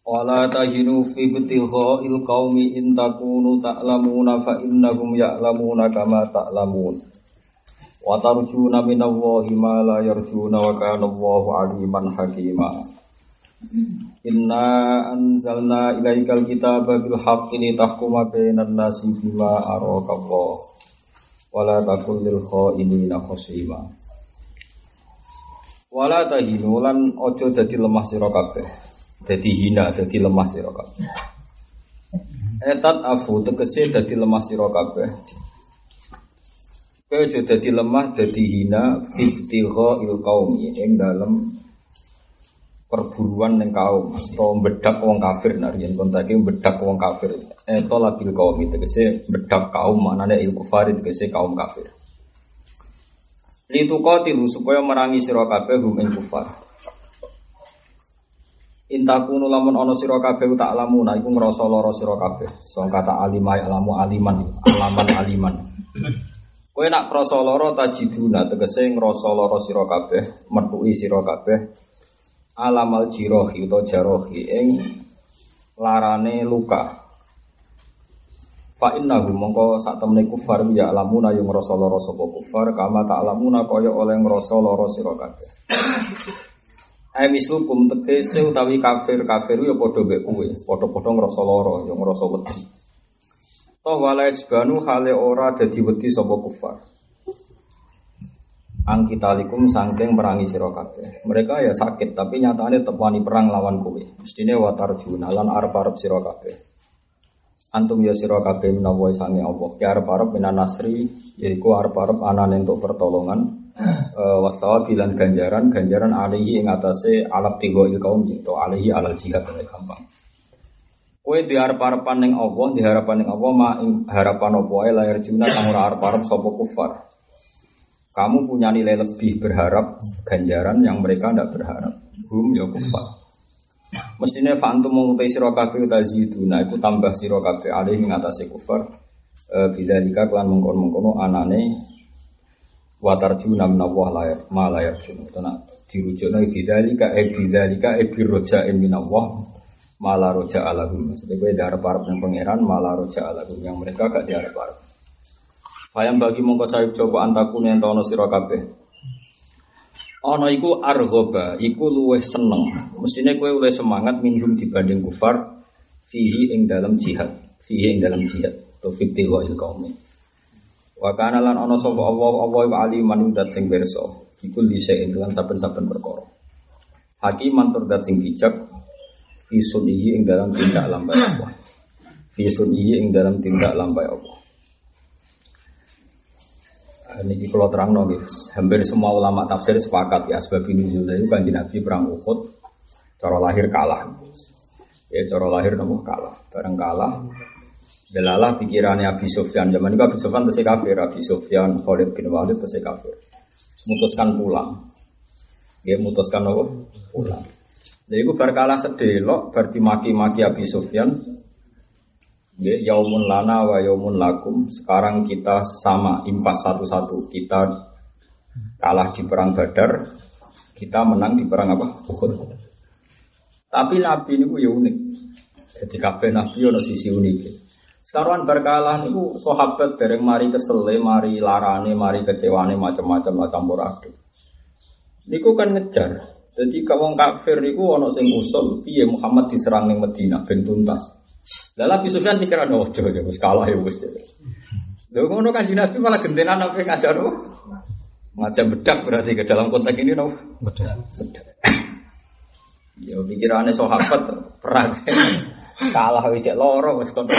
Wala tahinu fi ibtigha'il qaumi in takunu ta'lamuna fa innahum ya'lamuna kama ta'lamun. Wa tarjuna minallahi ma la yarjuna wa kana Allahu aliman hakima. Inna anzalna ilaikal kitaba bil haqqi litahkuma bainan nasi bima araka Allah. Wala takul lil kha'inina khasima. Wala tahinu lan ojo dadi lemah sira kabeh. Jadi hina, jadi lemah sira kabeh. Etat afu tegese dadi lemah sira kabeh. Kowe aja lemah, dadi hina fittigha il qaumi ing dalem perburuan ning kaum atau bedak wong kafir nah yen kontake bedak wong kafir. Eto labil qaumi tegese bedak kaum manane il kufar tegese kaum kafir. Lituqatilu supaya merangi sira kabeh hum kufar. Intakunu lamun ono sira kabeh tak lamuna iku ngrasa lara sira kabeh. Song kata alimai alamu aliman, alaman aliman. Kowe nak krasa lara tajiduna tegese ngrasa lara sira kabeh, metuki sira kabeh. Alamal jirohi utawa jarohi ing larane luka. Fa innahu mongko sak temene kufar ya alamuna yang ngrasa lara sapa kufar kama tak alamuna kaya oleh ngrasa lara sira kabeh. Ai mislukum tegese utawi kafir kafir ya padha mbek kowe, padha-padha ngrasa lara, ya ngrasa wedi. Toh wala isbanu hale ora dadi wedi sapa kufar. Angkitalikum sangking merangi kabeh. Mereka ya sakit tapi nyatane tepani perang lawan kowe. Mestine watarjuna lan arep-arep. Antum ya sira kabeh menawa sange Allah. Ya arep-arep nasri yaiku arep-arep pertolongan uh, wasawa bilan ganjaran ganjaran alihi ing atase alap tigo il kaum itu alihi alal jihad oleh gampang Kue diharap-harapan ning Allah, diharapan ning Allah ma harapan apa wae layar juna kang ora arep-arep sapa kufar. Kamu punya nilai lebih berharap ganjaran yang mereka tidak berharap. Hum ya kufar. Mestinya fantum mengutai sira kabeh taziduna iku tambah sira kabeh alih ing atase kufar. E, Bidzalika kelan mengkon-mengkono anane watarjuna minallah layar ma layar juna karena dirujukna bidzalika e bidzalika e birroja minallah malah roja alahum maksudnya gue diharap harap yang pangeran malah roja alahum yang mereka gak diharap harap Bayang bagi mongko saya coba antaku yang tono sira kabeh. Ono iku argoba, iku luweh seneng. Mestinya kue luweh semangat minum dibanding kufar fihi ing dalam jihad, fihi ing dalam jihad. Atau fikti wa il Wa kana lan ana sapa Allah Allah wa aliman dat sing pirsa. Iku lise lan saben-saben perkara. Hakiman tur dat sing bijak fi sunihi ing dalam tindak lambai Allah. Fi sunihi ing dalam tindak lambai Allah. Ini kalau terang no, hampir semua ulama tafsir sepakat ya sebab ini juga itu kan Nabi perang Uhud, cara lahir kalah, ya cara lahir nopo kalah, bareng kalah, Delalah pikirannya Abi Sufyan zaman itu Abi Sufyan terus kafir, Abi Sufyan Khalid bin Walid terus kafir. Mutuskan pulang. Dia mutuskan apa? Pulang. Jadi itu berkala sedelok berarti maki-maki Abi Sufyan. Ya, yaumun lana wa yaumun lakum. Sekarang kita sama impas satu-satu. Kita kalah di perang Badar, kita menang di perang apa? Uhud. Tapi Nabi ini ya unik. Jadi kabeh Nabi ada sisi unik. Sekarang berkalah niku sahabat dereng mari kesele, mari larane, mari kecewane macam-macam lah campur aduk. Niku kan ngejar. Jadi kalau kafir niku ono sing usul piye Muhammad diserang ning Madinah ben tuntas. Lah Abi Sufyan pikir ada ojo ya wis kalah ya wis. Lha ngono kan Nabi malah gentenan apa ngajar oh. Macam bedak berarti ke dalam konteks ini no. Bedak. Bedak. Ya pikirannya sahabat perang. kalah wis loro wis kon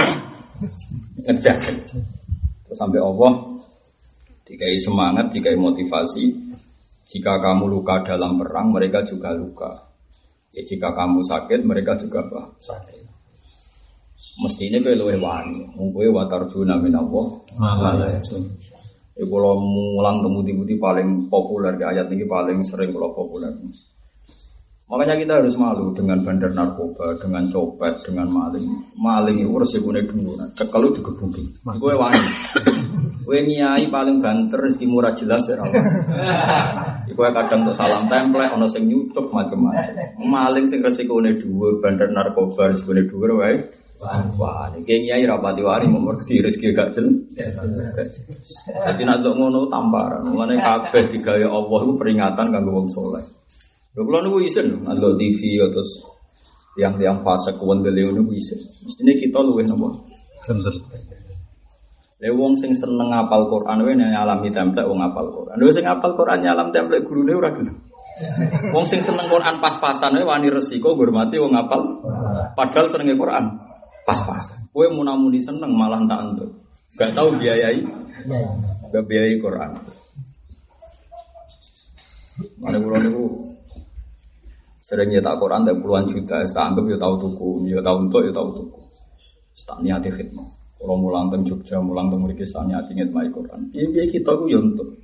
ngejar terus sampai Allah dikai semangat dikai motivasi jika kamu luka dalam perang mereka juga luka ya jika kamu sakit mereka juga apa sakit Mesti ini kowe luwih wani. Wong kowe wa tarjuna min Allah. Malah ya. Ya kalau mulang temu-temu paling populer di ayat ini paling sering kalau populer. Makanya kita harus malu dengan bandar narkoba, dengan copet, dengan maling. Maling itu resikonya dulu, cekel itu digebuki. Gue wani. Gue nyai paling banter, rezeki murah jelas ya Gue kadang untuk salam template, ono sing nyucuk macam-macam. Maling sing resikonya dua, bandar narkoba resikonya dua, wae. Wah, ini nyai rapati wari mau ngerti rezeki gak jel. Jadi nak ngono tamparan. Mulane kabeh digawe Allah itu peringatan kanggo wong soleh. Lho kula niku isin ndelok TV terus yang yang fase kuwendele niku isin. Mestine kita luwih napa? Bener. Lha wong sing seneng ngapal Quran wae nyalami template wong ngapal Quran. Lha sing ngapal Quran nyalam template gurune ora gelem. Wong sing seneng Quran pas-pasan wae wani resiko ngurmati wong ngapal. Padahal senenge Quran pas-pasan. Kowe munamuni seneng malah tak entuk. Gak tahu biayai. Gak biayai Quran. Mana kula niku sering nyetak Quran dan puluhan juta, tak anggap ya tahu tuku, ya tahu untuk ya tahu tuku. Tak niati khidmah. Kalau mulang teng Jogja, mulang teng mriki tak niati ngitmai Quran. Piye piye kita ku ya untuk.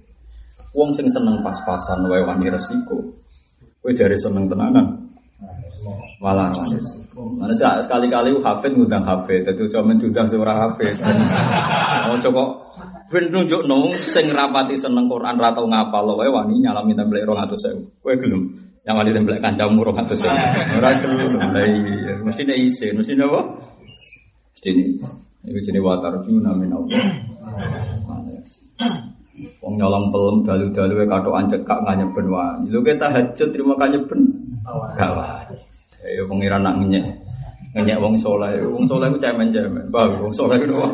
Wong sing seneng pas-pasan wae wani resiko. Kowe jare seneng tenanan. Malah. Mana sekali-kali hafid ngundang hafid, dadi cuma diundang seorang hafid. Oh coba ben nunjuk nong sing rapati seneng Quran ra tau ngapal wae wani nyalami template 200.000. Kowe gelem yang wali template kancamu 200.000. Ora gelem. Lah iya, mesti nek isin, mesti apa? Mesti ini. Iku jenenge watar juna min Allah. Wong nyolong pelem dalu-dalu katokan cekak nganyeben wae. Lho kita tahajud terima kanyeben. Gawat. Ya pengiran nak ngenyek. Ngenyek wong soleh. Wong soleh ku cemen-cemen. Bah, wong soleh ku apa?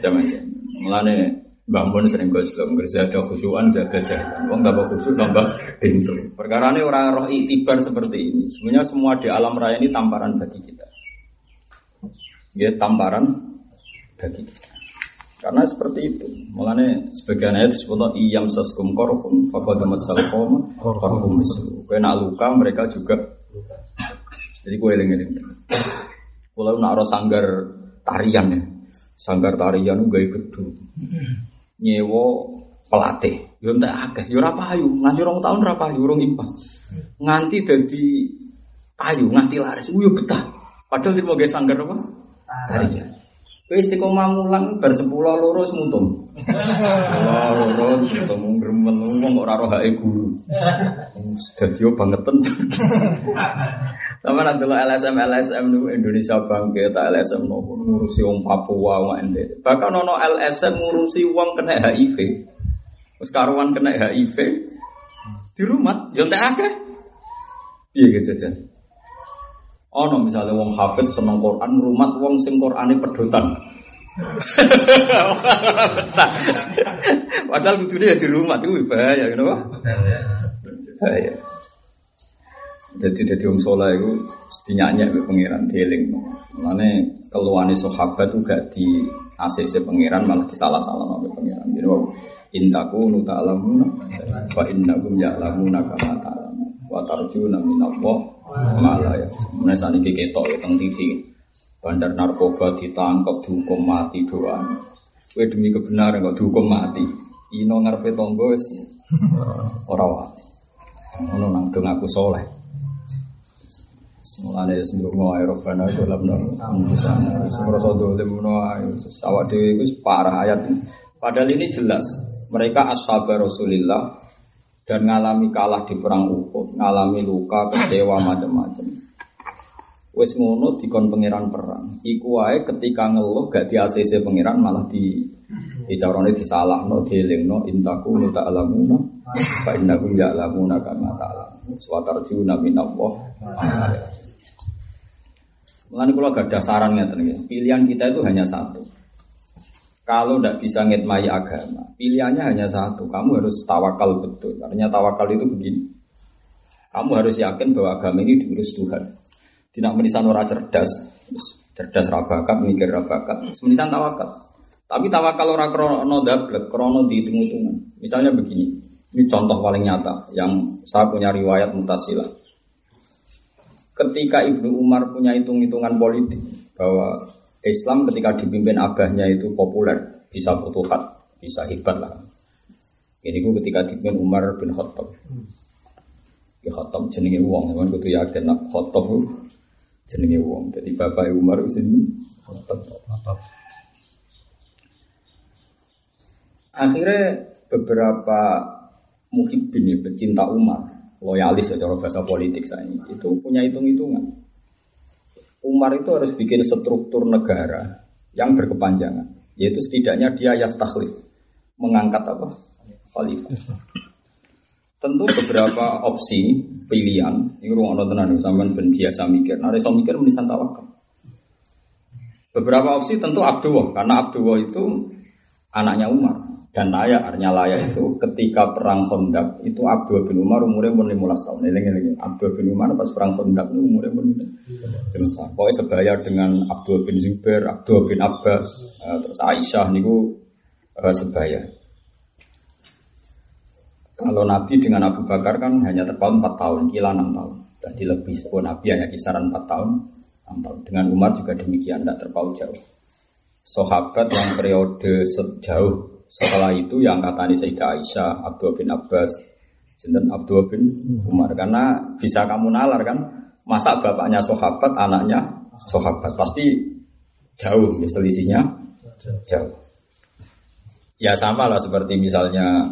Cemen-cemen. Mulane Mbak Mun sering goslo, ngerti ada khusyuan, ada jahitan. Wong tambah khusyuk, tambah pintu. Perkara ini orang roh itibar seperti ini. Sebenarnya semua di alam raya ini tamparan bagi kita. Ya tamparan bagi kita. Karena seperti itu. Mulane sebagian ayat disebut iyam saskum korhum fakad masal koma korhum misu. Kena luka mereka juga. Jadi gue eling-eling. Kalau nak sanggar tarian ya, sanggar tarian gue gedung nyewo pelatih. Yo entek akeh. Yo ora payu. Nganti rong tahun ora payu rong impas. Nganti dadi payu nganti laris. Yo betah. Padahal mau ge sanggar apa? Tarian Kowe istiqomah mulang bar 10 loro semutung. Loro loro semutung gremel wong ora roh guru. Dadi yo bangeten. Sama nanti lo LSM LSM nu Indonesia bangke tak LSM no ngurusi wong Papua wong NTT. Bahkan ono LSM ngurusi wong kena HIV. Terus karuan kena HIV di rumah, yo entek akeh. Piye gitu jajan? Ono misalnya wong hafid seneng Quran, rumah wong sing Qurane pedotan. Padahal kudu dia di rumah itu bahaya, kenapa? Bahaya. Jadi jadi wong soleh itu dinyanyi ke pangeran dieling. Mana keluhan sahabat itu gak di ACC pangeran malah disalah-salah oleh pangeran. Jadi wow, intaku nuta alamuna, wa innakum ya'lamuna kama ta'lamun. Wa tarjuna minallah malah ya. Mulai saat ini ketok ya teng TV. Bandar narkoba ditangkap dihukum mati doang. Kue demi kebenaran kok dihukum mati. Ino ngarepe tonggo wis ora nang dong aku soleh. Mulane wis ndonga ae robana dalam sana. Semroso dolim ngono ae. Awak dhewe wis parah ayat ini. Padahal ini jelas mereka ashabar Rasulillah dan ngalami kalah di perang Uhud, ngalami luka, kecewa macam-macam. Wes ngono dikon pangeran perang. Iku wae ketika ngeluh gak di ACC pangeran malah di dicarone disalahno, dielingno intaku nu ta'lamuna fa innakum ya'lamuna kama ta'lamun. Wa tarjuna minallah. Mulane kula gak ada saran ngeten Pilihan kita itu hanya satu. Kalau tidak bisa ngitmai agama, pilihannya hanya satu. Kamu harus tawakal betul. Artinya tawakal itu begini. Kamu harus yakin bahwa agama ini diurus Tuhan. Tidak menisan orang cerdas, cerdas rabakat, mikir rabakat. Menisan tawakal. Tapi tawakal orang krono dablek, krono dihitung-hitungan. Misalnya begini, ini contoh paling nyata yang saya punya riwayat mutasilah. Ketika Ibnu Umar punya hitung-hitungan politik, bahwa Islam ketika dipimpin abahnya itu populer, bisa futuhat, bisa hebat lah. Ini gue ketika dipimpin Umar bin Khattab. Ya Khattab jenenge wong, memang kudu yakin nak Khattab jenenge wong. Jadi bapak Umar sini Khattab. Akhirnya beberapa muhibbin ya, pecinta Umar, loyalis ya bahasa politik saya itu punya hitung-hitungan. Umar itu harus bikin struktur negara yang berkepanjangan, yaitu setidaknya dia yastakhlif, mengangkat apa? Khalifah. Tentu beberapa opsi pilihan, ini ruang tenan sampean ben biasa mikir. Nah, iso mikir menisan tawakal. Beberapa opsi tentu Abdullah, karena Abdullah itu anaknya Umar dan layak artinya layak itu ketika perang Khandaq itu Abdul bin Umar umurnya pun 15 tahun. Ini ini Abdul bin Umar pas perang Khandaq itu umurnya pun 15 tahun. Pokoknya sebaya dengan Abdul bin Zubair, Abdul bin Abbas, uh, terus Aisyah niku uh, sebaya. Kalau Nabi dengan Abu Bakar kan hanya terpaut 4 tahun, kila 6 tahun. Jadi lebih sepuluh Nabi hanya kisaran 4 tahun, 6 tahun. Dengan Umar juga demikian, tidak terpaut jauh. Sahabat yang periode sejauh setelah itu yang kata ini Sayyidah Aisyah, Abdul bin Abbas, Sinten Abdul bin Umar. Karena bisa kamu nalar kan, masa bapaknya sahabat, anaknya sahabat. Pasti jauh ya selisihnya, jauh. Ya sama lah seperti misalnya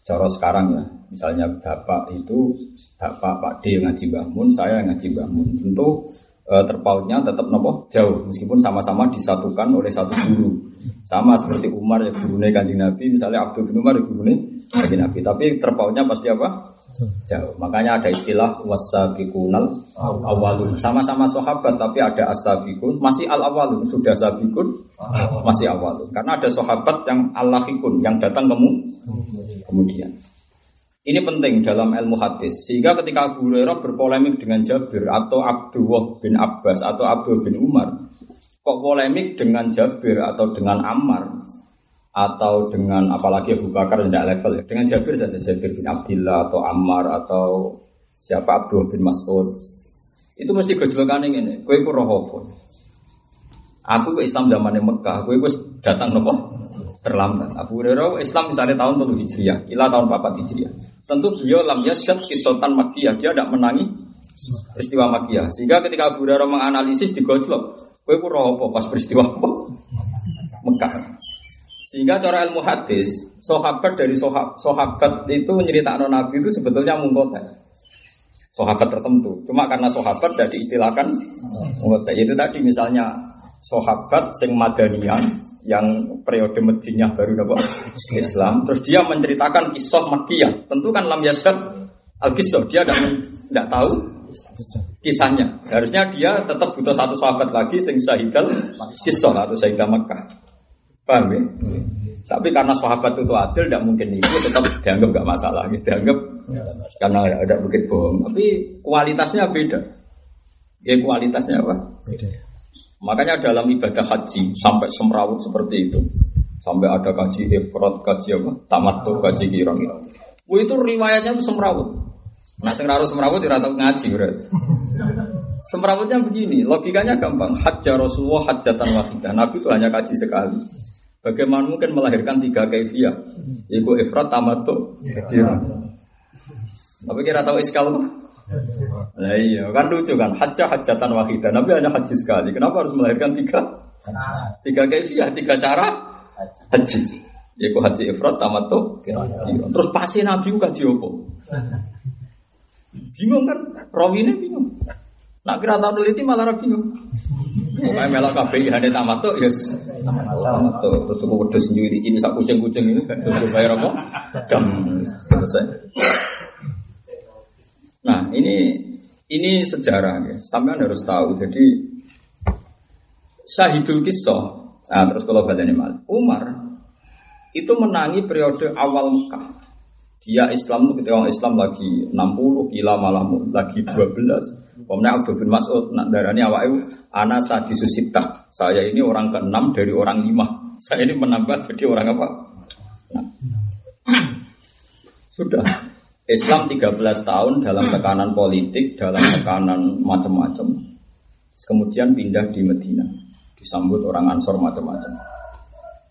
Cara sekarang ya, misalnya bapak itu bapak Pak D ngaji bangun, saya ngaji bangun. Tentu e, terpautnya tetap nopo jauh, meskipun sama-sama disatukan oleh satu guru. Sama seperti Umar ya gurunya kanjeng Nabi, misalnya Abdul bin Umar ya gurunya kanjeng Nabi. Tapi terpautnya pasti apa? Jauh. Makanya ada istilah wasabikunal awalun. Sama-sama sahabat tapi ada asabikun masih al awalun. Sudah sabikun masih awalun. Karena ada sahabat yang alahikun yang datang kamu kemudian. Ini penting dalam ilmu hadis. Sehingga ketika Abu Hurairah berpolemik dengan Jabir atau Abdullah bin Abbas atau Abdul bin Umar, kok polemik dengan Jabir atau dengan Ammar atau dengan apalagi Abu Bakar tidak level ya. Dengan Jabir saja Jabir bin Abdullah atau Ammar atau siapa Abdul bin Mas'ud. Itu mesti gejolakan ini. Kue ku roh Aku ke Islam zaman Mekah, kue datang nopo terlambat. Abu Hurairah Islam misalnya tahun 7 Hijriah, ila tahun 4 Hijriah. Tentu beliau lam yasyad kisotan Makkiyah, dia tidak menangi peristiwa Makkiyah. Sehingga ketika Abu Hurairah menganalisis di gojlok, kowe ku apa pas peristiwa apa? Mekah. Sehingga cara ilmu hadis, sahabat dari sahabat itu nyeritakno Nabi itu sebetulnya mungkota. Sahabat tertentu. Cuma karena sahabat jadi istilahkan mungkota. Itu tadi misalnya sahabat sing madanian yang periode Madinah baru dapat Islam. Terus dia menceritakan kisah Makkiyah. Tentu kan lam yasad al kisah dia tidak tahu kisahnya. Harusnya dia tetap butuh satu sahabat lagi sing syahidal kisah atau syahidah Makkah. Paham ya? Tapi karena sahabat itu adil, tidak mungkin itu tetap dianggap nggak masalah, gitu. dianggap karena ada bukit bohong. Tapi kualitasnya beda. Ya kualitasnya apa? Beda. Makanya dalam ibadah haji sampai semrawut seperti itu. Sampai ada kaji ifrat, kaji apa? Tamattu, kaji kirang. Itu riwayatnya itu semrawut. Nah, sing semrawut tidak tahu ngaji, berarti. Semrawutnya begini, logikanya gampang. Hajjah Rasulullah hajjatan wahidah. Nabi itu hanya kaji sekali. Bagaimana mungkin melahirkan tiga kaifiah? Ibu ifrat, tamattu, kirang. Tapi kira tahu iskal Nah iya, kan lucu kan. Hajjah hajatan wahidah. Nabi hanya haji sekali. Kenapa harus melahirkan tiga? Tiga kaifiah, tiga cara haji. Yaitu haji ifrat tamattu. Terus pasti Nabi kaji apa? Bingung kan? Rawi ini bingung. Nak kira tahu neliti malah bingung. Pokoknya melok kabeh hane tamattu ya tamattu. Terus aku wedhus nyuri ini sak kucing-kucing ini terus bayar apa? Dam. Selesai. Nah ini ini sejarah ya. Sampai harus tahu. Jadi Syahidul Kisah. Nah, terus kalau ini mal, Umar itu menangi periode awal Mekah. Dia Islam ketika orang Islam lagi 60, kila malam lagi 12. Kemudian Abdul bin Mas'ud nak darani awak itu anak tadi susitah. Saya ini orang keenam dari orang lima. Saya ini menambah jadi orang apa? Sudah Islam 13 tahun dalam tekanan politik, dalam tekanan macam-macam. Kemudian pindah di Medina, disambut orang Ansor macam-macam.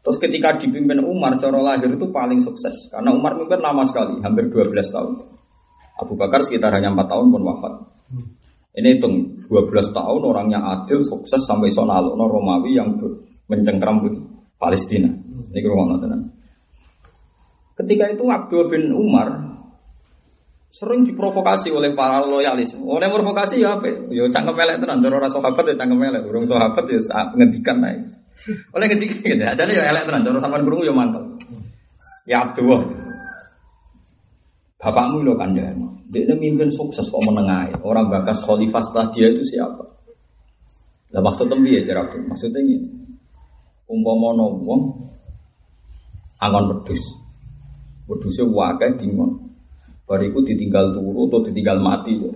Terus ketika dipimpin Umar, cara lahir itu paling sukses. Karena Umar mimpin lama sekali, hampir 12 tahun. Abu Bakar sekitar hanya 4 tahun pun wafat. Ini hitung 12 tahun orangnya adil, sukses sampai sonalo Romawi yang mencengkram Palestina. Ini rumah Ketika itu Abdul bin Umar sering diprovokasi oleh para loyalis. Oleh provokasi ya apa? Ya cangkem melek tenan, cara ora sahabat ya cangkem melek, urung sahabat ya ngendikan ae. Oleh ngendikan gitu, ajane ya elek tenan, cara sampean krungu ya mantel. Ya Abdullah. Bapakmu lo kan dia, dia mimpin sukses kok menengahi. Orang bakas khalifah setelah dia itu siapa? Lah maksudnya piye cara Maksudnya ini, umpama wong angon wedhus. Wedhuse wakai dingon. Bariku ditinggal turu atau ditinggal mati ya.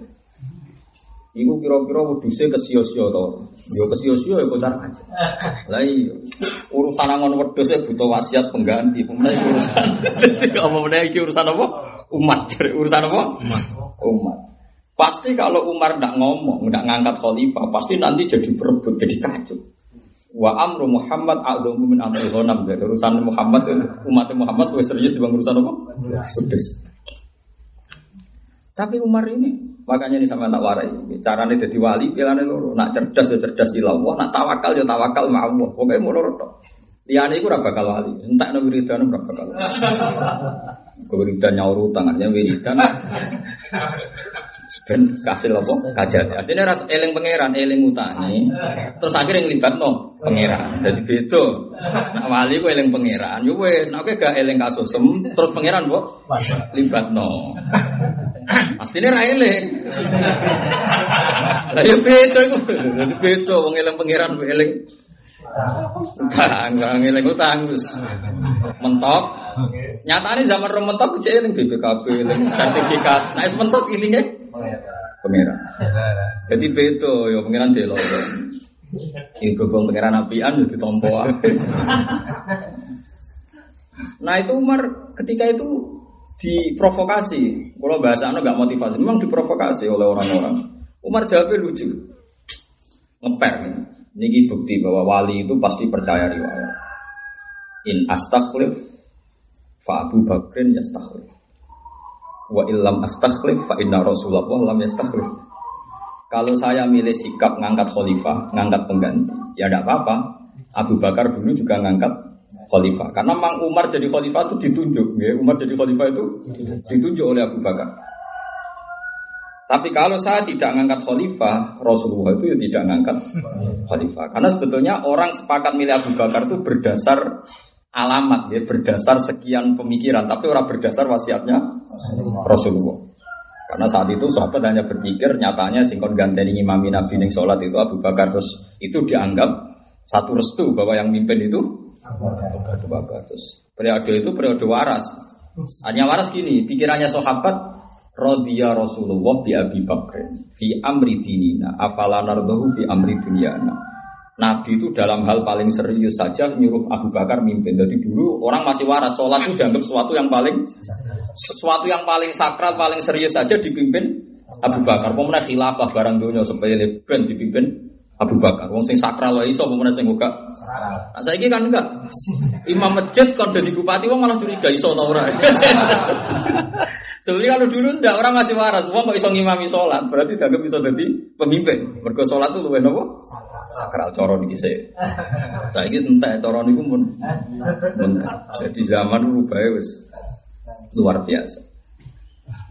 Iku kira-kira wedhuse kesio-sio to. Yo kesio-sio ya kocar aja. Lah iya. Urusan angon wedhus butuh wasiat pengganti. Pemenang urusan. Apa meneh iki urusan apa? Umat. Urusan apa? Umat. Umat. Pasti kalau Umar tidak ngomong, tidak ngangkat khalifah, pasti nanti jadi berebut, jadi kacau. Wa amru Muhammad a'dhamu min amri ghanam. Urusan Muhammad umat Muhammad lebih serius dibanding urusan apa? Wedhus. Tapi Umar ini, makanya ini sama tak warai. Caranya jadi wali, pilihannya loro. Nak cerdas ya cerdas ilallah, nak tawakal ya tawakal ma Allah. Pokoknya mau loro tok. Liane iku ora bakal wali. Entak no wiridan ora bakal. Wiridan nyaur utang, artinya wiridan. Ben kasil apa? Kajat. Artinya ras eling pangeran, eling utangi. Terus akhirnya ngelibat no pangeran. Jadi beda. Nak wali ku eling pangeran. Yo wes, nak gak eling kasusem, terus pangeran kok libat no. Asline ra eling. Lah ya beda iku. Beda wong eling pangeran eling utang, orang eling utang wis mentok. Nyatane zaman rom mentok cek eling BPKB, eling sertifikat. Wis mentok ilinge pangeran. Jadi beda ya pangeran delok. Ibu bang pangeran apian jadi tompo. Nah itu Umar ketika itu diprovokasi. Kalau bahasa anu nggak motivasi, memang diprovokasi oleh orang-orang. Umar jawabnya lucu, ngeper. Ini bukti bahwa wali itu pasti percaya riwayat. In astakhlif fa Abu Bakrin yastakhlif. Wa illam astakhlif fa inna Rasulullah lam yastakhlif. Kalau saya milih sikap ngangkat khalifah, ngangkat pengganti, ya tidak apa-apa. Abu Bakar dulu juga ngangkat khalifah. Karena Mang Umar jadi khalifah itu ditunjuk, ya. Umar jadi khalifah itu ditunjuk oleh Abu Bakar. Tapi kalau saya tidak ngangkat khalifah, Rasulullah itu ya tidak ngangkat khalifah. Karena sebetulnya orang sepakat milih Abu Bakar itu berdasar alamat, ya, berdasar sekian pemikiran, tapi orang berdasar wasiatnya Rasulullah. Karena saat itu sahabat hanya berpikir nyatanya singkon ganteni imami nabi ning sholat itu Abu Bakar terus itu dianggap satu restu bahwa yang mimpin itu Abu Bakar. Terus periode itu periode waras. Hanya waras gini, pikirannya sahabat Rodhiya Rasulullah bi Abi Bakr fi amri dinina afala nardahu fi amri dunyana. Nabi itu dalam hal paling serius saja nyuruh Abu Bakar mimpin. Jadi dulu orang masih waras, sholat itu dianggap sesuatu yang paling sesuatu yang paling sakral, paling serius saja dipimpin Abu Bakar. Pemenang khilafah barang dunia supaya ben dipimpin Abu Bakar. Wong sing sakral wae iso pemenang sing buka. Nah, saiki kan enggak. Imam masjid kan jadi bupati wong malah curiga iso ta ora. Sebenarnya kalau dulu ndak orang masih waras, wong kok iso ngimami sholat, berarti dianggap bisa jadi pemimpin. Mergo sholat itu luwih nopo? Sakral coro niki sih. Saiki entek coro niku pun. Jadi zaman rubah wis luar biasa.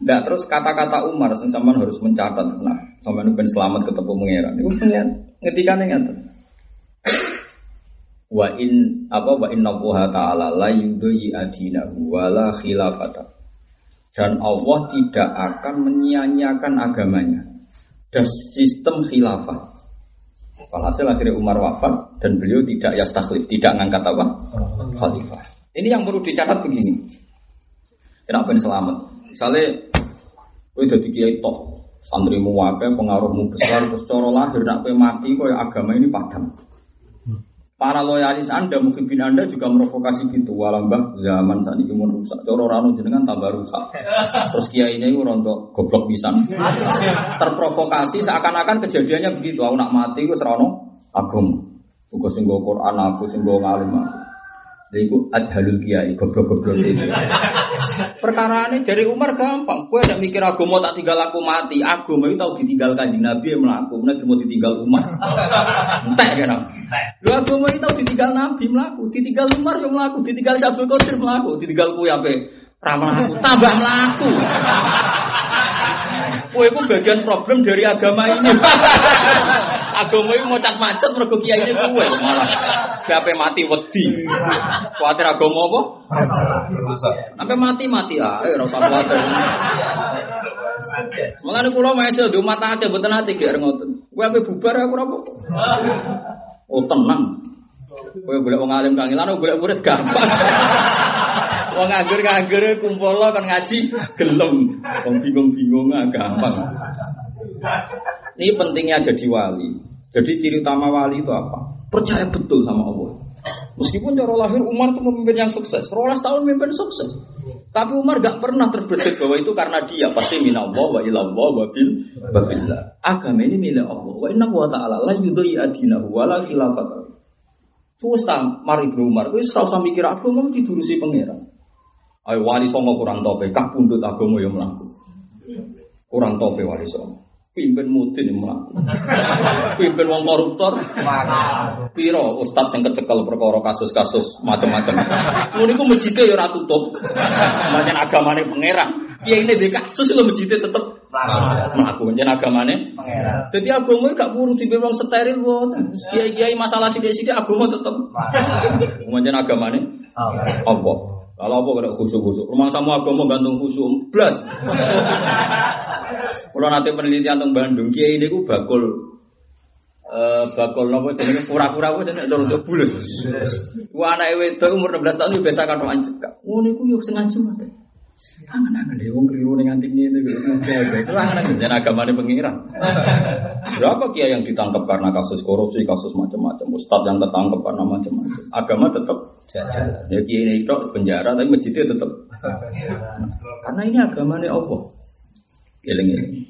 Nggak terus kata-kata Umar, sama harus mencatat. Nah, sama ben selamat ketemu pangeran. Itu pengen ngetika nih Wa in apa wa inna Allah taala la yudhi adinahu wa la khilafata. Dan Allah tidak akan menyia-nyiakan agamanya. Dan sistem khilafah. Walhasil akhirnya Umar wafat dan beliau tidak yastakhlif, tidak ngangkat apa? Khalifah. Ini yang perlu dicatat begini. Kenapa ini selamat? Misalnya, itu jadi kiai toh, santrimu wakai, pengaruhmu besar, terus coro lahir, nak mati, kau agama ini padam. Para loyalis Anda, mukhibin Anda juga merokokasi gitu. Walambah zaman saat ini mau rusak. Coro rano jenengan tambah rusak. Terus kiai ini rontok goblok bisa. Terprovokasi seakan-akan kejadiannya begitu. Aku nak mati, gue serono agum. Gue singgo Quran, aku singgo ngalim aku. Iku adhalul kiai, goblok-goblok itu. Perkara ini dari Umar gampang. Gue ada mikir agama tak tinggal aku mati. Agama itu tahu ditinggal kanjeng Nabi yang melaku. Nanti mau ditinggal Umar. Entek kan? Lu agama itu tahu ditinggal Nabi melaku. Ditinggal Umar yang melaku. Ditinggal Syabdul Qadir melaku. Ditinggal kue apa? Ramah aku. Tambah melaku. Kue itu bagian problem dari agama ini. agama itu mau cat macet mergo kiai ini kue malah. Siapa mati wedi. Kuatir agama apa? Sampai mati mati ah, ora usah kuatir. Mulane kula mesel do mata ate mboten ate gek ngoten. Kowe ape bubar aku ora apa. Oh tenang. Kowe golek wong alim kangelan golek murid gampang. Wong nganggur-nganggur kumpul kan ngaji gelem. Wong bingung-bingung ah, gampang. Ini pentingnya jadi wali. Jadi ciri utama wali itu apa? Percaya betul sama Allah. Meskipun cara lahir Umar itu memimpin yang sukses, rolas tahun memimpin sukses. Tapi Umar gak pernah terbesit bahwa itu karena dia pasti minallah wa ilallah wa bil babillah. Agama ini milik Allah. Wa inna wa ta'ala la yudhi adinahu wa la khilafata. Terus mari Ibnu Umar, wis ora usah mikir agama didurusi pangeran. Ayo wali songo kurang tope, kah pundut agama yang melaku. Kurang tope wali songo. Pimpin mudin melaku. Pimpin wong koruptor. Piro ustad yang kecekel perkara kasus-kasus macam-macam. Ngono iku masjidnya ya ora tutup. Pancen agamane pangeran. Kiai ini di kasus lho masjidnya tetep melaku pancen agamane pangeran. Dadi agama gak perlu di wong steril wonten. Kiai-kiai masalah sithik-sithik agama tetep. Pancen agamane Allah. Kalau apa kena khusuk-khusuk? Rumah sama agama gantung khusuk. Blas. Kalau nanti penelitian tentang Bandung, kiai ini gue bakul eh bakul nopo jenenge pura-pura gue jenenge terus bulus. Gua anak wedok umur 16 tahun biasa kan anjek. Ngono iku yo sing ngaji mate. Kangen-kangen deh, wong keliru ning nganti semoga. Itu pengiran. Berapa kiai yang ditangkap karena kasus korupsi, kasus macam-macam, ustadz yang tertangkap karena macam-macam. Agama tetap jalan. Ya kiai ini itu penjara tapi masjidnya tetap. Karena ini agamanya Allah. Geleng-geleng.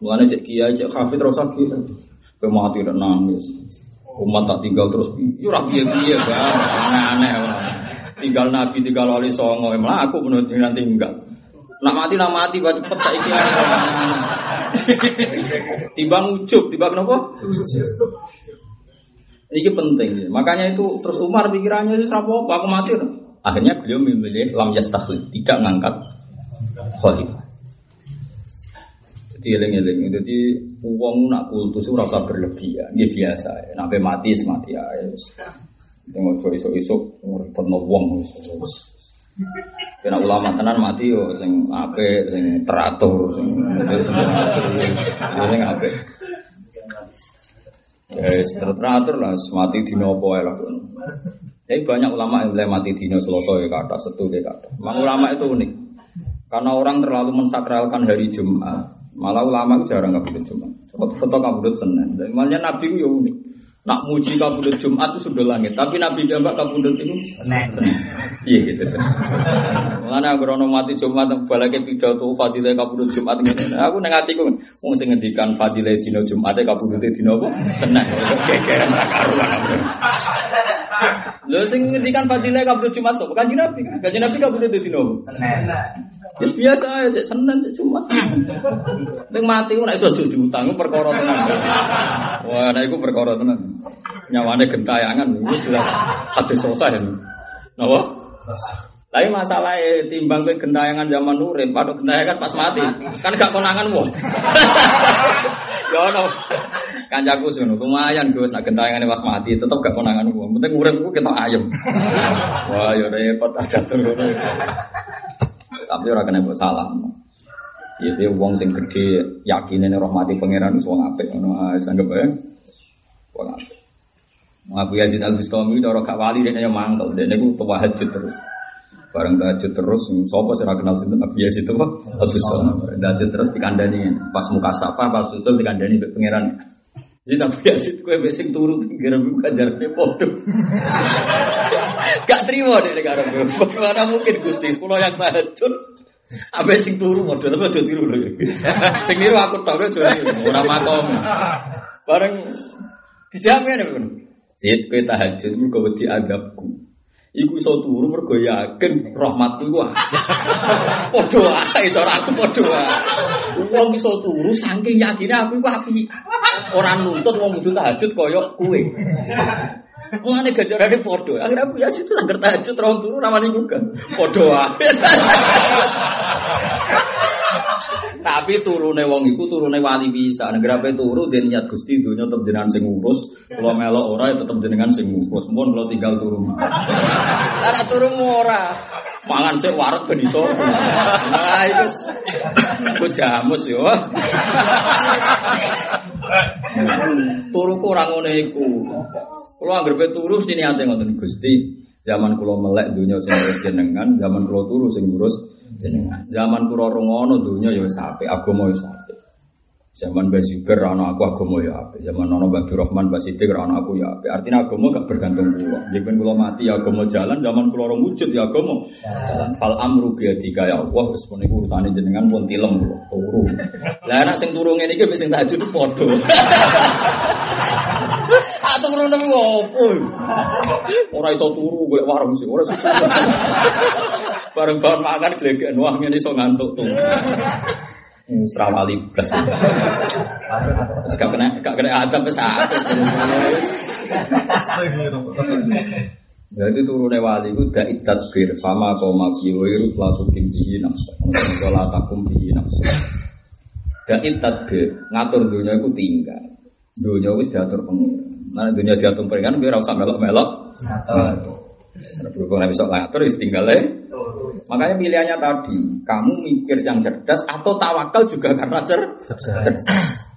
Mulane cek kiai, cek hafid rasa kiai. Pemati dan nangis. Umat tak tinggal terus. Piye-piye, Bang. Aneh-aneh. Tinggal Nabi, tinggal wali songo, emang aku menurut nanti enggak. Nak mati, nak mati, baju cepet tak iki. Timbang ujuk, timbang kenapa? Ini penting. Makanya itu terus Umar pikirannya itu apa aku mati. Akhirnya beliau memilih lam yastakhlif, tidak ngangkat khalifah. Jadi eling-eling jadi uang nak kultus itu rasa berlebihan, dia biasa. Ya. Nabi mati semati ya. Tengok coba isok-isok repot wong Kena ulama tenan mati yo sing ape sing teratur sing sing ape. Ya teratur lah mati dino apa lah. Tapi banyak ulama yang mulai mati dino selasa ya kata setu ya kata. Memang ulama itu unik. Karena orang terlalu mensakralkan hari Jumat. Malah ulama itu jarang kabudut Jumat. Foto kabudut Senin. Dan malah Nabi itu ya unik. Nak muji kabudut Jumat itu sudah langit, tapi Nabi jambak kabudut itu Iya gitu. Mulane aku rono mati Jumat balake pidato fadilah kabudut Jumat ngene. Aku nang atiku wong sing ngendikan fadilah dina Jumat e kabudut dina apa? Tenang. Kekeran ra karuan. Lho sing ngendikan fadilah kabudut Jumat sapa? Kanjeng Nabi. Kanjeng Nabi kabudut dina apa? Wis biasa aja Senin Jumat. Ning mati ora iso diutang perkara tenan. Wah, nek iku perkara tenan. Nyawane gentayangan itu jelas hadis sahih. Napa? Tapi masalah timbang ke gentayangan zaman urip, padha gentayangan pas mati. Kan gak konangan wong. Ya ono. Kancaku ngono, lumayan Gus nak gentayangan pas mati tetep gak konangan wong. Penting ku ketok ayem. Wah, ya repot aja ngono. Tapi ora kena mbok salah. Ya dia wong sing gede yakine rahmati pangeran wong apik ngono ae sanggep ae. Wong apik. Abu Yazid Al Bustami cara gak wali dia yang mangkel, dia niku tahajud terus. Bareng tahajud terus, sapa sih kenal sinten Abu Yazid itu Pak? Al Bustami. Tahajud terus dikandani pas muka safa, pas usul dikandani mbek pangeran. Jadi tapi ya sih kue besing turu pinggir bukan jaraknya podo. Gak terima deh negara Bagaimana mungkin gusti sekolah yang tahajud Abe sing turu model apa aja tiru lho. Sing niru aku tok aja tiru ora makom. Bareng dijamin ya, Sit kowe tahajud mergo wedi adabku. Iku iso turu mergo yakin rahmatku iku. Padha wae cara aku padha wae. Wong iso turu saking yakine aku iku apik. Ora nuntut wong kudu tahajud kaya kowe. Mulane gajarane padha. Akhirnya aku ya situ anggar tahajud ra turu ramane juga. Padha wae. Tapi turune wong iku turune wali bisa. Nek grape turu den niat Gusti donya tetep jenengan sing ngurus. Kula melok ora ya tetep jenengan sing ngurus. Mun kula tinggal turu. Ora turu ora. Mangan sik wareg ben iso. Nah iku aku jamus yo. Turu ku ora ngene iku. Kula anggere turu sini ate ngoten Gusti. Zaman kula melek dunya sing ngurus jenengan, zaman kula turu sing ngurus jenengan. Zaman kula rungono dunya ya wis apik, agama wis apik. Zaman Mbah Zubair ana aku agama ya apik. Zaman ana Mbah Rahman, Mbah Siddiq ana aku ya apik. Artinya agama gak bergantung kula. Yen kula mati ya agama jalan, zaman kula ora wujud ya agama jalan. Fal amru yadika ya Allah wis pun iku urutane jenengan pun tilem kula turu. Lah anak sing turu ngene iki wis sing tahajud. Atau turu nang opo? Ora iso turu golek warung sih, ora iso. Bareng bangun makan glegek wah ngene iso ngantuk tuh. Serawali plus. Terus gak kena gak kena adab wis Jadi turunnya wali itu dak tadbir sama koma biwiru langsung tinggi nafsu. Kalau takum bihi nafsu. Dak tadbir ngatur dunia itu tinggal. Dunia itu diatur pengiran. Nah dunia diatur pengiran biar usah melok-melok. Ngatur. Karena berhubung bisa ngatur, tinggal Makanya pilihannya tadi, kamu mikir yang cerdas atau tawakal juga karena cer cerdas.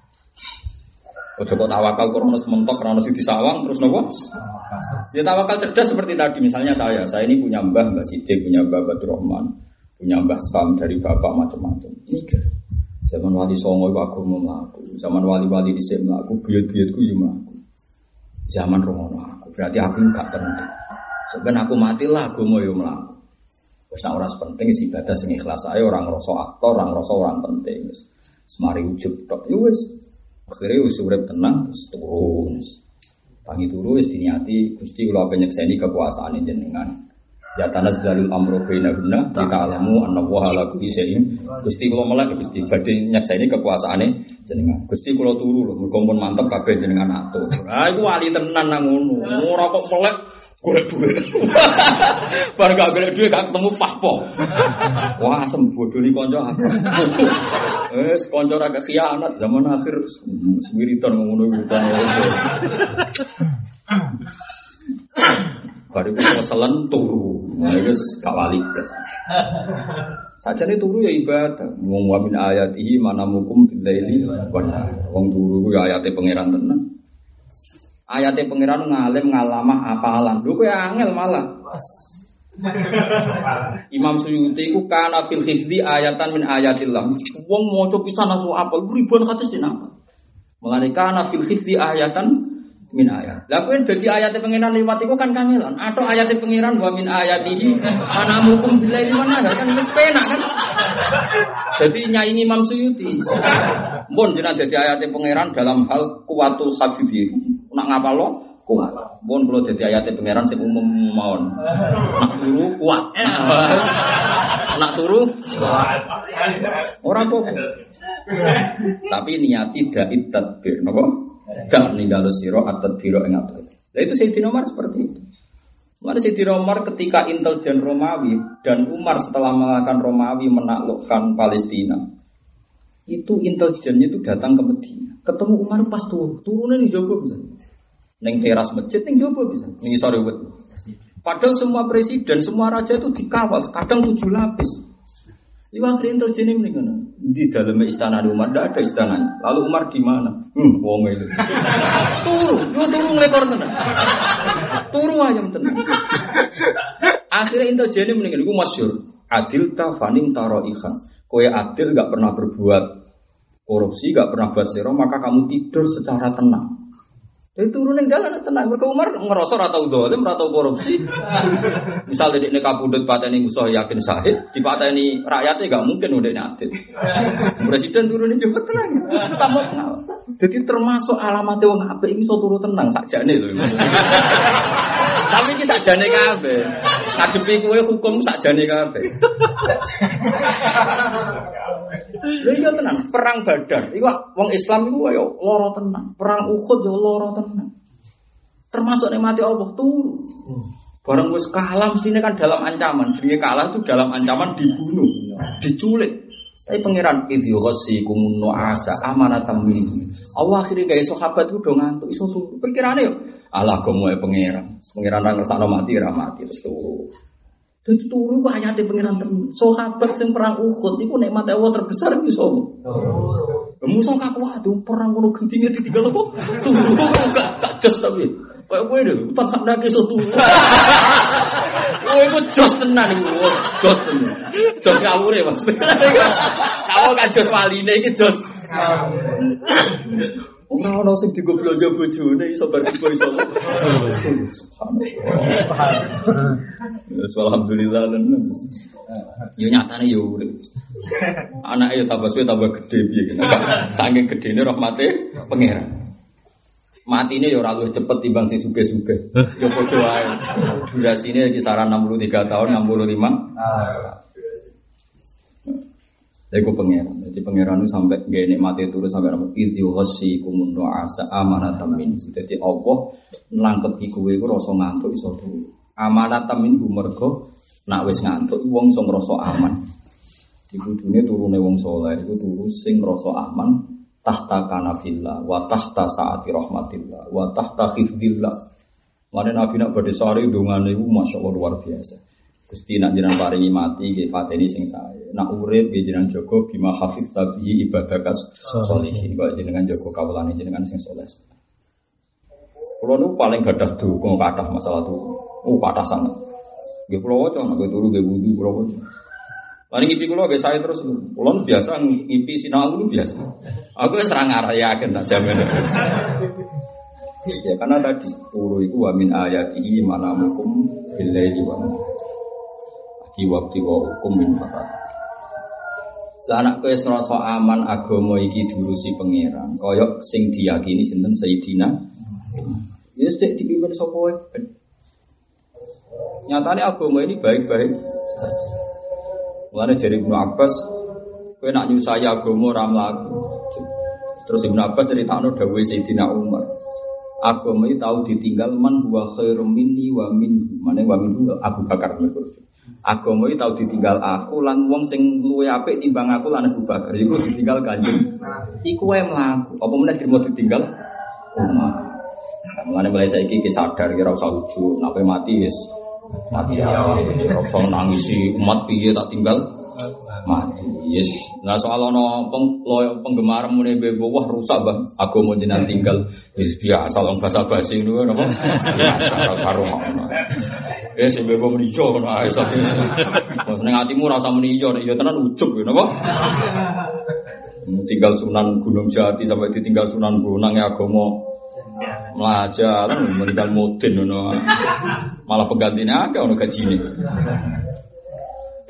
Ojo kok tawakal krono sementok krono di sawang terus nopo? Ya tawakal cerdas seperti tadi misalnya saya, saya ini punya mbah Mbah Sidik, punya mbah Batu Rahman, punya mbah Sam dari bapak macam-macam. Mikir. Zaman wali songo itu aku mau melaku, zaman wali-wali di sini melaku, buyut-buyutku ya melaku. Zaman romono aku, berarti aku gak penting. Sebenarnya aku matilah, aku yo melaku. Wis nak ora penting isi ibadah sing ikhlas ae orang ngrasa aktor, orang ngrasa orang penting. Semari ujub tok. Ya wis. Akhire wis tenang terus turun. Tangi turu wis diniati Gusti kula penyekseni kekuasaan jenengan. Ya tanazzalul amru bainahunna kita alamu anna wa ala kulli syai'in. Gusti kula melek Gusti badhe nyekseni kekuasaane jenengan. Gusti kula turu lho mergo mantep kabeh jenengan atur. Ah iku wali tenan nang ngono. Ora kok melek golek duit. Bareng gak golek duit gak ketemu fahpo. Wah, asem bodoni kanca aku. Wes kanca ra khianat zaman akhir semiritan ngono utang. Baru keselen turu, nah itu gak wali plus. Saja ini turu ya ibadah. Wong wa min ayatihi mana mukum bilaili wana. Wong turu ya ayatnya pangeran tenan. Ayatnya pangeran ngalim ngalama apalan. Lho kowe angel malah. Imam Suyuti ku kana fil hifdi ayatan min ayatillah. Wong maca pisan asu apal ribuan din apa. Mulane kana fil hifdi ayatan min ayat. Lah kowe dadi ayate pengiran liwat iku kan kangelan. Atau ayate pengiran wa min ayatihi ana mukum billahi mana kan wis penak kan. Jadi nyanyi Imam Suyuti. Mun jenengan dadi ayate pengiran dalam hal kuwatul hafifi. Nak ngapal lo kuat. Mun kula dadi ayate pengiran sing umum mawon. Nak turu kuat. Nak turu kuat. Ora apa Tapi niati dait tadbir napa? Dan ninggal siro atau biro atur. Nah itu Sayyidina Umar seperti itu. Mana Sayyidina Umar ketika intelijen Romawi dan Umar setelah mengalahkan Romawi menaklukkan Palestina, itu intelijennya itu datang ke Medina. Ketemu Umar pas turun, turunnya nih Jogo bisa. Neng teras masjid, neng Jogo bisa. Nih sorry Padahal semua presiden, semua raja itu dikawal, kadang tujuh lapis. Lewat intelijen ini mendingan. Di dalam istana Umar tidak ada istana. Lalu Umar di mana? Hmm, wong itu. Turu, yo turu ngelekor tenan. Turu ayam tenan. Akhirnya intelijen ini mendingan. Gue masyur. Adil ta fanim taro ikan. Kowe adil gak pernah berbuat korupsi, gak pernah buat sero, maka kamu tidur secara tenang. Jadi turun yang jalan tenang. Mereka Umar ngerasa rata dolim, rata korupsi. Misalnya di kabudut pateni musuh yakin sahid, di pateni rakyatnya gak mungkin udah nyati. Presiden turun juga tenang. Tamu Jadi termasuk alamat wong apa ini so turun tenang sakjane loh. Tapi ini sakjane kabe. Ngadepi kue hukum sakjane kabe. Lha iya tenang, perang Badar. Iku wong Islam iku yo lara tenang. Perang Uhud yo lara tenang. Termasuk nikmati Allah turu. Barang wis kalah mestinya kan dalam ancaman. Jenenge kalah itu dalam ancaman dibunuh, diculik. Saya pangeran itu ghasi kumun asa amanatam minhu. Allah akhirnya gaya sahabat itu dong ngantuk iso turu. Perkirane yo Allah kamu pangeran. Pangeran nang ngersakno mati ra mati terus turu. Jadi turu kok ayate pangeran temen. Sahabat sing perang Uhud iku nikmat Allah terbesar iki sapa? Oh. Musa kakuat perang ngono gentinge ditinggal apa? Turu gak gak jos tapi. Kayak gue deh, utar sak nake so turu. Kowe iku jos tenan iku. Jos tenan. Jos ngawure Mas. Kamu kan jos waline iki jos. Ora ono sing digo blonjo bojone iso bar tiba iso. Subhanallah. Alhamdulillah tenan. Yo nyatane yo urip. Anake yo tambah suwe tambah gede piye kene. Saking gedene rahmate pangeran. Matine yo ora luwih cepet timbang sing suge-suge. Yo padha wae. Durasine kisaran 63 tahun 65. Iku pangeran. Jadi pangeran itu sampai gak nikmati turun sampai nama idzi ghasi kumun asa amanatan min. Jadi Allah nangkep iku iku rasa ngantuk iso turu. Amanatan min mergo nak wis ngantuk wong iso ngrasa aman. Di kudune turune wong saleh iku turu sing ngrasa aman tahta kanafillah wa tahta saati rahmatillah wa tahta khifdillah. Mana Nabi nak badhe sari dongane iku masyaallah luar biasa. Gusti nak jenengan paringi mati nggih pateni sing sae. Nak urip nggih jenengan jaga bima hafid tabihi ibadakas sholihin. Kok jenengan jaga kawulane jenengan sing saleh. Kulo nu paling gadah dukung kathah masalah tuh. Oh, kathah sangat. Nggih kulo waca nek turu nggih wudu kulo waca. Mari ngipi kulo nggih saya terus. Kulo biasa ngipi sinau biasa. Aku wis ora ngarayaken tak jamin. Ya karena tadi turu itu wa min ayatihi manamukum billaili wa di waktu wa hukum min fakat. Anak kowe ngrasa aman agama iki diurusi pangeran, kaya sing diyakini sinten Sayyidina. Ya sik dipimpin sapa wae. Nyatanya agama ini baik-baik Mulane dari Ibnu Abbas, kowe nak nyusai agama ora mlaku. Terus Ibnu Abbas critakno dawuhe Sayyidina Umar. Agama ini tahu ditinggal man huwa khairum minni wa min mana wa min Abu Bakar Agama iki tau ditinggal aku lan wong sing luwe apik timbang aku lan Abu Bakar. Iku ditinggal Kanjeng. Iku wae mlaku. Apa meneh dirimo ditinggal? Umar. Mulane mulai saiki ki sadar kira usah lucu, nape mati wis mati ya. Usah nangisi umat piye tak tinggal mati. Yes. Nah soal ono peng, penggemar mune bebo wah rusak bang. Aku mau jenengan tinggal wis biasa wong basa basi ngono napa. Biasa karo Eh sing bebo muni yo ngono ae sapi. Ning atimu rasa muni yo nek yo tenan ujug ya napa. Tinggal Sunan Gunung Jati sampai ditinggal Sunan Bonang ya agama Melajar, meninggal mudin ngono. Malah penggantinya ada ono gajine.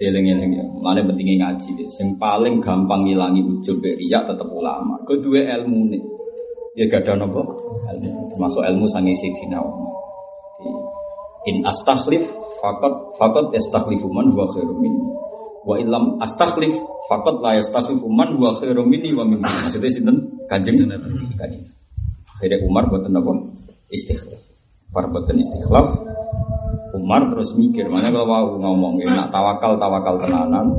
Dieling-eling ya. Mulane pentingnya ngaji deh. Yang paling gampang ngilangi ujub riya tetap ulama. Kedua ilmu nih. Ya gak ada nopo. Termasuk ilmu sangi sidina In astakhlif fakot fakot yastakhlifu man huwa khairum minni. Wa ilam astakhlif fakot la yastakhlifu man huwa khairum minni wa minni. Maksudnya sinten? Kanjeng Kanjeng. Akhirnya Umar buatan apa? Istikhlaf. Para buatan istikhlaf Umar terus mikir, mana kalau mau ngomong, nak tawakal tawakal tenanan,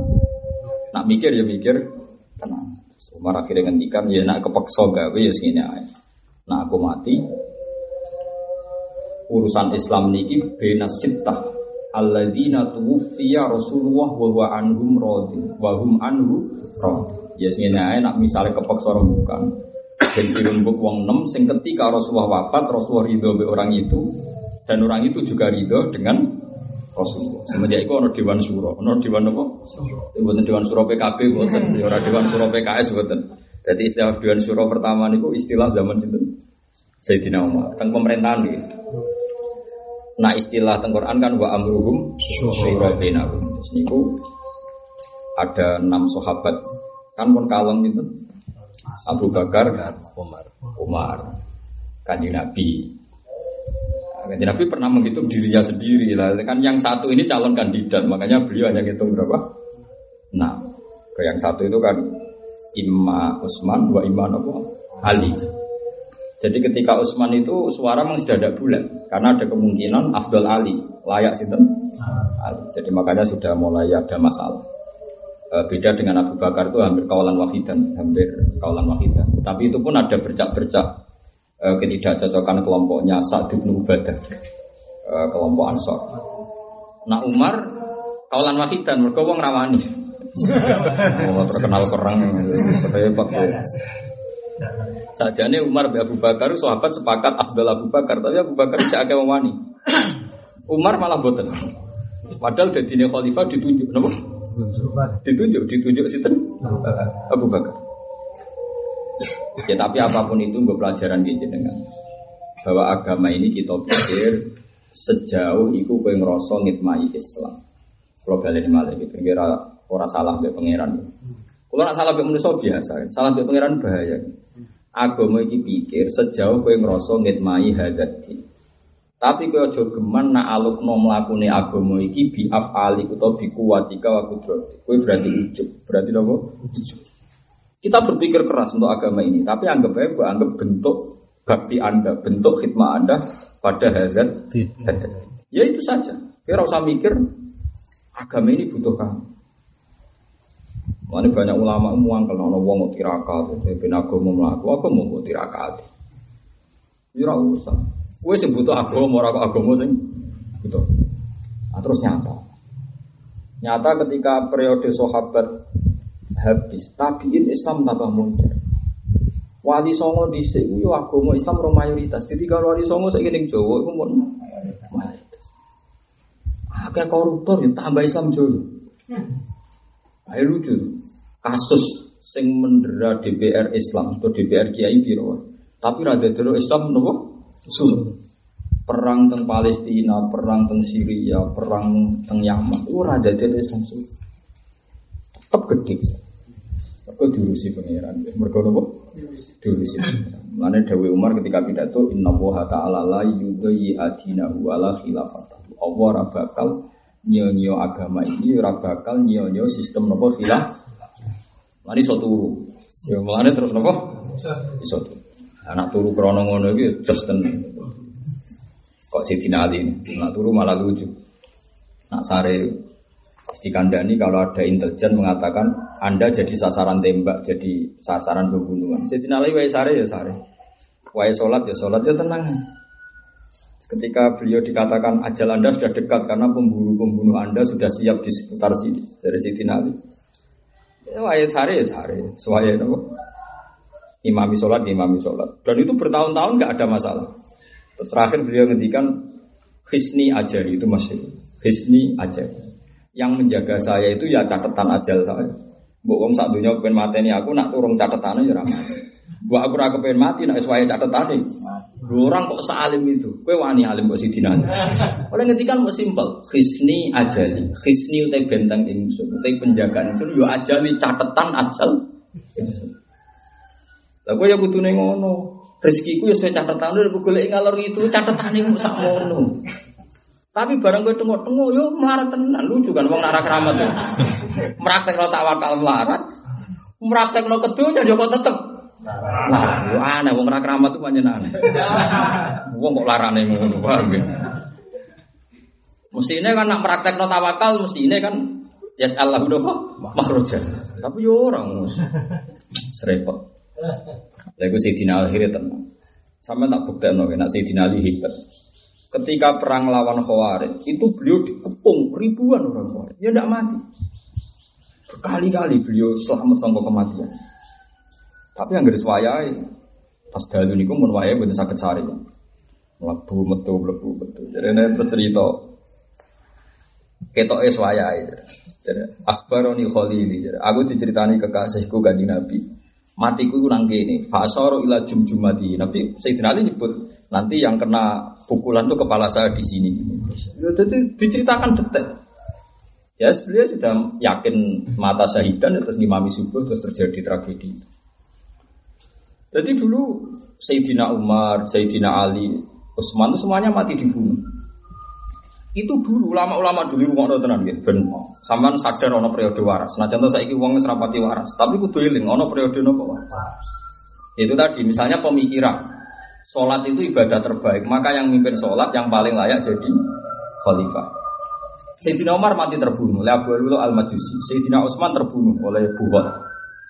nak mikir ya mikir tenan. Umar akhirnya ngendikan, ya nak kepeksa gawe ya segini aja. Nah aku mati, urusan Islam niki bena sitah alladzina tuwfiya Rasulullah wa huwa anhum radhi wa hum anhu radhi. Ya segini aja nak misalnya kepeksa bukan. Dan dirembuk wong nem sing ketika Rasulullah wafat, Rasulullah ridho be orang itu, dan orang itu juga ridho dengan Rasulullah. Semenjak itu ono Dewan Suro, ono Dewan apa? Bukan Dewan Suro PKB, bukan. Orang Dewan Suro PKS, bukan. Jadi istilah Dewan Suro pertama niku istilah zaman sinten. Sayyidina Umar tentang pemerintahan gitu. Nah istilah tengkoran kan wa amruhum syura bainahum. Terus niku ada enam sahabat kan pun kalem itu Abu Bakar, Umar, Umar, kanjeng Nabi. Nah, kanjeng Nabi pernah menghitung dirinya sendiri lah. Kan yang satu ini calon kandidat, makanya beliau hanya ngitung berapa? Nah, ke yang satu itu kan Imma Usman, dua Imma apa? Ali. Jadi ketika Utsman itu suara memang sudah ada bulan karena ada kemungkinan Abdul Ali layak sih Ali. Jadi makanya sudah mulai ada masalah. E, beda dengan Abu Bakar itu hampir kawalan wahidan, hampir kawalan wahidan. Tapi itu pun ada bercak-bercak e, ketidakcocokan kelompoknya Sa'd bin Ubadah, e, kelompok Ansor. Nah Umar kawalan wahidan, mereka wong rawani. oh, terkenal kerang, repot. Saja nih Umar bin Abu Bakar sahabat sepakat Abdul Abu Bakar, tapi Abu Bakar tidak akan wani. Umar malah boten. Padahal jadi khalifah ditunjuk, nopo? Ditunjuk, ditunjuk situ Abu Bakar. Ya tapi apa pun itu gue pelajaran gitu dengan bahwa agama ini kita pikir sejauh itu gue ngerasa ngitmai Islam. Kalau balik malah gitu, kira orang salah be pangeran. Kalau nak salah be manusia biasa, salah be pangeran bahaya agama iki pikir sejauh kowe ngrasa ngitmai hadati. Tapi kowe aja geman nak alukno mlakune agama iki bi afali utawa bi kuwatika wa kudrati. Kowe berarti ujub, berarti apa? Ujub. Kita berpikir keras untuk agama ini, tapi anggap aja anggap bentuk bakti Anda, bentuk khidmat Anda pada hadat. Ya itu saja. Kira usah mikir agama ini butuh kamu. Mana banyak ulama muang kalau ono wong tirakat, ben agama mlaku, agama mau tirakat. Ya ora usah. Kowe sing butuh agama ora agama sing butuh. Nah, terus nyata. Nyata ketika periode sahabat habis, tabiin Islam tambah muncul. Wali Songo di sini, agama Islam orang mayoritas. Jadi kalau Wali Songo saya ingin Jawa itu pun mayoritas. Agak koruptor ya tambah Islam Jawa. Ayo lucu kasus sing mendera DPR Islam atau DPR Kiai biro. Tapi rada dulu Islam nopo? Suruh. Perang teng Palestina, perang teng Syria, perang teng Yaman, rada dulu Islam suruh. Tetap gede. Mereka diurusi pangeran. Mereka nopo? Diurusi. Mana Dewi Umar ketika pidato Inna woha ta'ala la yudayi adinahu ala khilafat. Allah bakal nyonyo agama ini, bakal nyonyo sistem nopo khilaf Mari iso turu. Ya terus napa? Iso turu. Anak turu krana ngono iki just tenan. Kok Sidina Ali ini, nak turu malah lucu. Nak sare dikandani kalau ada intelijen mengatakan Anda jadi sasaran tembak, jadi sasaran pembunuhan. Sidina Ali wae sare ya sare. Wae salat ya salat ya tenang. Ketika beliau dikatakan ajal Anda sudah dekat karena pembunuh-pembunuh Anda sudah siap di sekitar sini dari Sidina Ali. Wayat sare ya sare, suaya itu imami sholat, imami sholat. Dan itu bertahun-tahun nggak ada masalah. Terus terakhir beliau ngendikan hisni ajari itu masih hisni ajari. Yang menjaga saya itu ya catatan ajal saya. Bu wong sak dunia pengen mateni aku nak turun catatannya ya ramah. Bu aku ora pengen mati nak sesuai catatane. Orang kok salim itu, kue wani alim kok sidina. Oleh ngetikan mau simpel, khisni ajali, khisni utai benteng ingsun, utai penjagaan ingsun, yo ajali catatan ajal. Lah gue ya butuh ngono, rezekiku ya sesuai catatan udah gue ngalor itu catatan itu sak ngono. Tapi barang gue tengok-tengok, yo melarat tenan lucu kan, wong narak keramat tuh. Meraktek lo tawakal melarat, meraktek lo kedunya dia kok tetep Nah, aneh wong ora keramat tuh pancen aneh. Wong kok larane ngono, paham ya? Mestine kan nak praktekno tawakal mestine kan ya Allah udah kok makhraja. Tapi yo orang serepot. Lha iku Sayyidina akhirnya tenang. Sama tak buktekno nek Sayyidina Ali hebat. Ketika perang lawan Khawarij, itu beliau dikepung ribuan orang Khawarij. Ya tidak mati. Berkali-kali beliau selamat sampai kematian. Tapi yang garis wayai pas dalu niku mun wayahe mboten saged sari. Mlebu metu mlebu metu. Jadi terus cerita ketoke wayai. Jadi akhbaroni khalili. Jadi aku diceritani kekasihku kanjeng Nabi. Matiku itu nang kene. Fasoro ila jumjumati. Nabi Sayyidina Ali nyebut nanti yang kena pukulan itu kepala saya di sini. Jadi diceritakan detail. Ya beliau sudah yakin mata syahidan terus ngimami subuh terus terjadi tragedi. Jadi dulu Sayyidina Umar, Sayyidina Ali, Utsman itu semuanya mati dibunuh. Itu dulu ulama-ulama dulu rumah tenan gitu. Ben sampean sadar ono periode waras. Nah contoh saya wong wis rapati waras, tapi kudu eling ono periode nopo waras. Itu tadi misalnya pemikiran. Sholat itu ibadah terbaik, maka yang mimpin sholat yang paling layak jadi khalifah. Sayyidina Umar mati terbunuh oleh Abu Lulu al-Majusi. Sayyidina Utsman terbunuh oleh Bukhot.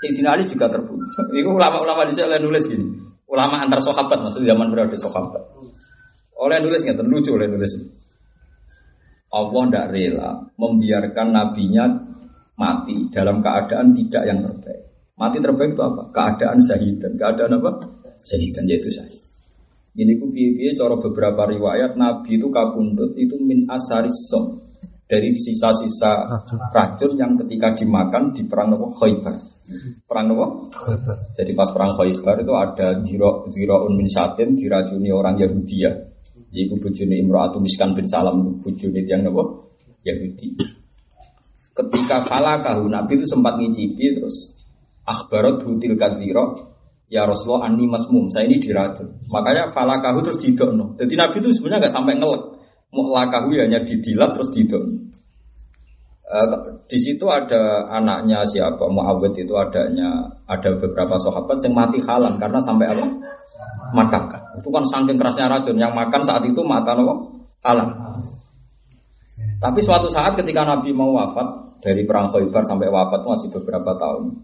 Sayyidina Ali juga terbunuh. Itu ulama-ulama di oleh nulis gini. Ulama antar sahabat maksudnya zaman periode sahabat. Oleh nulis nggak lucu oleh nulis. Allah tidak rela membiarkan nabinya mati dalam keadaan tidak yang terbaik. Mati terbaik itu apa? Keadaan syahidan. Keadaan apa? Syahidan yaitu syahid. Ini ku piye cara beberapa riwayat Nabi itu kabundut itu min asarisom dari sisa-sisa racun yang ketika dimakan di perang Nabi Khaybar. Perang Nabi Jadi pas perang Khaybar itu ada ziro ziro min satin diracuni orang Yahudi ya. Iku bujuni Imro'atu Miskan bin Salam bujuni yang Nabi Yahudi. Ketika falakahu Nabi itu sempat ngicipi terus akhbarat hutil kadhiro ya Rasulullah ani masmum saya ini diracun makanya falakahu terus didokno. Jadi Nabi itu sebenarnya nggak sampai ngelek. Lakahu ya hanya didilat terus didokno. Uh, di situ ada anaknya siapa? Muawid itu adanya ada beberapa sahabat yang mati halam karena sampai apa? Makan kan itu kan saking kerasnya racun yang makan saat itu mata apa halam tapi suatu saat ketika Nabi mau wafat dari perang Khaybar sampai wafat masih beberapa tahun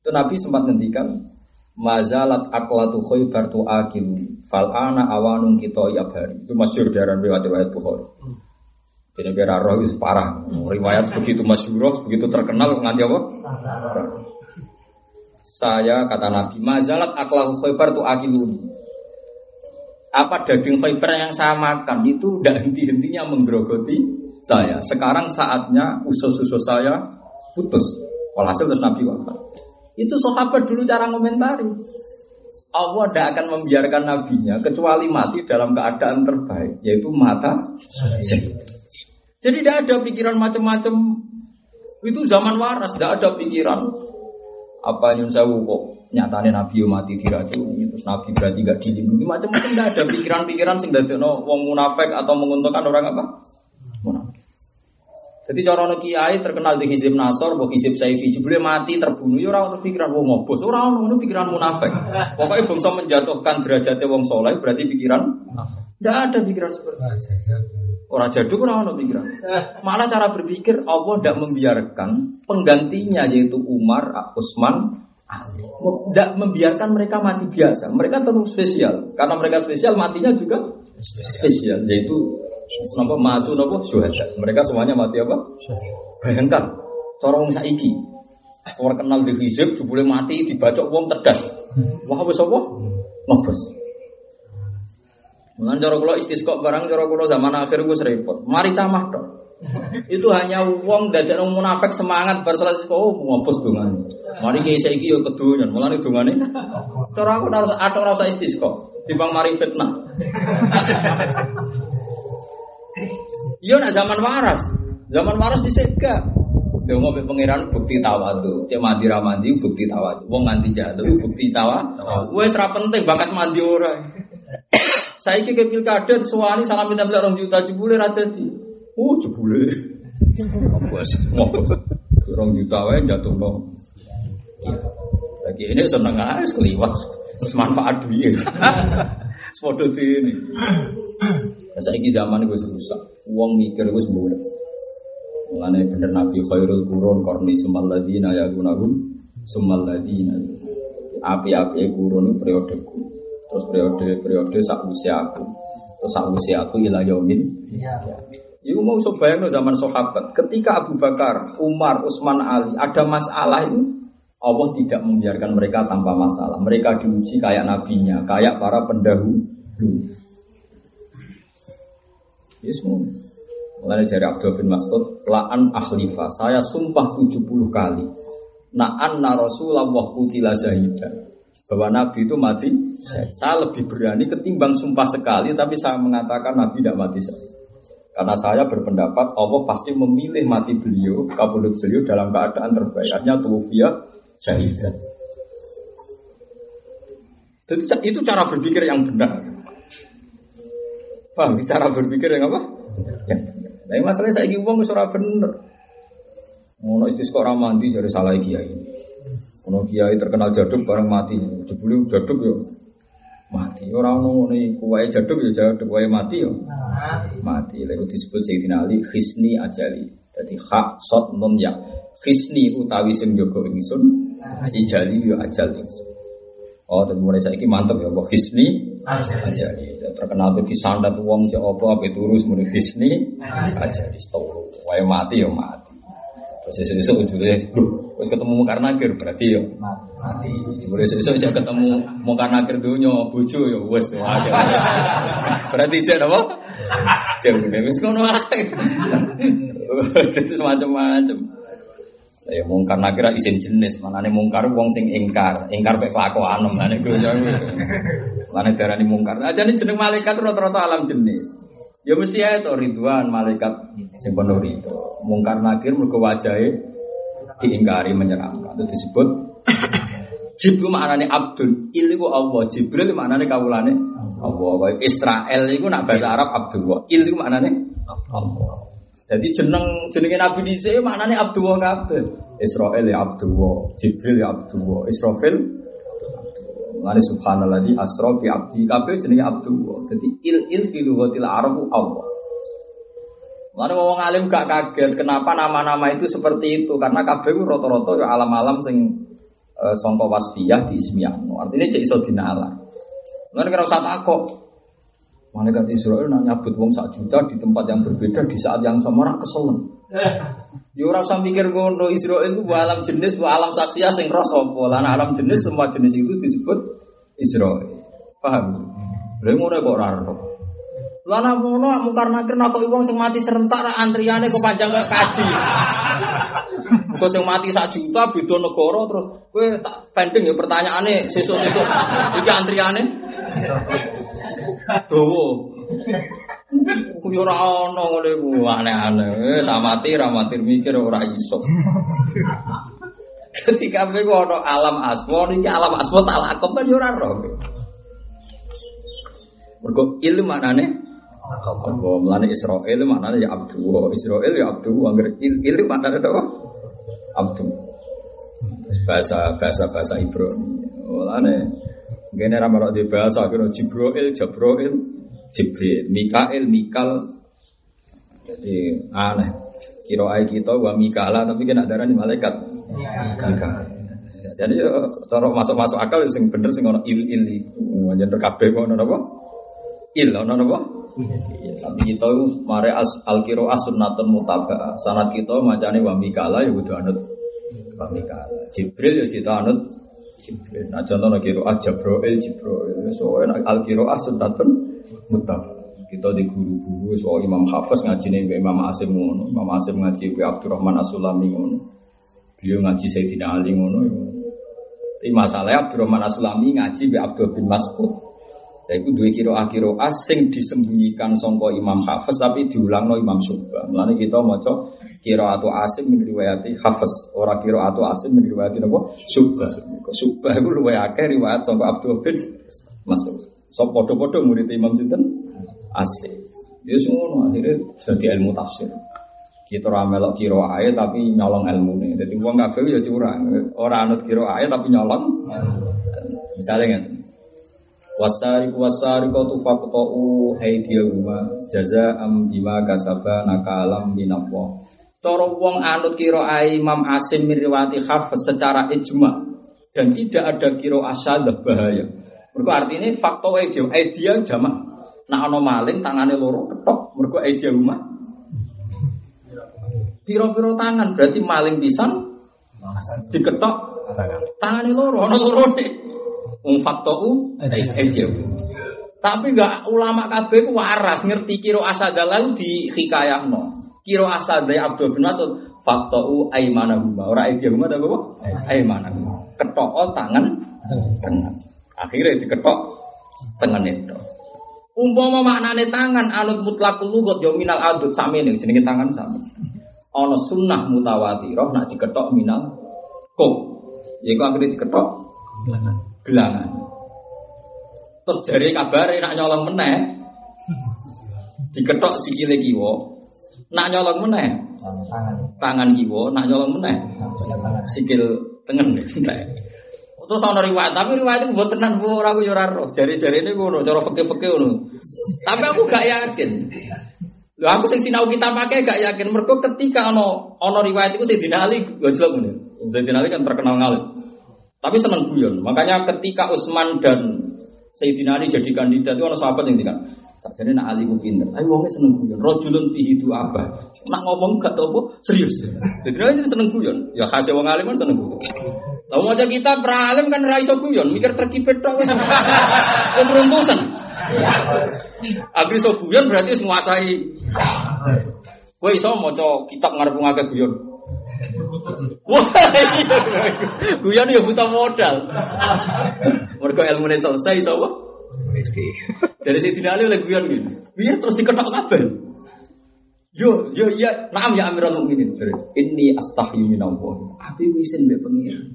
itu Nabi sempat ngendikan Mazalat aklatu khaybar tu akilu fal ana awanung kita yabari. Itu masyhur dari riwayat-riwayat Bukhari. Jadi biar roh itu parah. Riwayat begitu masyhur, begitu terkenal nganti apa? Saya kata Nabi, mazalat aklatu khaybar tu akilu. Apa daging khaybar yang saya makan itu tidak henti-hentinya menggerogoti saya. Sekarang saatnya usus-usus saya putus. Walhasil terus Nabi wafat. Itu sahabat dulu cara komentari. Allah tidak akan membiarkan nabinya kecuali mati dalam keadaan terbaik, yaitu mata. Jadi tidak ada pikiran macam-macam. Itu zaman waras, tidak ada pikiran apa yang saya kok nyatanya nabi mati diracuni terus nabi berarti gak dilindungi macam-macam tidak ada pikiran-pikiran sing no wong munafik atau menguntungkan orang apa munafik jadi cara kiai terkenal di hizib Nasor, bahwa hizib Saifi, jebule mati terbunuh, ya orang pikiran wong ngobos, orang itu pikiran munafik. Pokoknya bangsa menjatuhkan derajatnya wong soleh, berarti pikiran tidak ada pikiran seperti itu. Orang jaduk orang ada pikiran. Malah cara berpikir Allah tidak membiarkan penggantinya yaitu Umar, Utsman. Tidak membiarkan mereka mati biasa. Mereka tetap spesial. Karena mereka spesial, matinya juga spesial. Yaitu Napa matu napa syuhada. Mereka semuanya mati apa? Bayangkan cara wong saiki. Orang kenal di hizib jebule mati dibacok wong tedas. Wah wis apa? Nobos. Mulan cara kula istisqa barang cara kula zaman akhir gue repot. Mari camah dong. Itu hanya wong dadekno munafik semangat bar salat oh ngopos dongane. Mari kiai saiki yo kedonyan, mulane dongane. Cara aku ora ora usah istisqa. Timbang mari fitnah. Iya nak zaman waras. Zaman waras disegak. Dongo be pangeran bukti tawadu. Cek mandi ra mandi bukti tawadu. Wong nganti jatuh bukti tawa. Wes ra penting bakas mandi ora. Saiki ke pilkada suwani salam minta beli orang juta jebule ra dadi. Oh jebule. Bos. Orang juta wae jatuh no. Lagi ini seneng aja keliwat. Manfaat duit. Sepodo ini. Saya ini zaman gue rusak. Uang mikir gue sembuh. Mulane bener Nabi khairul kurun korni sumal ladina ya gunagum sumal ladina. Api-api kurun itu periodeku. Terus periode periode sak usia aku. Terus sak usia aku ilah yaumin. Iya. Ibu mau bayang zaman sahabat. Ketika Abu Bakar, Umar, Utsman, Ali ada masalah itu Allah tidak membiarkan mereka tanpa masalah. Mereka diuji kayak nabinya, kayak para pendahulu. Ya semua. Mulai dari Abdul bin Mas'ud, la'an akhlifa, saya sumpah 70 kali. na anna Rasulullah kutila syahidan. Bahwa Nabi itu mati. Saya lebih berani ketimbang sumpah sekali tapi saya mengatakan Nabi tidak mati syahid. Karena saya berpendapat Allah pasti memilih mati beliau, kabulut beliau dalam keadaan terbayarnya tuwfiya syahidan. Jadi itu cara berpikir yang benar. Paham? Cara berpikir yang apa? Yang benar. Tapi masalahnya saya ingin uang surah bener. Ngono istisqa ora mandi jadi salah kiai. Ono kiai terkenal jaduk bareng mati. Jebule jaduk yo mati. Ora ono ngene iku jaduk yo jaduk mati yo. Mati. Lalu disebut Sayyidina Ali khisni ajali. Jadi hak sot non ya. Khisni utawi sing jaga ingsun ajali yo ajal ingsun. Oh, dan mulai saya mantap ya, Mbok Hisni Ajali. Terkenal bagi sandat uang cek apa apa turus mulai Hisni Ajali. Setoro. Wae mati ya mati. Terus sesuk ujule, wis ketemu Nakir berarti ya mati. Mulai sesuk aja ketemu Mungkar Nakir dunya bojo ya wis wae. Berarti cek apa? Cek wis ngono ae. Itu semacam-macam. Ya mungkar nakira isim jenis, mana nih mungkar wong sing ingkar, ingkar pek kelakuan, mana nih dunia, mana darah nih mungkar. Aja nih jeneng malaikat rata-rata alam jenis. Ya mesti ya itu ridwan malaikat sing penuh itu. Mungkar nakir mergo wajahe diingkari menyeramkan. Itu disebut Jibril maknane Abdul, il iku Allah, Jibril maknane kawulane Allah. Israel iku nak bahasa Arab Abdullah, il iku maknane Allah. Jadi jeneng jenenge Nabi Dise maknane Abdullah kabeh. Israel ya Abdullah, Jibril ya Abdullah, Israfil Lani subhanallah di asra bi abdi kabeh jenenge Abdullah. Jadi il il fi lughatil Arab Allah. Lalu wong alim gak kaget kenapa nama-nama itu seperti itu karena kabeh rata-rata ya alam-alam sing e, sangka wasfiyah di ismiyah. Artinya cek iso dinalar. Lalu kira usah takok, Malaikat Israel nak nyabut wong sak juta di tempat yang berbeda di saat yang sama ora keselen. Ya ora usah mikir ngono Israel itu alam jenis, bu alam saksia sing roh sapa. Lan alam jenis semua jenis itu disebut Israel. Paham? Lha ngono kok ora ora. Lan ngono mungkar nakir kok wong sing mati serentak ra antriane kok panjang kok kaji. Kok sing mati sak juta beda negara terus kowe tak pending ya pertanyaane sesuk-sesuk iki antriane. Dawa. Ku yo ora ana ngene ku aneh-aneh. Samati ra mati mikir ora iso. Jadi kabeh ku ana alam asma niki alam asma tak lakon kan yo ora roh. Mergo ilmu maknane apa melane Israel maknane ya abdu Israel ya abdu angger il maknane apa abdu bahasa bahasa bahasa Ibrani melane Gini ramal di bahasa kira Jibril, Jabroil, Jibril, Mikael, Mikal. Jadi aneh. Kira ayat kita wa Mikala tapi kena darah di malaikat. Jadi cara masuk-masuk akal sing bener sing ono il il iku. Yen kabeh ono apa? Il ono apa? Tapi kita mare as al kiro sunnatun mutaba. Sanat kita macane wa Mikala ya kudu anut wa Mikala. Jibril ya kita anut Jibril. Nah contohnya kiro ah Jabroil Jibril. So enak al kiro ah sunatun mutaf. Kita di guru-guru so Imam Hafiz ngaji nih Imam Asim ngono. Imam Asim ngaji be Abdurrahman Asulami ngono. Beliau ngaji Sayyidina Ali ngono. Tapi masalahnya Abdurrahman Asulami ngaji be Abdul bin Mas'ud. Ya itu dua kiro akiro asing disembunyikan songko Imam Hafiz tapi diulang no Imam Subah. Mulanya kita mau kiro atau asim riwayati Hafiz. Orang kiro atau asim riwayati nopo Subah. Subah itu luwih akeh riwayat songko Abdul bin Mas'ud. So podo-podo murid Imam Sinten asim. Ya semua akhirnya jadi ilmu tafsir. Kita ramelok kiro ayat tapi nyolong ilmu nih. Jadi uang kabeh ya curang. Orang anut kiro ayat tapi nyolong. Misalnya kan, Wasari wasari kau tu faktohu haidiyahuma jaza am bima kasaba nakalam minallah. Coro wong anut kiro Imam Asim miriwati hafiz secara ijma dan tidak ada kiro asadah bahaya. Mereka artinya faktor aidia aidia jamak. Nah ono maling tangane loro ketok. Mereka aidia rumah. Piro-piro tangan berarti maling pisan diketok tangan loro ono loro nih. Faktohu aidia. Tapi enggak ulama kabeh ku waras ngerti kiro asadalah di hikayahno. Kiro asadai Abdul bin Mas'ud Faktau aimanahuma. Ora aidiyahuma tapi apa? Aimanahuma. Ketok tangan tangan. Akhirnya diketok tangan itu. Umpama maknane tangan anut mutlak lugat yo minal adut sami nih jenenge tangan sami. Ana sunnah mutawatirah nak diketok minal kok. Ya kok akhirnya diketok gelangan. Terus jari kabare nak nyolong meneh. Diketok sikile kiwa. Nak nyolong meneh. tangan Tangan kiwa nak nyolong meneh. Sikil tengen. Terus ana riwayat, tapi riwayat itu buat tenan bu ora aku roh. Jari-jari ini ngono, cara fikih-fikih ngono. Tapi aku gak yakin. Lho aku sing sinau kita pakai gak yakin mergo ketika ana ana riwayat itu Sayyidina Ali gojlok ngene. Sayyidina Ali kan terkenal ngalim. Tapi seneng guyon. Makanya ketika Utsman dan Sayyidina Ali jadi kandidat itu ana sahabat yang ngendikan, Sakjane nak Ali pinter. Ayo wonge seneng guyon. Rajulun fihi apa? Nak ngomong gak tau serius. Jadi Ali seneng guyon. Ya khase wong alim kan seneng guyon. Lah mau kita pralim kan ra iso guyon, mikir terkipet wis. Wis runtusan. Iso guyon berarti wis nguasai. Kowe iso maca kitab ngarep ngake guyon. Wah, iya. guyon ya buta modal. Mergo ilmune selesai iso apa? Dari sini dinali oleh guyon gitu. Biar terus diketok kabel. Yo, yo, iya, naam ya Amirul Mukminin. Ini astahyu minallah. Aku wisin mbek pengiran.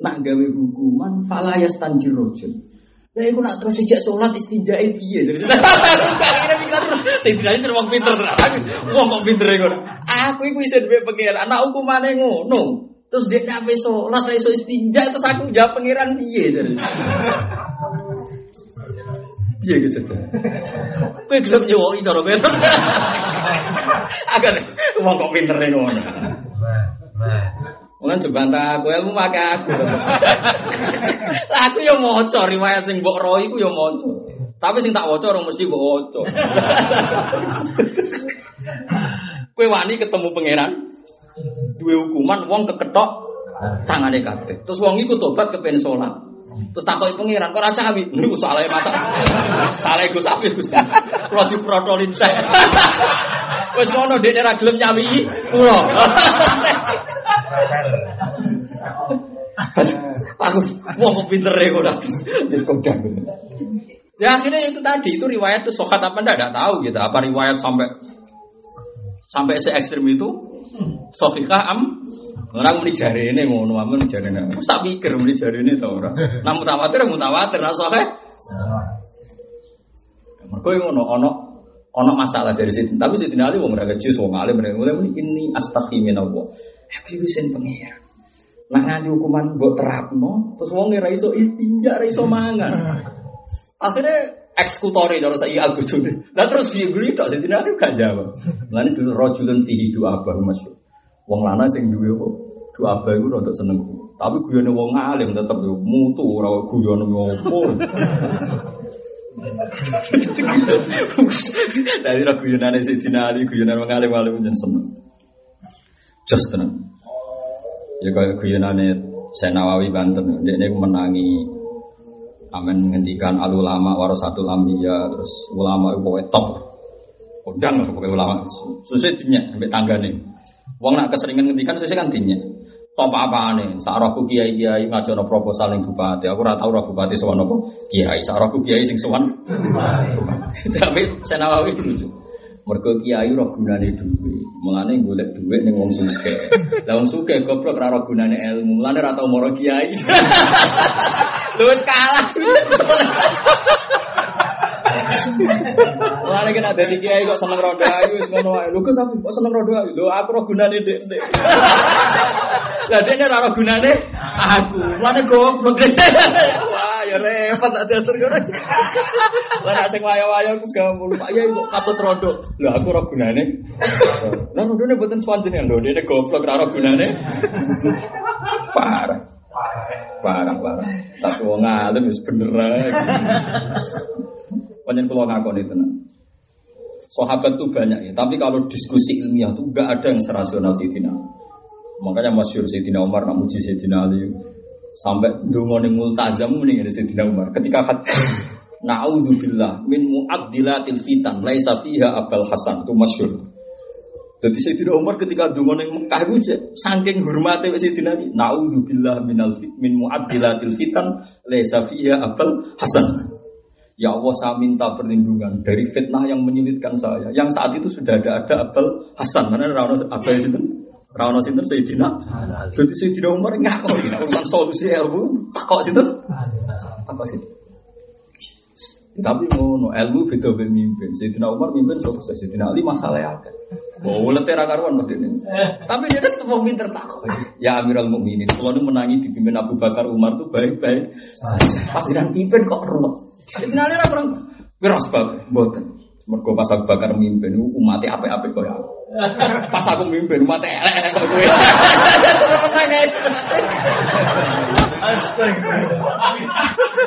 Nak gawe hukuman fala yastanjir rajul. Lah iku nak terus sejak salat istinjae piye? Jadi kira pikir sing terus wong pinter tenan. Wong kok pinter ngono. Aku iku isin mbek pengiran. Anak hukumane ngono. Terus dia nabe sholat, iso istinja, terus aku jawab pengiran piye jadi. Piye gitu aja. Kowe gelem nyewoki cara bener. Agar wong kok pintere ngono. Wong jebantah aku ilmu make aku. Lah aku yo maca riwayat sing mbok ro iku yo maca. Tapi sing tak waca ora mesti mbok waca. Kowe wani ketemu pangeran duwe hukuman wong keketok tangane kabeh. Terus wong iku tobat kepen salat. Terus takoki pangeran, kok ora cawi? Niku saleh masak. Saleh Gus Afif Gus. Kulo diprotolin saya. Wis ngono dek ora gelem nyawi kulo. Aku wong kok pinter Jadi kodang. Ya akhirnya itu tadi itu riwayat itu sokat apa ndak enggak tahu gitu. Apa riwayat sampai sampai se ekstrim itu Sofika am orang muni jari ini ngono amun jari ini. Aku tak pikir muni jari ini tau ora. Nah mutawatir mutawatir nah soalnya. Mereka yang ngono ono ono masalah dari situ. Tapi situ nali wong mereka jus wong alim mereka mulai muni ini astaghfirin Allah. Aku wisen pengira. Nak nganti hukuman mbok terapno, terus wong ora iso istinja, ora iso mangan. Akhirnya eksekutori kalau saya al gujuni. Lah terus dia guri tak sih tidak gak jawab. Lalu dulu rojulun fihi dua abah masuk. Wong lana sing duwe kok dua abah itu untuk seneng. Tapi guyone wong alim tetep yo mutu ora guyone ngopo. Dari ra guyonane Sayyidina Ali guyonan wong alim alim jeneng seneng. Just tenang. Ya kaya guyonane Senawawi Banten, dia menangi Amin menghentikan al ulama warasatul ambiya terus ulama itu pokoknya top. Kodang pokoknya ulama. Susah dinyak sampai tangga nih. Wong nak keseringan ngendikan susah kan dinyak. Top apa nih? Saroku kiai kiai ngajono proposal yang bupati. Aku rata tahu bupati sowan apa kiai. Saroku kiai sing sowan. Tapi saya nawawi lucu. Mergo kiai ora gunane duwe. Mulane golek duit ning wong sugih. Lah wong sugih goblok ora ora gunane ilmu. Mulane ora tau moro kiai. Lu wis kalah. Mulane kena dadi kiai kok seneng rondo ayu wis ngono wae. Lho aku kok seneng rondo ayu. Lho aku ora gunane dek dek. Lah dek ora ora gunane aku. Mulane goblok. Wah ya repot tak diatur ngono. Lah nek sing wayo-wayo aku gampang. Pak Yai kok katut rondo. Lah aku ora gunane. Lah rondone mboten swanjene lho. Dene goblok ora ora gunane. Parah. Parah, parah. Tapi wong alim wis bener ae. Panjen kula ngakoni tenan. Sahabat tuh banyak ya, tapi kalau diskusi ilmiah tuh gak ada yang serasional Sayyidina. Makanya masyur Sayyidina Umar nak muji Sayyidina Ali sampai dungone multazam mending dari Sayyidina Umar. Ketika khat Na'udzubillah min mu'addilatil fitan laisa fiha abal hasan itu masyur. Jadi Sayyidina Umar ketika dungo ning Mekah iku saking hormate Sayyidina Ali, naudzubillah fit min mu'addilatil fitan laisa fiha abal hasan. Ya Allah saya minta perlindungan dari fitnah yang menyulitkan saya. Yang saat itu sudah ada ada Abel Hasan. Mana Rano Abel itu? Rano Sinten Sayyidina. Jadi Sayyidina Umar ngaku ini urusan solusi ilmu. Takok Sinten. Takok Sinten. Tapi ngono ilmu beda be mimpin. Sayyidina Umar mimpin sukses. Sayyidina Ali masalah ya. Oh, letera karuan Mas ini. Tapi dia kan semua pinter takut. Ya Amirul Mukminin, kalau nu menangi dipimpin Abu Bakar Umar tuh baik-baik. Pas dia pimpin kok ruwet. Sayyidina Ali orang kira sebab mboten. Mergo pas Abu Bakar mimpin umat apa-apa kok ya. Pas aku mimpin umat elek kok kowe.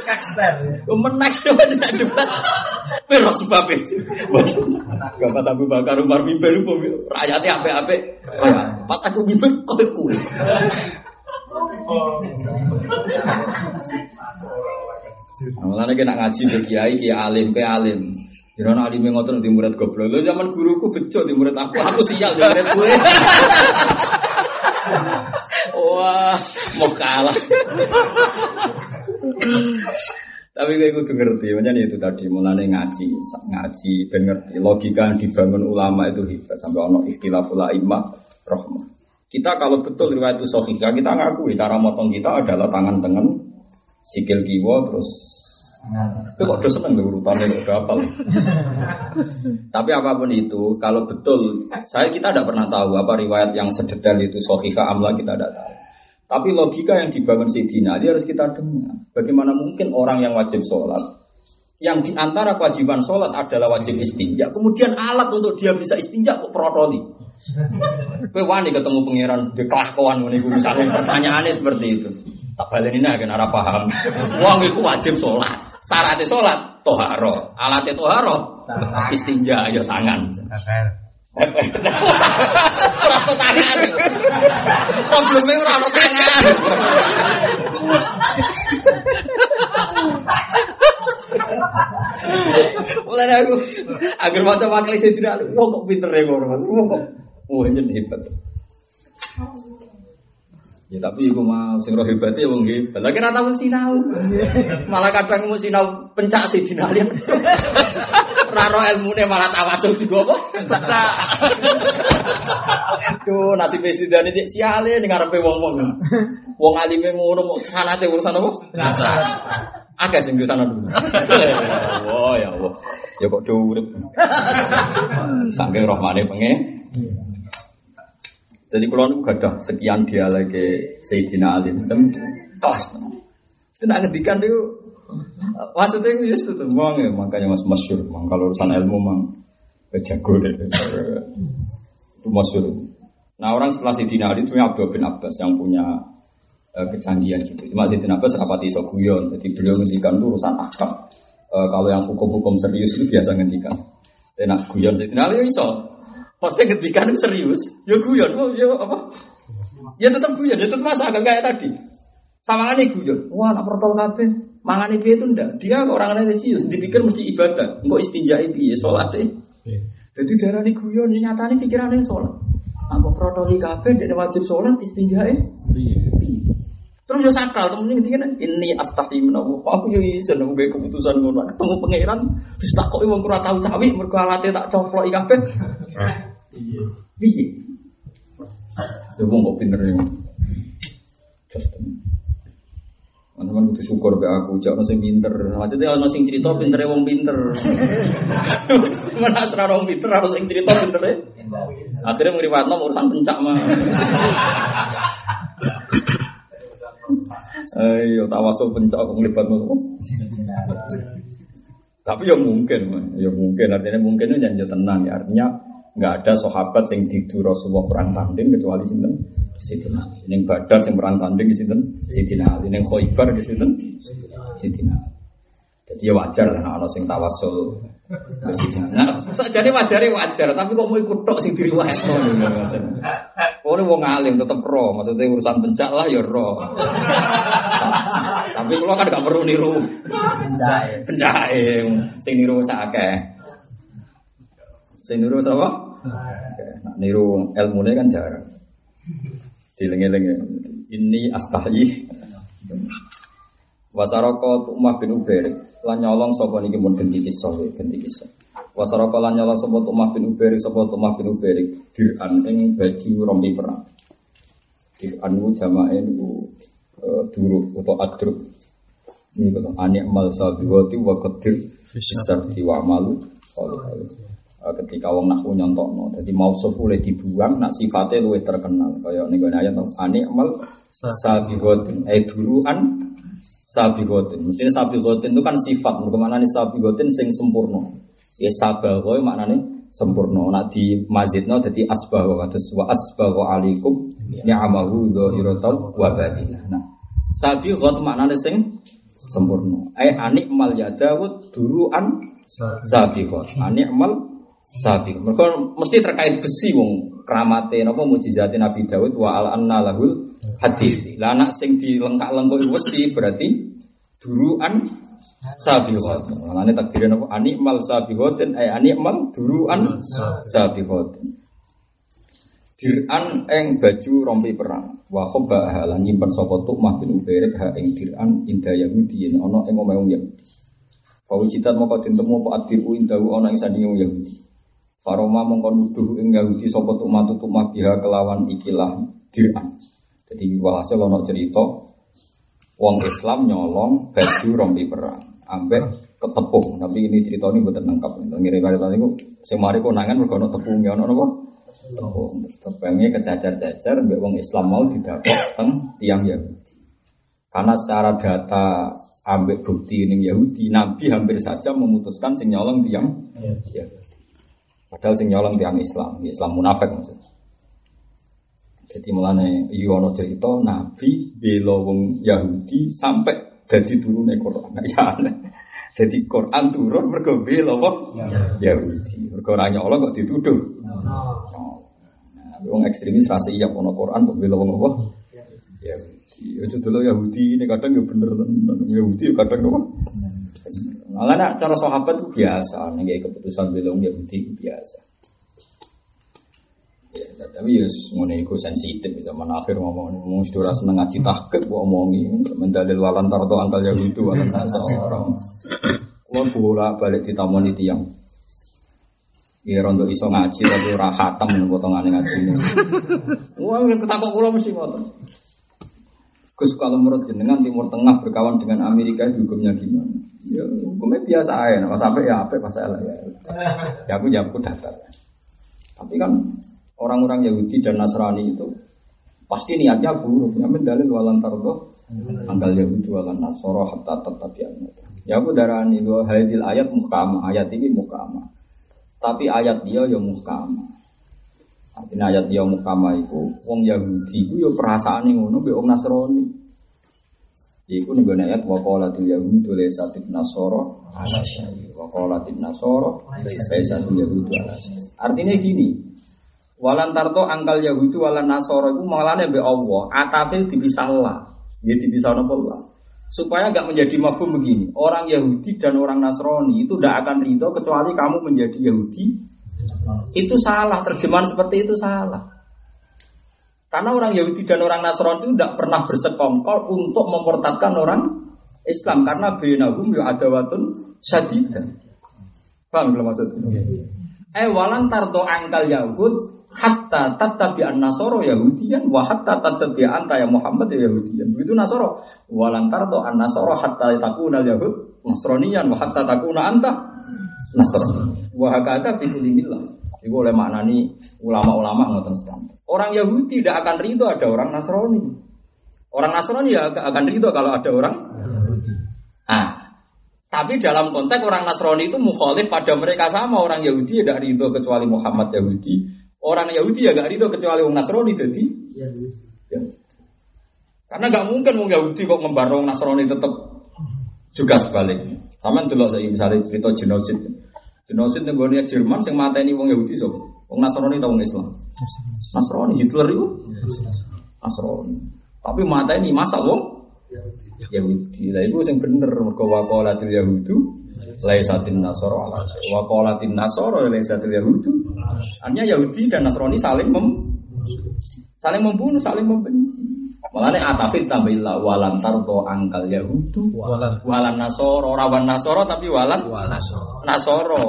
Kakster. Menang menang debat. Piro sebab itu. Gak pas Abu Bakar Umar mimpin rakyatnya apik-apik. Pas aku mimpin kok kowe. Mulane kena ngaji ke kiai, kiai alim, ke alim. Jangan alim yang ngotot di murid goblok. Lo zaman guruku bejo di murid aku, aku sial di murid gue. Wah, mau kalah. Tapi gue ngerti, makanya itu tadi mulai ngaji, ngaji, ben ngerti logika yang dibangun ulama itu hebat sampai ono ikhtilaful imam rahmah. Kita kalau betul riwayat itu sohika, kita ngakui cara motong kita adalah tangan tengen, sikil kiwa, terus itu kok udah seneng urutannya udah hafal. Tapi apa pun itu, kalau betul, saya kita tidak pernah tahu apa riwayat yang sedetail itu sohika amla kita tidak tahu. Tapi logika yang dibangun Sayyidina Ali harus kita dengar. Bagaimana mungkin orang yang wajib sholat, yang di antara kewajiban sholat adalah wajib istinja, kemudian alat untuk dia bisa istinja kok protoli. Kowe wani ketemu pangeran di kelakuan ngene iku misalnya pertanyaannya seperti itu. Tak baleni nek ora paham. Wong iku wajib sholat. Syaratnya sholat toharo, alatnya toharo istinja ya tangan. Ono tangan. Probleme ora ono tangan. Mulai aku agar macam wakil saya tidak, wah kok pinter ya kok, wah kok, wah jadi hebat. Ya tapi iku mah sing roh hebat ya wong hebat. Lagi rata tahu sinau. Malah kadang mau sinau pencak sih dinalian. Raro ilmune malah tawasul juga apa? Pencak. Aduh, nasib istidane cek siale ning ngarepe wong-wong. Wong alime ngono mau sanate urusan apa? Pencak. Akeh sing di sana dulu. Oh ya Allah. Ya kok do urip. Saking rahmane pengen. Jadi kalau nu gada sekian dia lagi Sayyidina Ali kan kelas. Itu nak ngedikan itu maksudnya itu ya itu memang ya makanya mas masyur. Memang kalau urusan ilmu memang jago deh. Itu masyur. Nah orang setelah Sayyidina Ali itu Abdul bin Abbas yang punya uh, kecanggihan gitu. Cuma Sayyidina Abbas rapati guyon. Jadi beliau ngendikan itu urusan akam. Uh, kalau yang hukum-hukum serius itu biasa ngendikan. Dan nak guyon Sayyidina Ali ya iso. Maksudnya ketika itu serius, ya guyon, oh, ya apa? Ya tetap guyon, ya tetap masa agak kayak tadi. Sama ini guyon, wah anak protol kafe, mangan itu itu ndak. Dia orang religius, dipikir mesti ibadah, enggak istinja ya sholat eh. Jadi darah ini guyon, ya nyata ini pikirannya sholat. Apa protol kafe, dia wajib sholat istinja eh. Terus ya sakral, temen ini kan ini astaghfirullah menawa. Aku yo iso nang keputusan ngono. Ketemu pangeran, terus takoki wong ora tau cawi mergo alate tak coplok kabeh. Iya. Piye? Ya wong kok pinter ya. Teman-teman kudu syukur be aku, jak ono sing pinter. Maksudnya ono sing cerita pintere wong pinter. Mana asra wong pinter ono sing cerita pintere. Akhirnya ngriwatno urusan pencak mah. Ayo tawasul pencak kok nglibatno kok. Tapi ya mungkin, ya mungkin artinya mungkin itu janji tenang ya artinya nggak ada sahabat yang tidur Rasulullah perang tanding kecuali sinten Sidina Ali. Yang Badar yang perang tanding di sinten Sidina Ali. Yang Khaybar di sinten Sidina Ali. Jadi ya wajar lah ana sing tawasul. Nah, sajane wajare wajar, tapi kok mau ikut tok sing diriwayatno. Oh, ini wong alim tetep ro, maksudnya urusan pencak lah ya ro. tapi kalau kan gak perlu niru pencahe, pencahe, sing niru sakeh. Sing niru sapa? Nah, niru ilmu kan jarang. Dilengi-lengi. Ini astahi. Wasaroko Umar bin Uberik lan nyolong sapa niki mun genti kisah genti kisah. Wasaroko lan nyolong sapa Umar bin Uberik sapa Umar bin Uberik diran ing baju rompi perang. Diran ku jamae niku uh, duruk atau adruk. Ini kata anik mal sabiwati wa qadir besar wa malu ketika wong nahwu nyontokno dadi mausuf oleh dibuang nak sifatnya luwih terkenal. Kaya gone ayat anik mal sabiqatin. Eh duruan sabiqatin. Mestinya sabiqatin itu kan sifat. Mergo maknane sabiqatin sing sempurna. Ya sabagha maknane sempurna. Nak di mazidno dadi asbagha kados wa asbagha alaikum ni'amahu dzahiratan wa batinah nah sabiqat maknane sing sempurna. Eh anik mal ya Dawud duruan sabiqat anik sabi. Mereka mesti terkait besi wong keramate napa mujizate Nabi Daud wa al anna lahul hadid. Lah anak sing dilengkak-lengkok besi berarti duruan sabiqat. Mulane takdire napa animal sabiqatin ay animal duruan sabiqat. Diran eng baju rompi perang wa khabba lan nyimpen sapa Tukmah bin Ubairik ha ing diran inda Yahudi ana ing omahe Yahudi. Fawujitat moko ditemu apa adiru indahu ana ing sandinge. Faroma mongko nuduh ing Yahudi sapa tumatu tumah biha kelawan ikilah diran. Jadi walhasil ana cerita wong Islam nyolong baju rompi perang ambek ketepung. Tapi ini cerita ini buatan lengkap. Ngirim kali tadi sing mari konangan mergo ana tepungnya ana napa? Tepung. Terus tepungnya kecacar-cacar ambek wong Islam mau didapat teng tiang Yahudi. Karena secara data ambek bukti ini Yahudi, Nabi hampir saja memutuskan sing nyolong tiang Yahudi. Padahal sing nyolong tiang Islam, Islam munafik maksudnya. Jadi mulane iya ana cerita Nabi bela wong Yahudi sampai jadi turun Quran. Ya Jadi Quran turun mergo bela wong Yahudi. Mergo ora nyolong kok dituduh. Nah, wong ekstremis rasa iya ono Quran kok bela wong apa? Yahudi. Ya dulu Yahudi ini kadang ya bener Yahudi kadang apa? Malah nak cara sahabat itu biasa, nih keputusan belum Yahudi itu biasa. Ya, tapi ya semuanya itu sensitif zaman akhir ngomong ngomong sudah seneng ngaji tahqiq gua omongi mendalil walan tarto angkal Yahudi walan orang. Kulo bola balik ditamoni tiang. Ya rondo iso ngaji tapi ora khatam potongane ngaji. Wah, ketakok kula mesti ngoten. Gus kalau menurut jenengan Timur Tengah berkawan dengan Amerika hukumnya gimana? Ya, hukumnya biasa aja, nah, sampai ya apa masalah ya. Ya aku ya aku daftar. Tapi kan orang-orang Yahudi dan Nasrani itu pasti niatnya buruk. Ya mendalil walan tardo anggal Yahudi walan Nasoro hatta tetap ya. Ya aku darani dua hadil ayat muhkama, ayat ini muhkama. Tapi ayat dia ya muhkama. Artinya ayat dia muhkama itu, wong Yahudi itu ya yang ngono, wong Nasrani. Iku nih gue ayat wakolatil yahudu lesatit nasoro wakolatil nasoro lesatil yahudu Artinya gini, walan tarto angkal yahudu walan nasoro itu malah be Allah, atafil dipisah lah, dia dipisah nopo lah. Supaya nggak menjadi mafhum begini, orang Yahudi dan orang Nasrani itu tidak akan ridho kecuali kamu menjadi Yahudi. Itu salah, terjemahan seperti itu salah. Karena orang Yahudi dan orang Nasrani itu tidak pernah bersekongkol untuk mempertahankan orang Islam karena bainahum ya ada watun sadidan. Paham belum maksudnya? Eh walan tarto angkal Yahud hatta tatabi an nasoro Yahudian wa hatta tatabi anta ya Muhammad ya Yahudian. Begitu Nasoro walan tarto an nasoro hatta takuna Yahud Nasronian wa hatta takuna anta Nasrani. Wa hakata fi kulli Iku oleh maknani ulama-ulama ngoten standar. Orang Yahudi tidak akan ridho ada orang Nasrani. Orang Nasrani ya akan ridho kalau ada orang Ah, tapi dalam konteks orang Nasrani itu mukhalif pada mereka sama orang Yahudi tidak ridho kecuali Muhammad Yahudi. Orang Yahudi ya gak ridho kecuali orang Nasrani jadi. Ya. Karena gak mungkin orang Yahudi kok membarong Nasrani tetap juga sebaliknya. Sama dulu saya misalnya cerita genosid. Genosid yang gue Jerman yang mata ini wong Yahudi so, wong Nasrani atau wong Islam. Nasrani Hitler itu Nasrani. Tapi mata ini masa wong Yahudi. Lah itu yang bener mergo waqalatil yahudu laisatin nasara ala Waqalatin nasara laisatil yahudu Artinya Yahudi dan Nasrani saling mem saling membunuh, saling membenci. Malah nih atafit tambahillah walan tarto angkal Yahudu. Walan. walan Nasoro rawan Nasoro tapi walan Walasor. Nasoro.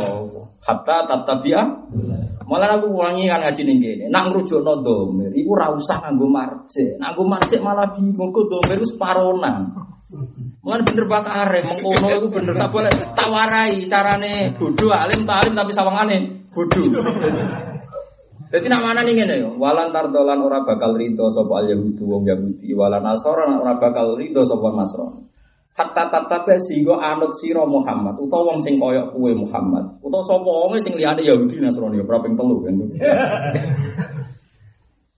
Hatta tatabia malah aku wangi kan ngaji ning kene. Nak ngrujukno domir iku ora usah nganggo marjek nak nganggo marjek malah bingung kok domir iku separonan. Mulane bener bakare mengkono iku bener. Tak boleh tak warai carane bodoh alim tak alim tapi sawangane bodoh Jadi nak mana nih ngene yo, walan tardolan ora bakal rido sapa al yahudu wong yahudi, walan nasara ora bakal rido sapa nasrani. Hatta tatabe sehingga anut sira Muhammad utawa wong sing kaya kuwe Muhammad utawa sapa wong sing liyane Yahudi Nasrani ya ping telu kan.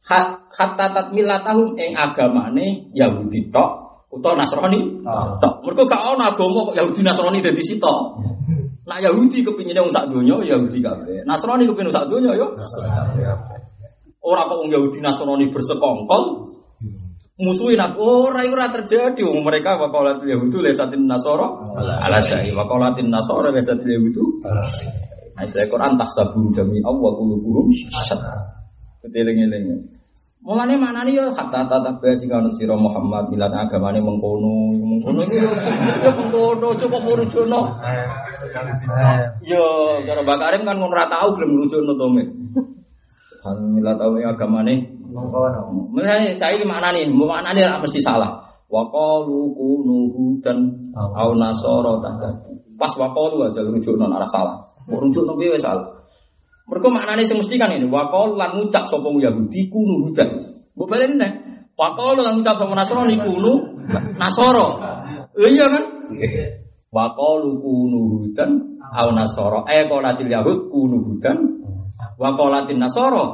Hat- Hatta tatmilatahum ing agamane Yahudi tok utawa Nasrani tok. Mergo gak ono agama kok Yahudi Nasrani dadi sitok. Nak Yahudi kepingine wong sak donya Yahudi kabeh. Nasrani kepingin sak donya yo. Ora kok wong Yahudi Nasrani bersekongkol musuhin aku ora iku ora terjadi wong mereka waqalatul yahudu lesatin nasara ala syai waqalatin nasara lesatil yahudu Nah, Quran tahsabun jami Allah qulubuhum syat. Keteling-eling. Mulane manane yo kata tata bae sing ana sira Muhammad milat agamane mengkono, mengkono yo yo mengkono cukup merujukno. Yo, cara Mbak Karim kan ngono ora tau gelem merujukno to me. Kan milat agamane Mengkono. Ini makna nih, makna nih mesti salah. Wakalu kunu hudan au nasoro tahta. Pas wakalu aja rujuk non arah salah. Mau rujuk non biasa salah. Mereka maknanya sing mesti kan ini. Wakalu lan ngucap sopong Yahudi kunu hudan. Gue balik nih. Wakalu lan ngucap sopong Nasrani kunu nasoro. Iya kan? Wakalu kunu hudan au nasoro. Eh kolatil Yahud kunu hudan. Wakolatin nasoro.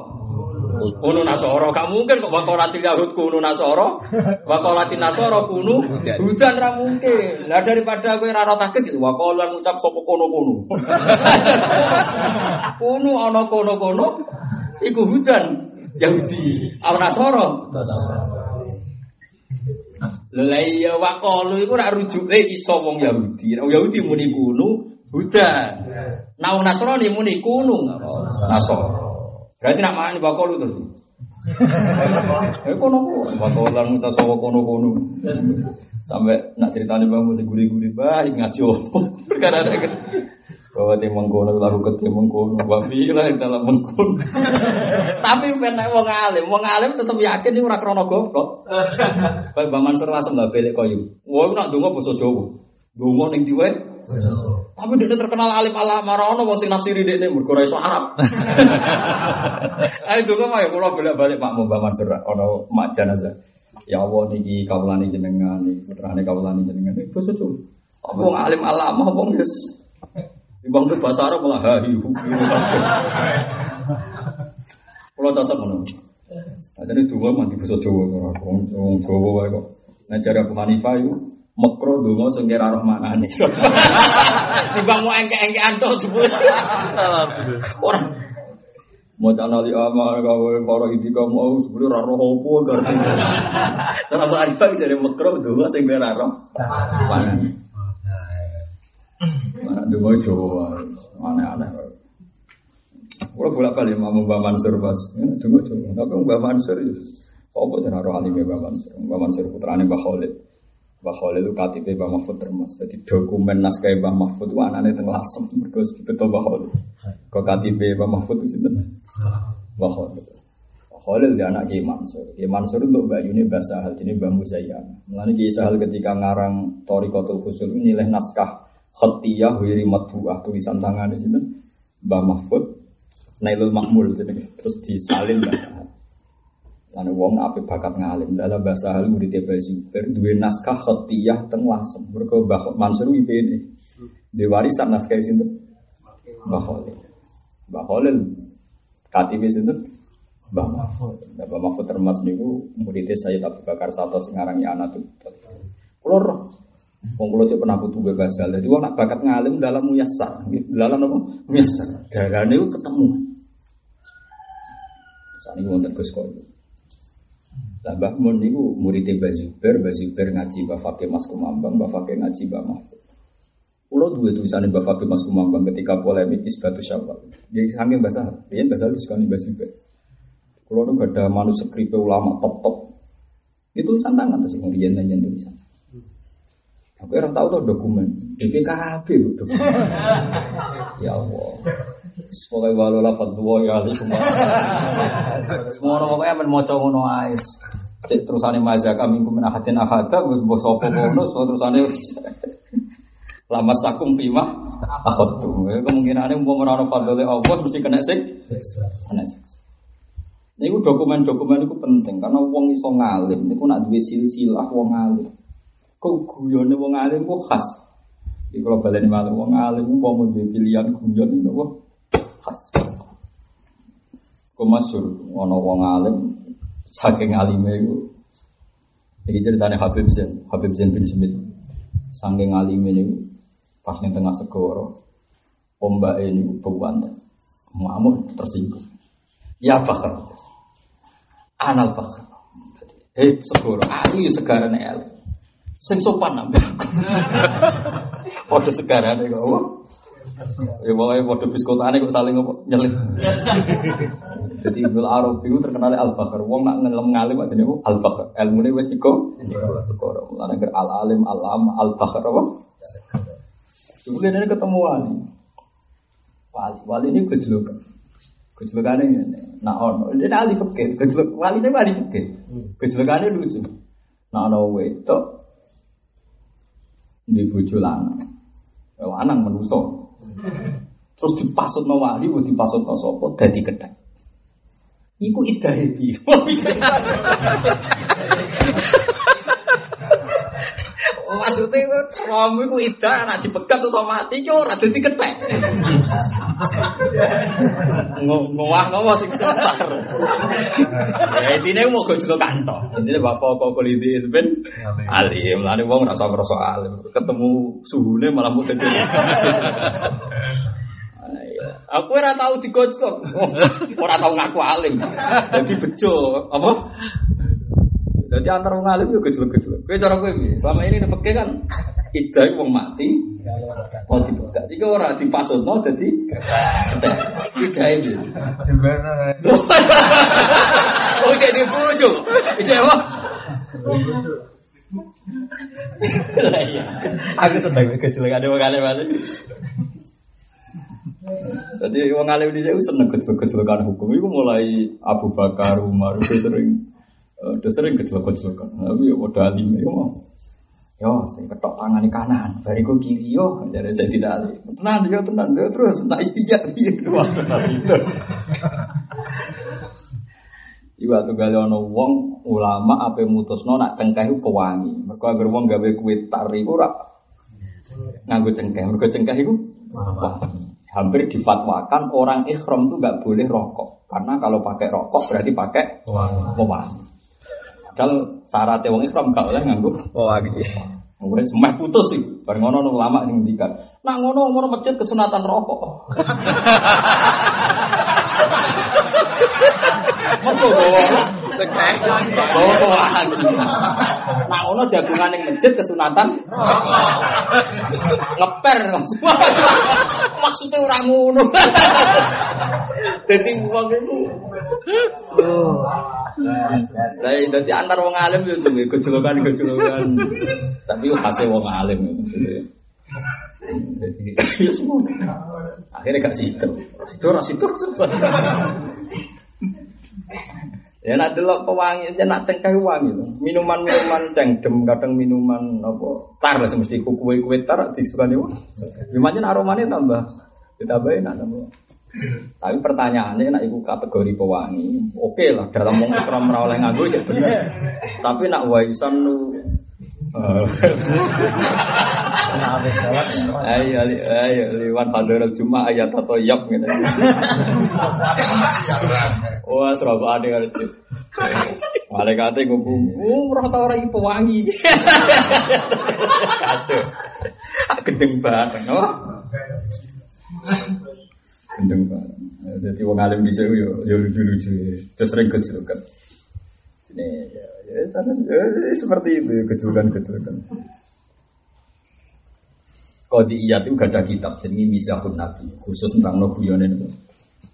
Kunu nasoro, gak mungkin kok wakolatil Yahud kunu nasoro, wakolatin nasoro kunu hudan ra mungkin. Lah daripada kowe ra takut gitu, wakolan ngucap sapa kono-kono. Kunu ana kono-kono iku hudan Yahudi, au nasoro. Lha iya wakalu iku rak rujuke iso wong Yahudi. Wong Yahudi muni kunu hudan. Nah Nasrani muni kunu nasoro. Berarti nak makan wakalu terus. Eh kono kono, wakalan muta sawa kono kono. Sampai nak ceritanya bang mesti gurih-gurih baik ngaji opo. Perkara ada kan. Bahwa tim mengkono lalu ke tim mengkono, babi lah di dalam mengkono. Tapi penak wong alim, wong alim tetap yakin ini ora krono goblok. Kayak Bang Mansur Lasem lah belik koyo. Iku nak donga basa Jawa. Donga ning diwe. Tapi dia terkenal alim alam marono wong sing nafsiri dekne mergo ora iso Arab. Ayo donga mah ya kula bolak-balik Pak Mbah Mansur ono mak jenazah. Ya Allah niki kawulane jenengan, niki putrane kawulane jenengan. Basa Jawa. Apa wong alim alam apa wis Ibang tuh bahasa Arab malah hahi Kalau tetap ngono. Nah, jadi dua mandi bahasa Jawa ora wong wong Jawa kok. Nah cara Abu Hanifah itu makro donga sing kira roh maknane. Timbang mau engke-engkean to jebul. Ora mau cana li amal gawe para itika mau sebelum ora roh opo ngerti. Cara Abu Hanifah jadi makro donga sing kira roh maknane. Mana donga Jawa aneh-aneh. Kalau bolak balik mau Mbak Mansur pas, tunggu coba. Tapi Mbak Mansur itu, apa sih naruh alim Mbak Mansur? Mbak Mansur putrane Mbak Khalid. Mbak Khalid itu KTP Mbak Mahfud termas. Jadi dokumen naskah Mbak Mahfud itu anaknya tengah lasem. Mbak Khalid. Kok KTP Mbak Mahfud itu Mbak Khalid. Mbak Khalid dia anak Kiai Mansur. Kiai Mansur untuk Mbak Yuni bahasa hal ini Mbak Muzayyan. Melani Kiai Sahal ketika ngarang Torikotul Fusul nilai naskah khatiyah wiri matbuah tulisan tangan di sini Mbak Mahfud Nailul Makmul jadi terus disalin bahasa hal. Lalu wong ape bakat ngalim dalam bahasa hal murid Mbah Zubair naskah khatiyah teng lasem. Mergo Mbah Mansur ini di warisan naskah sinten Mbah Khalil. Mbah Khalil KTP sinten Mbah Mahfud. Mbah Mahfud termas niku murid Sayyid Abu Bakar Sato sing aran ya anak tuh. Kulo roh Wong kula cek pernah kudu bebas hal. Wong nak bakat ngalim dalam muyassar. Dalam apa? Muyassar. Darane itu ketemu. Saat ini wonten Gus Koyo. Lah Mbah Mun niku murid Mbah Zubair, Mbah Zubair ngaji Mbah Fakih Mas Kumambang, Mbah Fakih ngaji Mbah Mahfud. Kulo dua tulisannya Bapak Fakih Mas Kumambang ketika polemik isbatu syawal. Dia saking bahasa, dia bahasa itu sekali bahasa juga. Kalau tuh ada manuskrip ulama top top, itu tulisan tangan terus kemudian nanya tulisan. Aku orang tahu tuh dokumen BPKB dokumen. ya Allah. Semoga walau lafad dua ya. Semua orang pokoknya men moco ngono ais. Cek terusane mazhab kami kumin ahadin ahada wis mbok sapa ngono terusane lama sakum fima akhadtu. Kemungkinane umpama ora ana fadhole Allah mesti kena sik. Kena sik. Dokumen-dokumen itu penting karena wong iso ngalim niku nak duwe silsilah wong ngalim. Kok guyone wong alim kok khas. Iki kalau baleni malu wong alim umpama duwe pilihan guyon niku. Kok masyhur ana wong alim saking alime iku. Iki ceritane Habib Zain, Habib Zain bin Smith. Saking alime niku pas ning tengah segoro ombak ini bewan ngamuk tersinggung. Ya bakar. Anal bakar. Hei segoro aku ya segaran el sing sopan nambah Podo segarane kok? Ya pokoknya podo biskotane kok saling nyelip. Jadi Ibnu Arabi itu terkenal al bakar. Wong nak ngelem ngalim aja nih al bakar. Ilmu ini wes iko. Koro. Mulane ger al alim al am al bakar apa? Kemudian ini ketemu wali. Wali, wali ini gejolak. Gejolakannya ini. Nah, ono, ini ahli fikih. Gejolak, wali ini ahli fikih. Gejolakannya lucu. Nah, ono wedok di bojo lanang. Lanang. Terus dipasut no wali, terus dipasut no sopo, dadi kedai. Iku idahe piye? Maksudnya suami ku ida anak dipegat atau mati ki ora dadi ketek. Ngowah ngowah sing sebar. Ya intine mau go juga kantor. Intine bapak kok kuliti ben alim. Lane wong ora ngrasa alim. Ketemu suhune malah dadi. Aku ora tau digojlok. Ora tau ngaku alim. Jadi bejo, apa? Jadi antar wong alim yo gejlek-gejlek. Kowe cara kowe piye? Selama ini fakir kan ida wong mati. Oh dibegat. Iki ora dipasutno dadi ketek. Ida iki. Oh jadi bojo. Iki apa? Aku seneng gejlek ada wong alim alim. Jadi wong alim di saya seneng gejlek-gejlekan hukum. Iku mulai Abu Bakar, Umar, itu sering Udah sering kejelok-kejelokan. Tapi ya udah alim ya mau. Yo, saya ketok tangan kanan, bariku kiri yo, jadi saya tidak alim. Tenang, yo tenang, yo terus, nak istijak, iya, dua itu. Iwa tuh gali ono wong ulama apa mutusno nak cengkeh itu pewangi. Mereka agar wong gawe kue tari rak nganggo cengkeh. Mereka cengkeh itu. Hampir difatwakan orang ikhram itu nggak boleh rokok. Karena kalau pakai rokok berarti pakai pewangi. Padahal syaratnya wong Islam gak oleh nganggo wangi. Wes semah putus sih. Bareng ngono ulama sing ngendikan. Nak ngono umur masjid kesunatan rokok. Mergo bawa cekek. Bawa wangi. Nak ngono jagungan ning masjid kesunatan ngeper. Maksudnya ora ngono. Dadi. Lah dadi antar wong alim yo duwe gejolokan-gejolokan. Tapi yo khase wong alim ya. Akhirnya gak situ. Situ situ cepat. Ya nak delok pewangi, ya nak cengkeh wangi lho. Minuman-minuman cengdem, kadang minuman apa? Tar lah semesti kue-kue tar disukani wong. Gimana aromanya tambah ditambahin nak tambah. Tapi pertanyaannya nak ibu kategori pewangi, oke lah dalam wong ikram ora oleh nganggo cek bener. Tapi nak waisan lu Ayo, ayo, liwan pada cuma ayat atau yap gitu. Wah, seraba ada kan itu. Malaikatnya ngomong, oh, rata orang itu wangi. Kacau. Gendeng banget, oh. Gendeng banget. Jadi wong alim bisa yo yo lucu-lucu. Terus sering kecelakaan. Ini ya, ya, ya, seperti itu ya kecelakaan-kecelakaan. Kodi iya itu gak ada kitab jadi misahun nabi khusus tentang no guyone itu.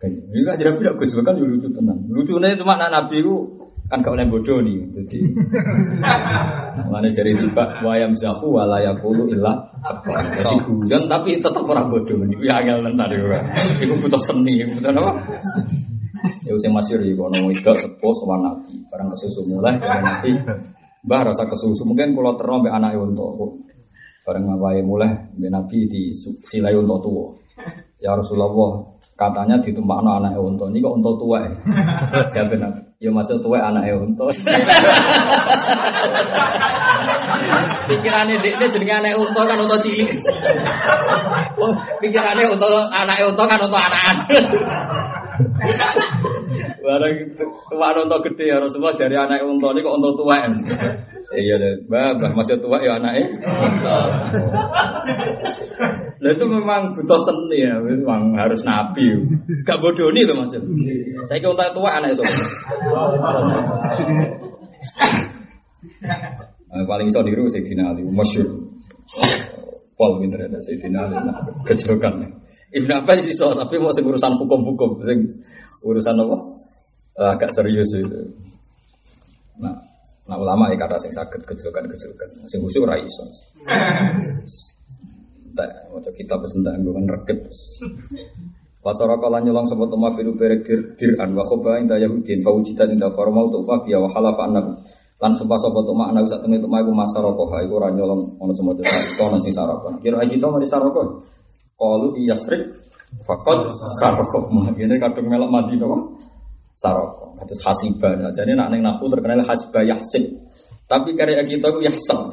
Ini kan jadi tidak gus kan lucu tenan. Lucunya cuma anak nabi itu kan gak boleh bodoh nih. Jadi mana jadi tiba wayam zahu walayakulu ilah. Jadi guyon tapi tetap orang bodoh. Ini ya angel nanti Iku butuh seni, butuh apa? Ya usah masyur ya, kalau itu sepuh sama nabi. Barang kesusu mulai dari nabi. Mbah rasa kesusu mungkin kalau terang anak untuk Bareng ngawae mulai mbek Nabi di silai untuk tua. Ya Rasulullah, katanya ditumpakno anak unta. Ini kok unta tua ya? Jawab Nabi. Ya maksud tua anak unta. Pikirannya dia jenenge anak unta kan unta cilik. Oh, pikirannya untuk anak unta kan untuk anak-anak. Barang tua unta gede ya Rasulullah jari anak unta ini kok unta tua Iya deh, mbak masih tua ya anaknya. Nah itu memang butuh seni ya, memang harus nabi. Gak bodoh nih loh maksud. Saya kira tua anaknya soalnya. Nah, paling iso niru Sayyidina Ali, masyur. Paul pinter ada Sayyidina Ali, nah, kejauhan. Ibn Abbas sih so, tapi mau urusan hukum-hukum, urusan apa? Agak serius itu. Nah, Nah ulama ya kata sing sakit kecilkan, sing khusyuk ora iso. Tak, macam kita pesen tak kan. Pasara kala nyolong sapa tuma biru berek dir diran wa khoba inda yahudin fa wujita inda farma tu fa biya wa halafa annahu lan sumpah sapa tuma anak sak temne tuma iku masaroko ha iku ora nyolong ono desa kono sing saroko kira aji to mari saroko qalu iyasrik faqad saroko ngene kadung melok mati to saroko. Terus hasibah. Nah, jadi nak neng nahu terkenal hasibah yahsib. Tapi karya kita itu yahsab.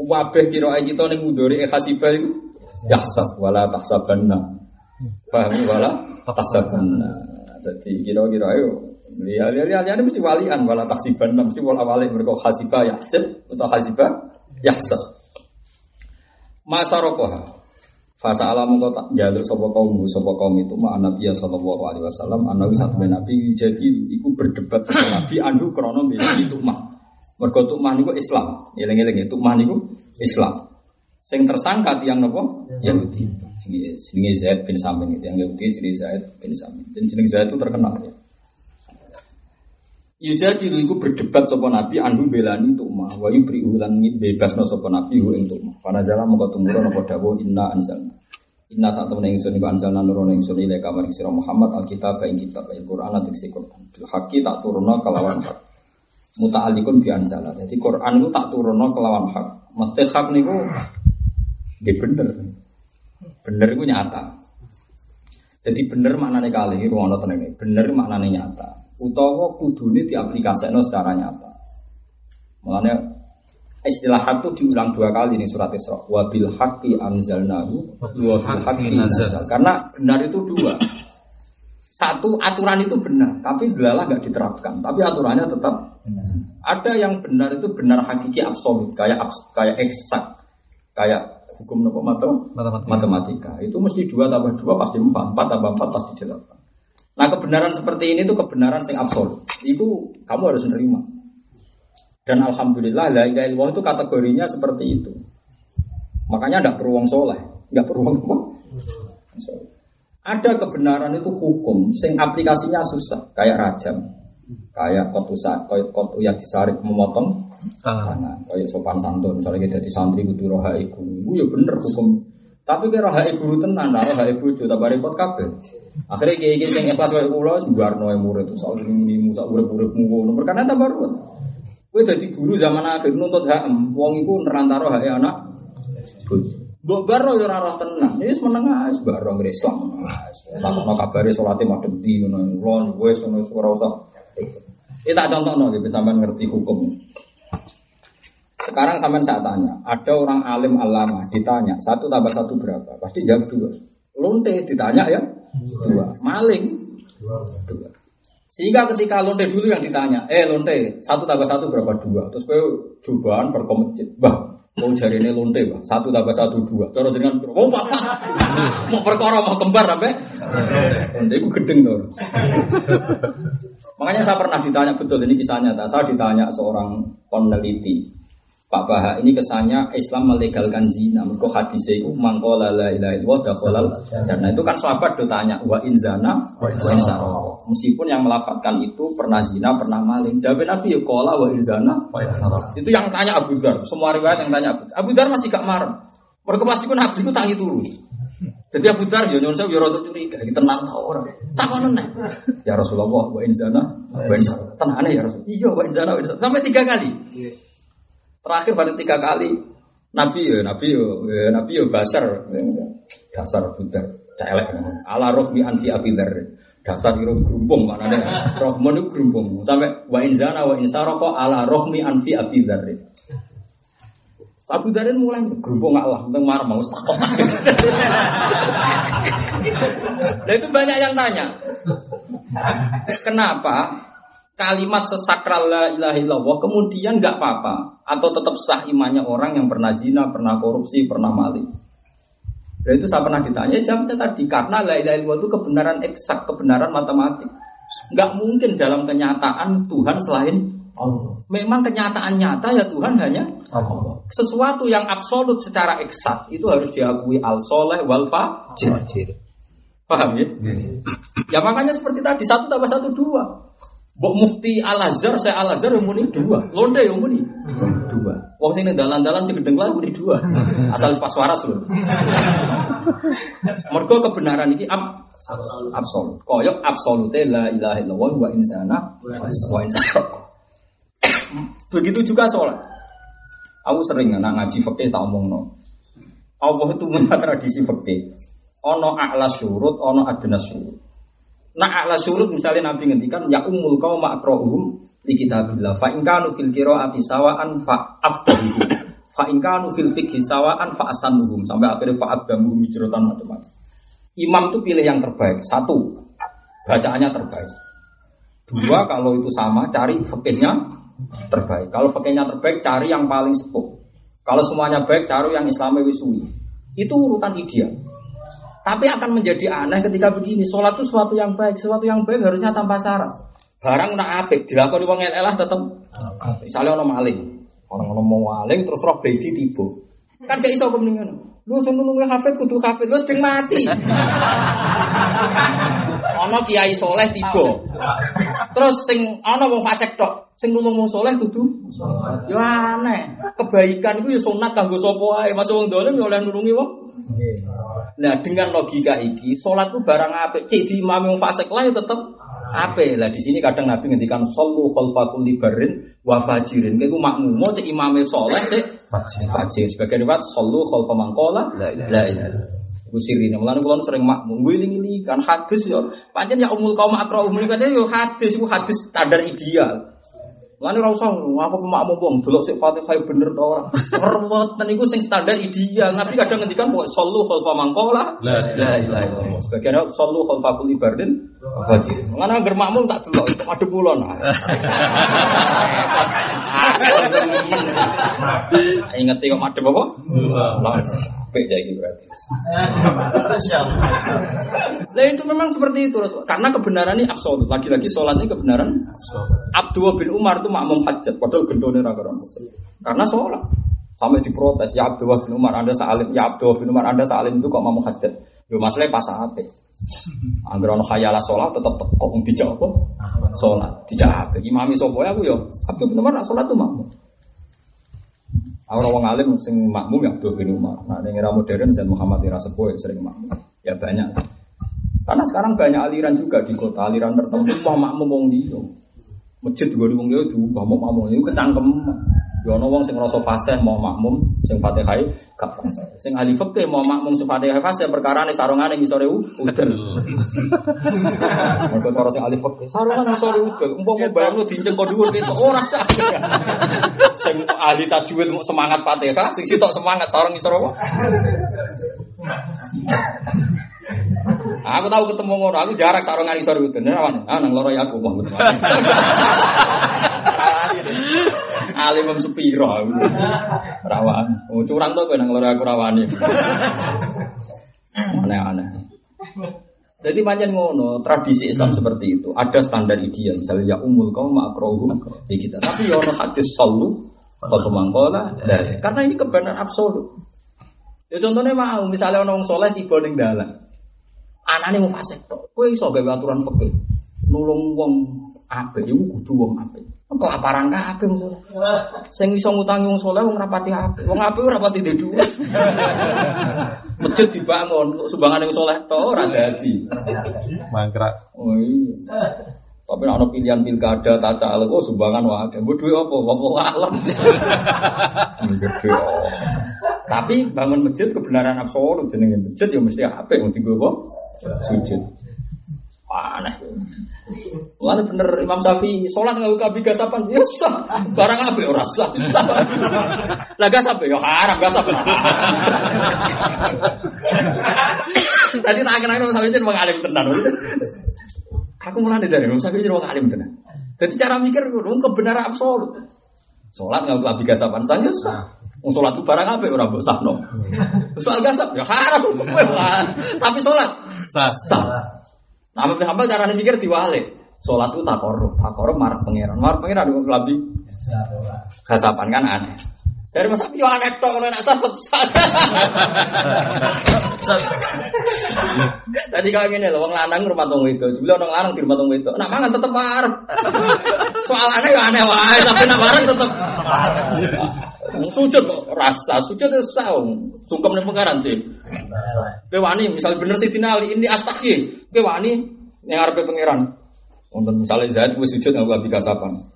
Wabeh kira kita neng mudori hasibah itu yahsab. Wala tahsabanna. Paham wala tahsabanna. Jadi kira-kira ayo. Lihat-lihat ini mesti walian wala tahsibanna mesti wala wali mereka hasibah yahsib atau hasibah yahsab. Masarokoha Fasa alam kau tak jaluk sopo kaum sopo kaum itu ma Nabi ya sallallahu alaihi wasallam anawi satu nabi jadi iku berdebat sama nabi anu krono itu mah mergo mah niku Islam eling-eling mah niku Islam. Sing tersangka tiang nopo Yahudi. Jenenge Zaid bin Samin itu yang Yahudi jadi Zaid bin Samin. Dan jeneng Zaid itu terkenal ya Ya jadi itu berdebat sopo nabi anhu belani tukmah wa yubrihu lan bebasno sopo nabi hu ing tukmah. Para jalan mongko tumurun apa dawuh inna anzalna. Inna saat temen ingsun iku anzalna nurun ingsun ile kamar sira Muhammad alkitab ing kitab al Quran atik Quran. Bil haqi tak turunno kelawan hak. Muta'alliqun bi anzala. Jadi Quran itu tak turunno kelawan hak. Mesti hak niku nggih bener. Bener iku nyata. Jadi bener maknane kali ruang tenenge. Bener maknane nyata utawa kudune diaplikasekno secara nyata. Mulane istilah hak itu diulang dua kali nih surat Isra. Wa bil haqqi anzalnahu wa bil haqqi nazal. Karena benar itu dua. Satu aturan itu benar, tapi gelalah nggak diterapkan. Tapi aturannya tetap benar. Ada yang benar itu benar hakiki absolut, kayak kayak eksak, kayak hukum nopo matematika. matematika. Itu mesti dua tambah dua pasti empat, empat tambah empat pasti delapan. Nah kebenaran seperti ini itu kebenaran yang absolut. Itu kamu harus menerima. Dan alhamdulillah la ilaha illallah itu kategorinya seperti itu. Makanya tidak perlu wong soleh, nggak perlu wong apa? Ada kebenaran itu hukum, sing aplikasinya susah, kayak rajam, kayak kotusa, kayak kotu yang disarik memotong tangan, kayak sopan santun, misalnya kita di santri kudu roha iku, ya bener hukum tapi kira hak ibu tenan, naruh hak itu tak repot kabeh. Akhirnya kiai kiai yang ikhlas wae kula sembarno murid ini musa urip urip ngono. Perkara tambah ruwet. Kowe dadi guru zaman akhir nuntut hak wong iku nerantaro hak anak Mbok baro yo ora roh tenan. Wis meneng ae baro ngre Islam. Takokno kabare salate madhep di ngono. Lon wis ngono ora usah. Iki tak contohno nggih sampean ngerti hukum. Sekarang sampai saya tanya, ada orang alim alama ditanya satu tambah satu berapa? Pasti jawab dua. Lonte ditanya ya dua. Maling dua. Sehingga ketika lonte dulu yang ditanya, eh lonte satu tambah satu berapa dua? Terus kau cobaan berkomentar, bah mau cari ini lonte bah satu tambah satu dua. Terus dengan oh bapak mau perkara mau kembar sampai lonte itu gedeng tuh. Makanya saya pernah ditanya betul ini kisahnya, saya ditanya seorang peneliti Pak Baha ini kesannya Islam melegalkan zina. Mereka hadis itu mangkola la ilaha illallah dakhalal jannah. Itu kan sahabat do tanya wa in zana wa in. Meskipun yang melafatkan itu pernah zina, pernah maling. Jawab Nabi ya kola wa in zana wa. Itu yang tanya Abu Dar. Semua riwayat yang tanya Abu Dar. Abu Dar masih gak marah. Mereka pasti pun Nabi itu tangi turun. Jadi Abu Dar ya nyuruh saya ya rada curiga, iki tenang ta ora. Takon nek. Ya Rasulullah wa in zana wa in. Tenane ya Rasul. Iya wa in zana wa in. Sampai tiga kali. Terakhir pada tiga kali Nabi ya, Nabi ya, Nabi ya basar, dasar budak, celek. Ala rohmi anfi abidar, dasar itu gerumpung mana deh. Rohmon itu gerumpung. Sampai wa inzana wa insaroko ala rohmi anfi abidar. Abu Darin mulai gerumpung Allah, tentang marah mau takut. Nah itu banyak yang tanya, kenapa kalimat sesakral la ilaha illallah kemudian nggak apa-apa atau tetap sah imannya orang yang pernah zina, pernah korupsi, pernah maling. Dan itu saya pernah ditanya jawabnya tadi karena la ilaha illallah itu kebenaran eksak, kebenaran matematik. Nggak mungkin dalam kenyataan Tuhan selain Allah. Memang kenyataan nyata ya Tuhan hanya Allah. Sesuatu yang absolut secara eksak itu harus diakui al soleh wal fajir. Paham ya? Ya makanya seperti tadi satu tambah satu dua. Bok mufti Al Azhar, saya Al Azhar yang muni dua, londe yang muni dua. Wong sini dalan-dalan sing gedeng lah muni dua, asal pas waras loh. Mergo kebenaran ini ab absolut. Koyok absolute la ilaha illallah wa insana wa insana. Begitu juga sholat. Aku sering anak ngaji fakih tak omong no. Allah itu punya tradisi fakih. Ono a'la surut, ono adna surut. Nah ala surut misalnya Nabi ngendikan ya umul kau makrohum di kitabillah. Fa ingkanu fil ati sawaan fa afdahuhum. Fa ingkanu fil fikhi sawaan fa asanuhum. Sampai akhirnya fa adamuhum hijratan macam-macam. Imam itu pilih yang terbaik. Satu, bacaannya terbaik. Dua, kalau itu sama, cari fikihnya terbaik. Kalau fikihnya terbaik, cari yang paling sepuh. Kalau semuanya baik, cari yang Islami wisui. Itu urutan ideal. Tapi akan menjadi aneh ketika begini. Sholat itu sesuatu yang baik. Sesuatu yang baik harusnya tanpa syarat. Barang nak apik, dilakoni wong elah tetap. Misalnya orang maling. Orang orang mau maling terus roh bedi tiba. Kan gak iso kemeningan. Lu sing nulungi hafid kudu hafid, lu sedang mati. Ono kiai soleh tiba. Terus sing ono wong fasik tok, sing nulung wong soleh kudu yo aneh. Kebaikan itu ya sunat kanggo sapa wae. Masuk wong dolim ya oleh nulungi wong. Nah, dengan logika iki, salat ku barang apik. Cek di imam wong fasik lah ya tetep apik. Lah di sini kadang Nabi ngendikan sallu khalfakul libarin wa fajirin. Kayak makmum cek imame soleh cek fajir. Fajir. Sebagai riwayat sallu khalfa mangkola la ilaha Iku sirine. Mulane kula sering makmum ngiling-iling kan hadis yo. Pancen ya umul kaum akra umul kan yo hadis iku hadis standar ideal. Lan ora usah aku pemakmum wong delok sik Fatihah bener to ora. Ruwet niku sing standar ideal. Nabi kadang ngendikan kok sallu khalfa mangqala. La ilaha illallah. Sebagian sallu khalfa kulli bardin fajir. Ngana agar makmum tak delok madhep kula nah. Ingat kok madhep apa? Apik jadi berarti. Nah itu memang seperti itu karena kebenaran ini absolut. Lagi-lagi sholatnya kebenaran. Abdul bin Umar itu makmum hajat, padahal gendone ra Karena sholat. Sampai diprotes, ya Abdul bin Umar Anda salim, ya Abdul bin Umar Anda salim itu kok makmum hajat. Yo masalahnya pas apik. Angger ana khayalah sholat tetap kok dijawab apa? Sholat, dijawab. Imami sapa aku yo Abdul bin Umar sholat tuh makmum. Aku orang alim sing makmum ya Abdul bin Umar. Nah, yang era modern dan Muhammad era sepuh sering makmum. Ya banyak. Karena sekarang banyak aliran juga di kota, aliran tertentu mau makmum wong dia. Masjid di wong dia tuh mau makmum itu kecangkem. Ya ana wong sing ngrasa fasih mau makmum sing Fatihah gak fasih. Sing ahli fikih mau makmum sing Fatihah fasih perkara ne sarungane ngisore udan. Mergo cara sing ahli fikih sarungane ngisore udan. Umpama bayangno dinceng kok dhuwur ketok ora sah. Sing ahli tajwid semangat Fatihah, sing sitok semangat sarung ngisore apa? Aku tahu ketemu ngono, aku jarak sarungan isor udan. Nah, nang loro ya aku mau alim sepiro. Rawan. Oh, curang tuh nang loro aku rawani. Aneh-aneh. Jadi panjang ngono tradisi Islam seperti itu. Ada standar ideal. Misalnya ya umul kaum makrohum di kita. Tapi ya ono hadis solu Kalau mangkola, karena ini kebenaran absolut. Ya contohnya mau, misalnya orang soleh tiba ning dalan, anaknya mau fasik tok, kue iso gawe aturan fikih, nulung wong ape, iku kudu wong ape. Kelaparan kabeh wong soleh. Sing iso ngutangi wong soleh wong rapati ape, wong ape ora rapati duwe duit. Masjid dibangun, sumbangan yang soleh tok ora dadi. Mangkrak. Oh iya. Tapi nek ana pilihan pilkada tak caleg oh sumbangan wae. Mbok duwe apa? Wong alam. Gede. Tapi bangun masjid kebenaran absolut jenenge masjid ya mesti apik wong dienggo apa? Sujud. Aneh. Mulane bener Imam Syafi'i salat nganggo kabi gasapan ya sah. Barang apik ora sah. Lah gasap ya haram gasap. Tadi tak kenal Imam Syafi'i wong alim tenan. Aku mulai dari Imam Syafi'i jadi wong alim tenan. Jadi cara mikir wong kebenaran absolut. Salat nganggo kabi gasapan sah ya sah. Wong salat itu barang apik ora mbok sahno. Soal gasap ya haram. Tapi salat Sah. sah. Nah, Ahmad bin Hambal caranya mikir diwalik. Sholat itu takorup, takorup marah pangeran, marah pangeran ada lebih gasapan kan aneh. Dari masa yo aneh tok kalau nak. Tadi kalau gini loh, wong lanang rumah tunggu itu, jebule orang lanang di rumah tunggu itu, nak mangan tetep marah. Soal aneh ya aneh wae, tapi nak marah tetep. Sujud kok rasa, sujud itu sah, sungkem nih pengaran sih. Kowe wani misal bener sih dinali ini astaghfir. Kowe wani yang ngarepe pangeran. Wonten misale Zaid wis sujud aku abi kasapan.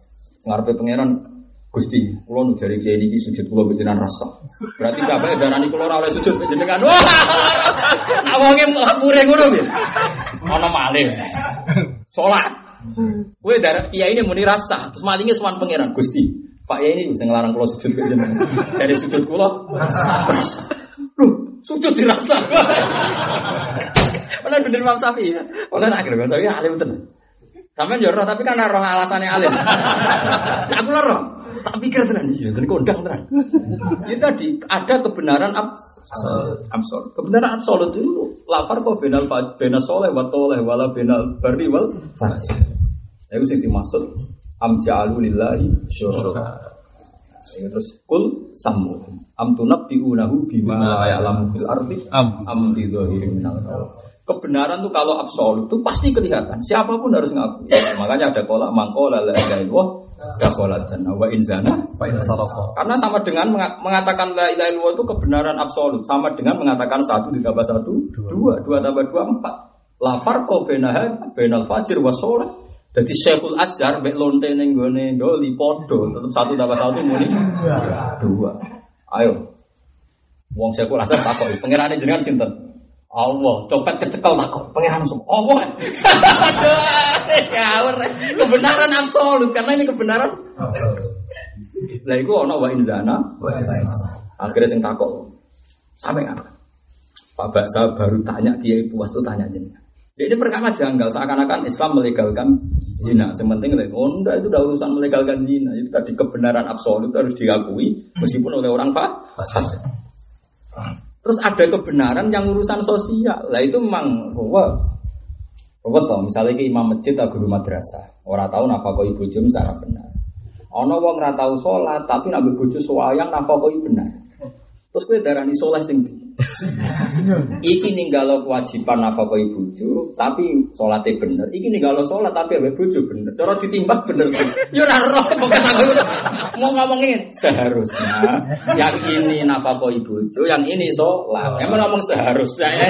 Ngarepe pangeran Gusti, kula nu jari kiai niki sujud kula panjenengan rasa. Berarti bapak darani kula ora oleh sujud panjenengan. Wah. Awonge mure ngono piye? Ana malih. Salat. Kowe darah kiai ini muni rasa, terus malinge sowan pangeran Gusti. Pak Yai ini bisa ngelarang kula sujud panjenengan. Jadi sujud kula rasa. Loh, sujud dirasa. Mana bener Imam Syafi'i ya? Tak kira Imam Syafi'i alim tenan. Sampeyan yo roh tapi kan roh alasannya alim. Nah, aku roh. Tak pikir tenan iya, dan kondang tenan. Itu tadi ada kebenaran ab absolut. Kebenaran absolut itu lapar kok benal benal soleh wa toleh wala benal bari wal fajir. Itu sing dimaksud am ja'alu lillahi syuraka. Ya, terus kul samu am tunabbi'unahu bima la ya'lamu fil ardi Am. am bi dhahirin minal qaul. Kebenaran tuh kalau absolut itu pasti kelihatan. Siapa pun harus ngaku. Makanya ada kolak mangkola la ilaha illallah dakhala jannah. Wa in zana Pak Insarafa. karena sama dengan menga- mengatakan la ilaha illallah itu kebenaran absolut. Sama dengan mengatakan satu ditambah satu dua. dua. Tambah dua empat. Lafar ko benaha benal fajir wa sholat jadi Syekhul Azhar mek lonte ning gone doli podo tetep satu tambah satu muni dua. ayo. Wong Syekhul Azhar takoki pangerane jenengan sinten Allah, copet kecekel takut, pangeran semua. Allah, aduh, ngawur. Kebenaran absolut karena ini kebenaran lah iku ana wa inzana. Akhirnya sing takok. Sampai apa? Pak Baksa baru tanya Kiai Puas tuh tanya jenengan. Dia ini perkara janggal seakan-akan Islam melegalkan zina. Sementing like, oh enggak itu udah urusan melegalkan zina. Itu tadi kebenaran absolut itu harus diakui meskipun oleh orang pak. fasik. Terus ada kebenaran yang urusan sosial. Lah itu memang ruwet. Ruwet toh, misalnya ke imam masjid atau guru madrasah. Orang tahu nafkah ibu jum secara benar. Ono wong ora tau salat tapi nak bojo suwayang nafkah benar. Terus kowe darani soleh sing? Iki ninggalo kewajiban nafkah bojo tapi salate bener. Iki ninggalo salat tapi ambek bojo bener. Cara ditimbang bener. Yo ora roh pokoke aku mau ngomongin seharusnya yang ini nafkah bojo, yang ini salat. Emang ngomong seharusnya.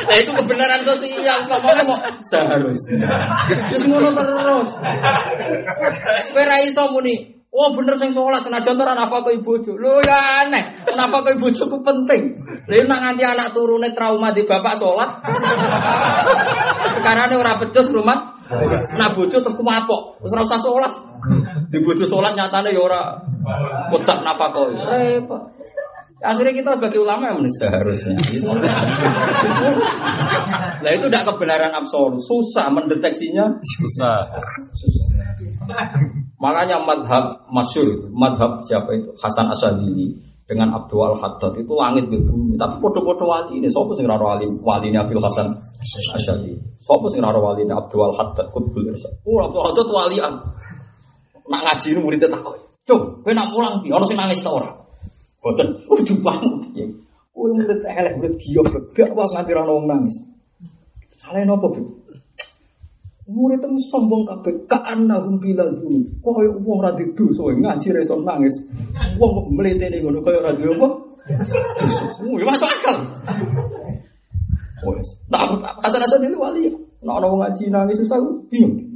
Nah itu kebenaran sosial ngomongnya mau seharusnya. Terus ngono terus. Kowe ra iso muni Oh bener sing sholat senajan ora nafkah bojo. Lho ya aneh. Nafkah bojo ku penting. Lha nak nganti anak turune trauma di bapak sholat. Perkarane ora becus rumah. Nah bojo terus kumapok. Wis ora usah sholat. Di bojo sholat nyatane ya ora kotak nafkah. Repot. Akhirnya kita sebagai ulama yang seharusnya. Nah itu tidak kebenaran absolut, susah mendeteksinya. Susah. Makanya madhab masyur, madhab siapa itu Hasan Asadili dengan Abdul Haddad itu langit bil bumi. Tapi podo-podo wali ini, sopo sing raro wali wali ini Abdul Hasan Asadili. Sopo sing raro wali ini Abdul Haddad Kutbul Irsyad. Oh Abdul Haddad walian. Nak ngaji ini muridnya takut. Cung, kowe nak mulang? Ono sing nangis ta ora? Boten. Kudu bangun. Ya. Kowe murid elek, murid giyo bedak wae nganti ora ono wong nangis. Salah nopo, Bu? Murid itu sombong kabeh ka'annahum bilazun. Kaya wong ra dosa ngaji ra nangis. Wong kok mletene ngono kaya ra apa? Semua masuk akal. Wes. Nah, asal-asal itu wali ya. Nah, orang ngaji nangis susah, bingung.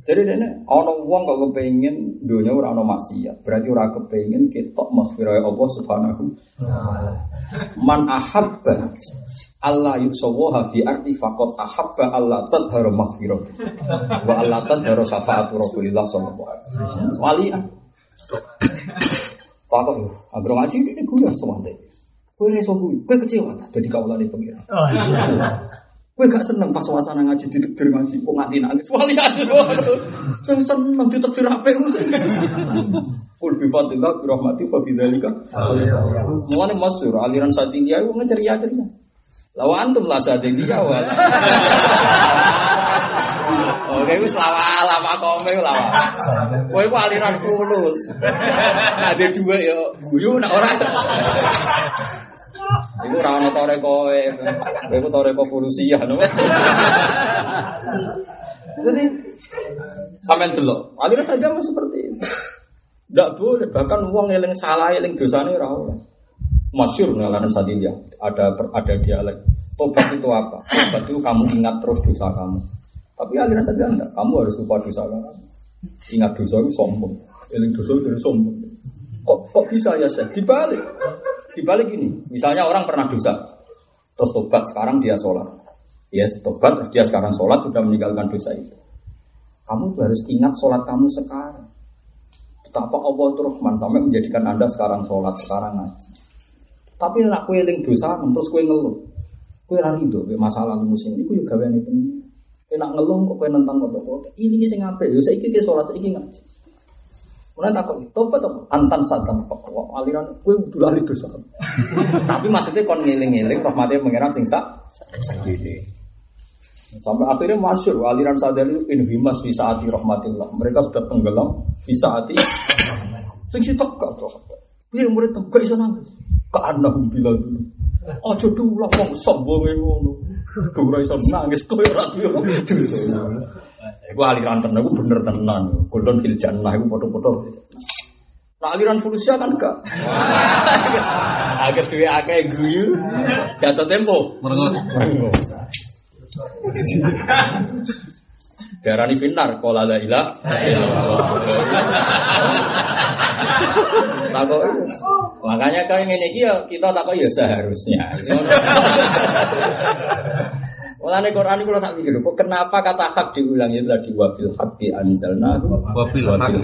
Jadi dene ana wong kok kepengin dunia ora ana maksiat, berarti ora kepengin ketok maghfirah Allah Subhanahu Man ahabba Allah yusawaha fi arti faqat ahabba Allah tadharu maghfirah wa Allah tadharu syafaatu Rasulillah sallallahu alaihi wasallam. Walian. Pakok yo, agro ngaji ini guyon semante. Kowe reso kuwi, kowe kecewa ta dadi kawulane pengiran. Kowe gak seneng pas suasana ngaji ditekdir ngaji, kok nganti nangis. Wali aduh. Sing seneng ditekdir apik wis. Kul bi fadlillah bi rahmati fa bi dzalika. Mulane masyhur aliran Sadiqiyah itu ngeceria-ceria. Lawa antum lah Sadiqiyah wal. Oke, wis lawa lama kome lawa. Kowe ku aliran fulus. Ada dua ya guyu nak ora. Iku ora ana tore kowe. Kowe ku fulusiah no. Jadi sampean delok, aliran saja seperti itu. Tidak boleh, bahkan uang eling salah, eling dosanya ora oleh. Masyur ngalaran sadilia, ada ada dialek. Tobat itu apa? Tobat itu kamu ingat terus dosa kamu. Tapi aliran saja enggak, kamu harus lupa dosa kamu. Ingat dosa itu sombong, eling dosa itu sombong. Kok kok bisa ya saya? Dibalik, dibalik ini. Misalnya orang pernah dosa, terus tobat, sekarang dia sholat. Ya tobat, terus dia sekarang sholat sudah meninggalkan dosa itu. Kamu harus ingat sholat kamu sekarang. Betapa Allah itu Rahman sampai menjadikan anda sekarang sholat, sekarang ngaji. Tapi nak kue eling dosa, terus kue ngeluh. Kue lari itu, masalah musim ini, kue juga gawe ini Kue nak ngeluh kok kue nentang kota-kota. Ini sing ngape? Yo saya ikut sholat, saya ngaji. Mulai takut, tobat apa? Antan sadam aliran kue udah lari dosa. Tapi maksudnya kon ngiling-ngiling, rahmatnya mengira sing sak. Sampai akhirnya masyur aliran sadar itu inhimas fi saati rahmatillah. Mereka sudah tenggelam fi saati. Sing sitok gak tuh. Piye murid tem gak iso nangis. Ka anahum bilal dulu. Aja dulu wong sombong ngono. Ora iso nangis koyo ora duwe. Iku aliran tenan iku bener tenan. Golden fil jannah iku foto-foto. Nah aliran fulusia kan gak. Agar duwe akeh guyu jatuh tempo. Merengut. Darani finar qala la ilaha Takok makanya ngene iki ya kita takok ya seharusnya. Mulane Quran iku tak pikir kok kenapa kata hak diulang itu tadi wabil haqqi anzalna Wabil haqqi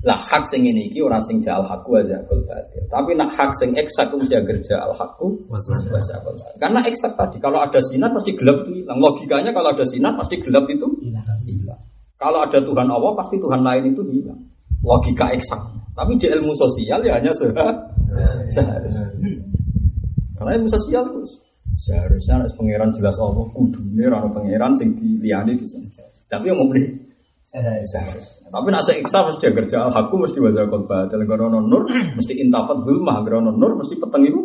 lah hak sing ini iki ora sing ja'al haqqu wa zaqul batil. Tapi nak hak sing eksak mesti agar ja'al haqqu wa zaqul batil. Karena eksak tadi kalau ada sinar pasti gelap itu hilang. Logikanya kalau ada sinar pasti gelap itu hilang. Kalau ada Tuhan Allah pasti Tuhan lain itu hilang. Logika eksak. Tapi di ilmu sosial ya hanya seharusnya. Karena ilmu sosial itu seharusnya harus pangeran jelas Allah kudune ora pangeran sing diliyani di. Tapi yang mau beli seharusnya. Tapi nak seiksa mesti kerja al haku mesti wajah kolba. Dalam krono nur mesti intafat bulmah krono nur mesti peteng itu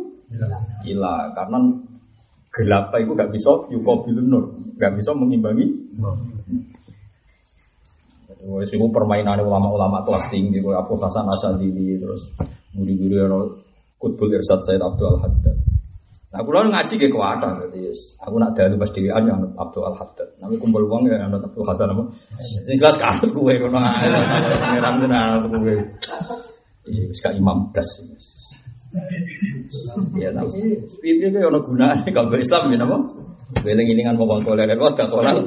gila karena gelap itu gak bisa yukobilun nur gak bisa mengimbangi. Wes itu permainan ulama-ulama kelas tinggi, Abu Hasan Asadili terus guru-guru yang kutbul irsad Said Abdul Haddad. Nah, aku lalu ngaji ke kuwata, jadi yes. aku nak dalu pas dewi yang Abdul Al Haddad. Namanya kumpul uang ya anut Abdul Hasan apa? Ini jelas kanut gue kono pangeran tenan anut gue. Iya, wis imam das. Ya tapi piye ke ono gunane kalau Islam ya napa? Beling ilingan mau bangkol lele kok gak sholat.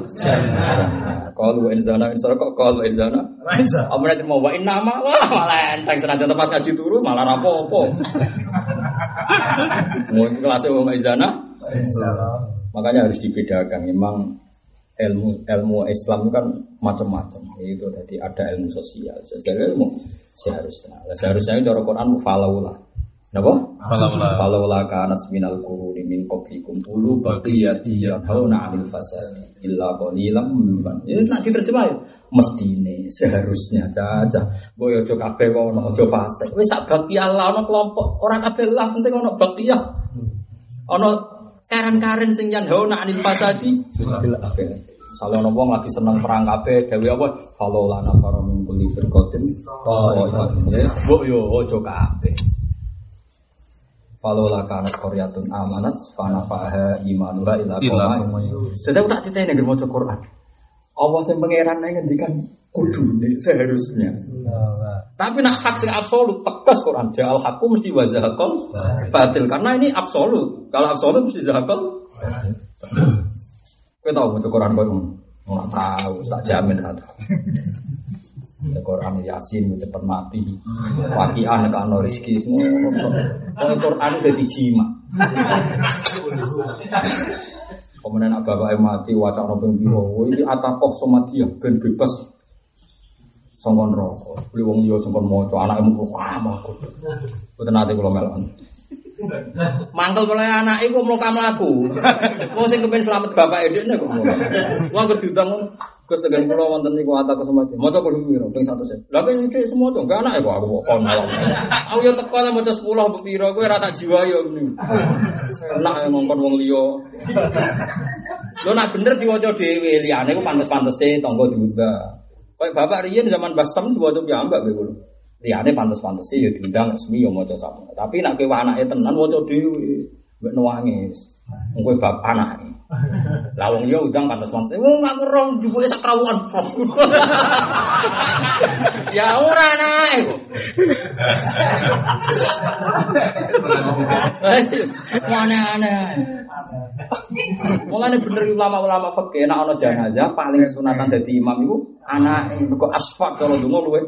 Kalau in zana in kok kalau in zana. Apa nanti mau wa inna ma wah malah enteng senajan pas ngaji turu malah rapopo. Mau kelasnya wa zana. Makanya harus dibedakan. Memang ilmu ilmu Islam itu kan macam-macam. Itu tadi ada ilmu sosial. Sosial ilmu seharusnya. Seharusnya itu cara Quran falaulah. Napa? Falaulah. Falaulah kana minal quruni min qablikum ulu baqiyati yanhauna 'anil fasad illa qalilan mimman. Ya nak diterjemah ya. Mestine seharusnya caca boy ojo kabeh ono ojo fasik. Wis sak bakti Allah ono kelompok ora kabeh lah penting ono bakti ya ono saran karen sing jan hauna anil fasadi bil akhir Misalnya ono wong lagi seneng perang kabeh gawe apa? Falo lana faro min kulli firqatin ya mbok yo ojo kabeh. Falo lakana koryatun amanat fanafaha imanuha ila qoma Sedang tak titene nggih maca Quran Allah sing pangeran nang ngendikan kudune seharusnya. Tapi nak hak sing absolut tegas Quran jal hakku mesti wazahakal batil karena ini absolut. Kalau absolut mesti zahakal. Kowe tau maca Quran kowe ora tahu, tak jamin ra tau. Ya Quran Yasin cepet mati. Wakian nek ana rezeki semua. Quran dadi jima. Kemudian nak bapak mati wacana nopeng piro, ini atakoh sama dia ben bebas songkon rokok. Beli wong liya songkon moco, anak emu kok kamah kok. Betul nanti kalau melon. Mangkel mulai anak iku mau kamu laku. Mau sing selamat bapak edekne kok mulai. Wong gur diutang Gus tegan kula wonten niku sama dia. Maca kudu piro ping 100. Lah kan iki semua to, enggak anak kok aku kok melon. Aku yo teko nang maca 10 mbok piro kowe ora tak jiwa yo. Enak ngongkon wong liya. Lo nak bener diwaca dhewe liyane ku pantes-pantese tangga diundang. Kayak bapak Rian zaman Basam diwaca piyambak kowe kulo. Liyane pantes-pantese ya diundang resmi ya maca sama. Tapi nak kowe anake tenan waca dhewe mbek nangis. Wong kowe bab anake. Lah wong ya udang pantes-pantese. Wong aku rong jubuke sak krawuan. Ya ora anake kok. Aneh-aneh. Mulane bener ulama-ulama fikih nek ana jenazah paling sunatan dadi imam iku anake mergo asfak kalau donga luwe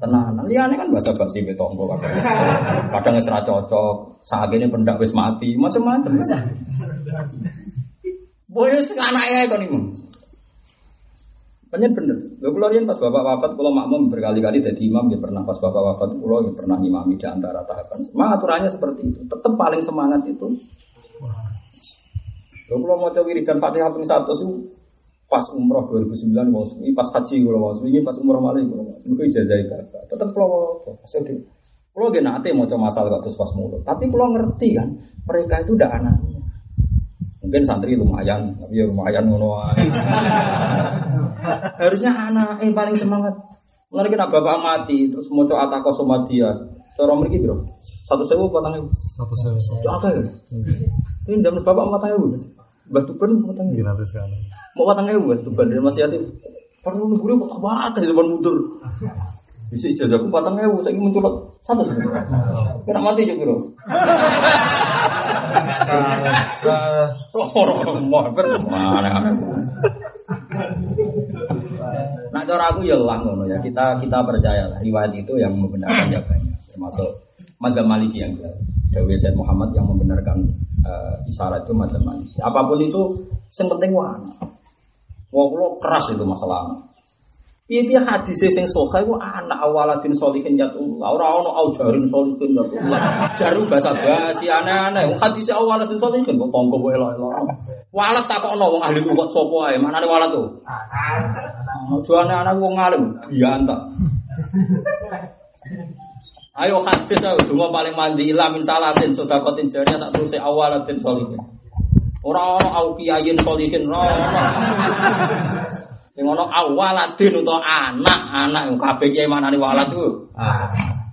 tenanan. Liyane kan bahasa basi be tonggo kadang. Kadang wis cocok, sakene pendak wis mati, macam-macam. Boyo sing anake kon iku. Banyak bener. Lho kula riyen pas bapak wafat kula makmum berkali-kali jadi imam ya pernah pas bapak wafat kula ya pernah imami di antara tahapan. Memang aturannya seperti itu. Tetap paling semangat itu Lho kula maca wiridan Fatihah ping 100 itu pas umroh 2009 mau ini pas haji kula mau ini pas umroh malah kula mau. Niku ijazah bapak. Tetep kula maca. Sedih. Kula ge nate maca masal kok terus pas mulut. Tapi kula ngerti kan mereka itu udah anaknya. Mungkin santri lumayan, tapi ya lumayan ngono. Harusnya anak yang paling semangat. Mulai kita bapak mati, terus mau coba atako sama dia. Cara mereka bro, satu sewu patang ibu. Satu sewa. Itu apa ya? Ini zaman bapak mau patang Mbak Tuban mau patang ibu. Nanti sekarang. Mau patang ibu Mbak Tuban dari masih yatim. Perlu nunggu kok banget di depan mundur. Bisa ijazahku patang ibu, saya ingin mencolot satu sewu. Kena mati juga bro. Mau mana? Nah cara aku ya lang ngono ya kita kita percaya lah riwayat itu yang membenarkan ya banyak termasuk Madzhab Maliki yang jelas. Dewi Said Muhammad yang membenarkan uh, isyarat itu Maliki. Apa pun itu yang penting. Wah lo keras itu masalah. Piye piye hadis sing sahih iku anak awaladin solihin yatullah. Ora ono aujarin solihin yatullah. Jaru bahasa basi aneh-aneh. Wong hadis awaladin solihin kok tonggo wae elok-elok. Walat takokno wong ahli kok sapa ae. Manane walat tuh? Ojo anak-anak wong alim bianta. Ayo hadis ayo donga paling mandi ila min salasin sedekatin jariyah sak terus awalatin solihin. Ora ono au kiyayin solihin ora ono. Sing ono awaladin utawa anak, anak yang kabeh kiai manane walad iku.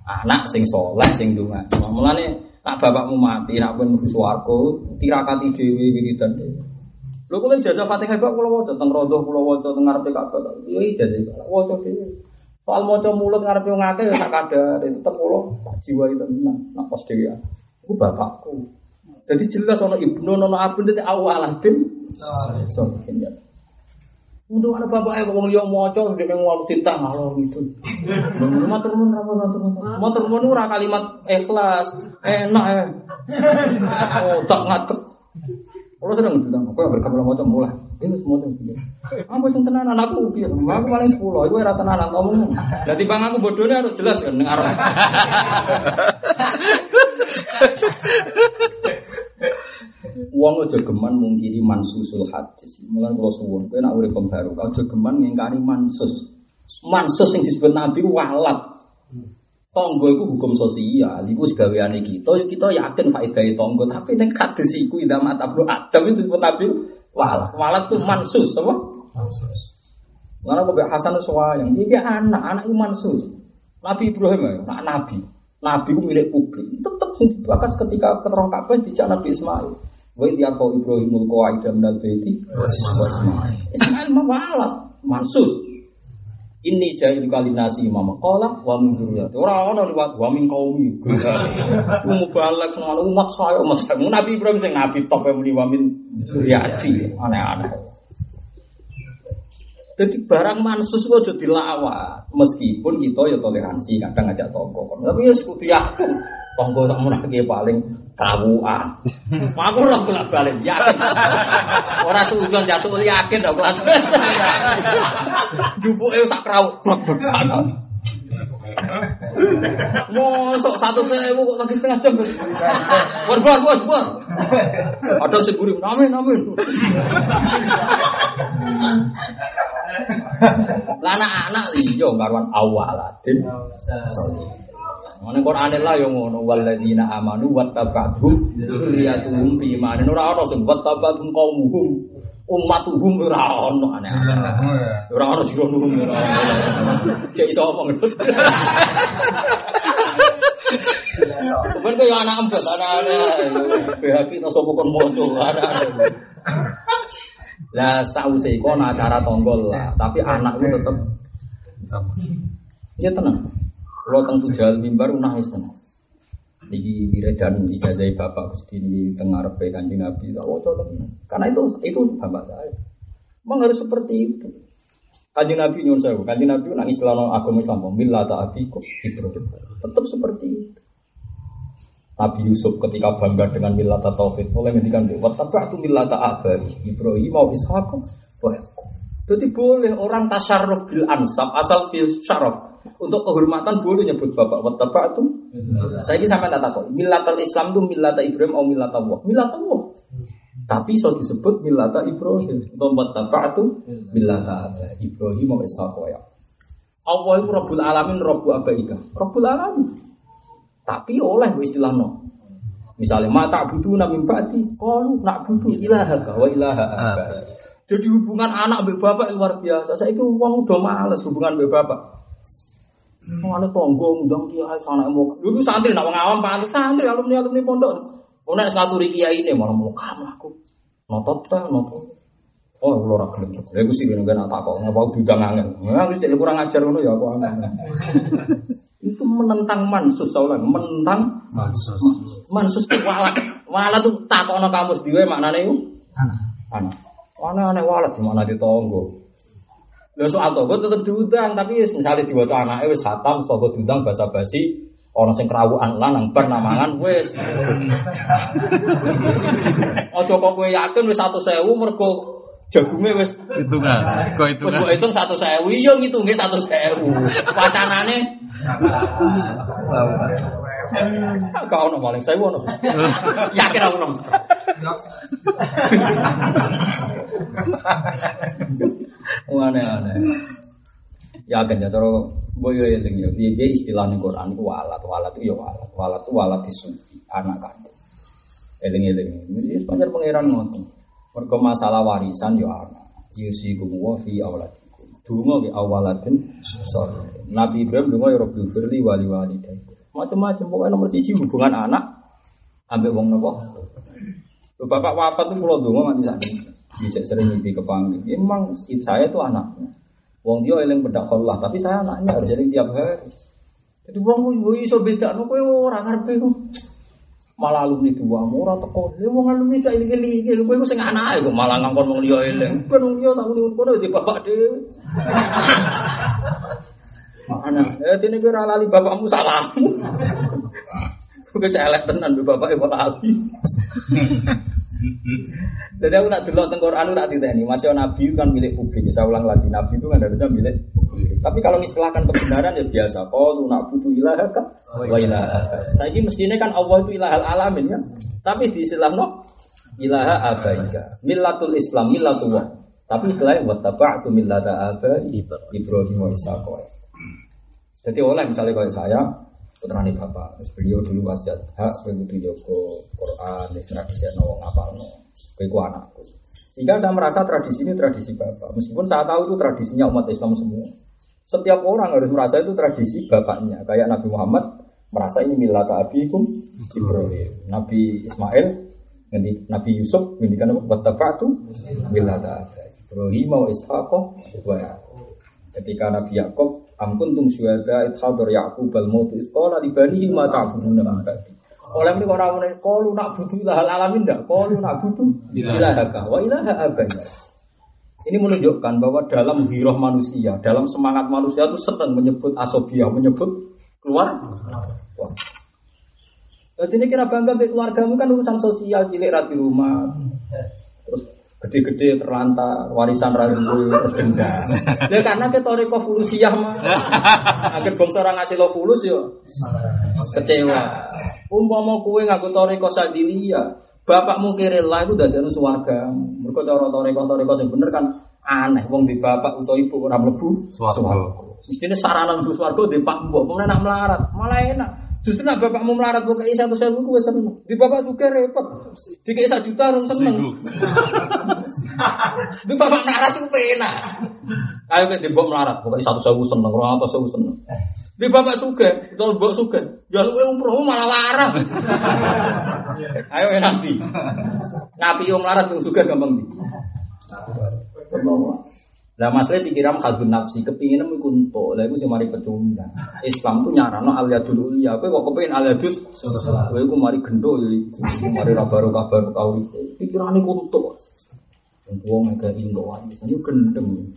Anak sing soleh sing donga. Mulane nak bapakmu mati, nak pun mlebu swarga, tirakati dhewe wiridan. Lho kula ijazah Fatihah kok kula waca teng rondo kula waca teng ngarepe Ka'bah. Yo ijazah kok waca dhewe. Soal maca mulut ngarepe wong akeh sak kadare tetep kula jiwa itu tenang nak pas dhewe. Ku bapakku. Jadi jelas ono ibnu ono abun itu awaladin. Sokin ya. Untuk ada bapak eh wong liya maca dene wong titah ngalor gitu. Ra matur nuwun. Matur nuwun ora kalimat ikhlas. Enak ya. Oh, tak ngatek. Kalau sedang bilang, aku yang berkabel macam mulai. Ini semua yang bilang. Aku sing tenan anakku piye? Aku paling 10, iku ora tenanan ngomong. Dadi bang aku bodone harus jelas kan ning arep. Wong aja geman mungkiri mansusul hadis. Mulane kula suwun, kowe nek urip baru, aja geman ngingkari mansus. Mansus yang disebut Nabi walat. Tonggo itu hukum sosial, itu segaweane kita, ya kita yakin faedah tonggo, tapi yang hadis iku idza mata bro Adam itu disebut Nabi walat. Walat itu mansus, apa? Mana kok Hasan yang dia anak, anak itu mansus. Nabi Ibrahim ya, anak Nabi. Nabi itu milik publik. Tetap sing dibahas ketika keterang Ka'bah dijak Nabi Ismail. Wa yarfa Ibrahimul qawaida minal baiti wa Ismail. Ismail mawalat, mansus. Ini jahil kali nasi imam qala wa min dzurriyyati. Ora ana liwat wa min qaumi. Mubalak semua umat saya umat saya. Nabi Ibrahim sing nabi top yang muni wa min dzurriyyati. Aneh-aneh. Jadi barang mansus itu jadi. Meskipun kita ya toleransi, kadang ngajak tonggo. Tapi ya sekutu yakin. Tonggo tak mau lagi paling kawuan. Aku orang bolak balik yakin. Orang seujuan jasuk yakin dong kelas. Jupuk itu sak kerawuk. Mosok satu sewu kok lagi setengah jam. Bor bor bor bor. Ada seguri, amin amin. Lah anak-anak iya karuan awalatin. Mana Quran lah yang ngono waladina amanu wattaba'hum dzurriyyatuhum bi imanin ora ono sing wattaba'hum qaumuhum ummatuhum ora ono aneh-aneh. Ora ono jero nuhum ora. Cek iso omong. Ben kaya anak empet anak-anak. BHP tak sopo kon moco anak-anak. Lah sause iku ana acara tonggol lah, tapi anak itu tetep Ya tenang. Kalau teng tujal mimbar nangis tenang. Niki wiridan ijazah bapak Gusti ini tengah repe kanjeng Nabi. Tak. Karena itu itu bapak saya. Memang harus seperti itu. Kanjeng Nabi nyuruh saya, kanjeng Nabi nangis kelano agama Islam, milata abikum Ibrahim. Tetap seperti itu. Nabi Yusuf ketika bangga dengan milata tauhid mulai ngendikan dia wattaba'tu milata abai Ibrahim mau Ishaq jadi boleh orang tasarruf bil ansab asal fil syaraf. Untuk kehormatan boleh nyebut bapak wattaba'tu saya ini sampai tak tahu milatal Islam itu milata Ibrahim atau milata Allah? Milata Allah. Tapi so disebut milata Ibrahim. Untuk wattaba'tu milata Ibrahim mau Ishaq ya Allah itu Rabbul Alamin Rabbu Abaika Rabbul Alamin. Tapi oleh istilah no. Misalnya mata butuh nabi ba'di, kalau nak butuh ilaha wa ilaha Jadi hubungan anak be bapak luar biasa. Saya itu uang udah males hubungan be bapak. Mau ada tonggo undang dia sana mau. Dulu santri nak ngawam pak santri alumni alumni pondok. Oh nak satu kiai ini malah mau kamu aku. Notot ta notot. Oh, kalau ora gelem. Lha iku sih nek tak kok ngapa diundang angin. Ya wis kurang ajar ngono ya aku angin itu menentang mansus saulan menentang mansus mansus itu walat walat itu takono kamus diwe maknane itu anak anak anak walat di mana ditonggo. Lha soal tonggo tetep diundang tapi misalnya diwaca anake wis hatam saka diundang basa-basi ana sing krawukan lan nang bar namangan wis. Aja kok kowe yakin wis 1000 mergo jagungnya wes hitungan kok hitungan. wes hitung satu sewu iya ngitungnya satu sewu. Wacanane? Kau ono paling sewu ono. Yakin aku ono aneh aneh ya kan ya terus boyo eling ya piye istilah ning Quran ku walat walat itu ya walat walat itu walat disuci anak kandung eling eling ini sepanjang pangeran ngoten Mergo masalah warisan yo ana. Yusikum wa fi auladikum. Dungo ke awalatin sorry. Nabi Ibrahim dungo ya Rabbi firli wali walidayku. Macam-macam pokoknya nomor siji hubungan anak ambek wong nopo. Bapak wafat tuh kalau dungo mati sakit. Bisa sering mimpi kepanggil. Emang saya itu anaknya. Wong dia eling bedak Allah, tapi saya anaknya harus jadi tiap hari. Jadi wong iso beda, kowe ora karepe malah alumni dua murah teko. Ya wong alumni cak iki iki kowe sing anake kok malah ngangkon wong liya eling. Ben wong liya tak muni kono di bapak dhewe. Mana ya dene kira lali bapakmu salahmu Kowe celek tenan bapak ibu lali Jadi aku nak dulu tengkor anu tak diteni, masih nabi kan milik publik. Saya ulang lagi, nabi itu kan harusnya milik publik. Tapi kalau istilahkan kebenaran ya biasa. Kau nak butuh ilah kan, wa ilah. Saya ini mestinya kan Allah itu ilah alamin ya. Tapi di istilah no ilaha abaika, milatul Islam, milatullah. Tapi istilahnya wa taba'tu millata abai Ibrahim wa Ishaq. Jadi oleh misalnya kalau saya putrane bapak, terus beliau dulu wasiat hak begitu Joko Quran, tradisi nawang apa no, kowe anakku. Sehingga saya merasa tradisi ini tradisi bapak, meskipun saya tahu itu tradisinya umat Islam semua. Setiap orang harus merasa itu tradisi bapaknya, kayak Nabi Muhammad merasa ini milata abikum Ibrahim, Nabi Ismail, Nabi Yusuf, ngendikan apa? Wattaba'tu milata Ibrahim wa Ishaq Ketika Nabi Yakub Am kuntum syuhada id hadar Yaqub al maut isqala li banihi ma ta'buduna min ba'di. Oleh mereka orang orang kalu nak butuh ilah alamin dah, kalu nak butuh ilah haka, wa ilah abaya. Ini menunjukkan bahwa dalam hiroh manusia, dalam semangat manusia itu senang menyebut asobia, menyebut keluar. Jadi ini kira bangga keluargamu kan urusan sosial cilik rati rumah. Terus gede-gede terlantar warisan ragu terus denda ya karena kita toriko fulusiah mah akhir bangsa orang ngasih lo fulus yo kecewa. Umpama kue ngaku toriko sadilia bapakmu kiri lah itu dari anu suwarga mereka cara toriko toriko yang bener kan aneh. Wong di bapak atau ibu orang lebu suwarga Mestinya sarana untuk suwarga di pak mbok. Kemudian nak melarat malah enak Justru nak bapakmu melarat buka kei satu sewu gue seneng. Di bapak juga repot. Di satu juta orang seneng. di bapak melarat itu pena. Ayo ke di bapak melarat buka satu sewu seneng. Orang apa sewu seneng. Di bapak suka, kalau bapak suka, ya lu umroh malah larang. Ayo ya nabi. Nabi yang melarat yang suka gampang di. Lah masalah pikiran khadun nafsi, kepingin mu kunto, lah iku sing mari pecundang. Islam tuh nyarano aliyadul ulia, kowe kok kepengin aliyadul kowe iku mari gendo ya iku, mari ra baru kabar kau itu. Pikirane kunto. Wong agak indo wae, ini gendeng.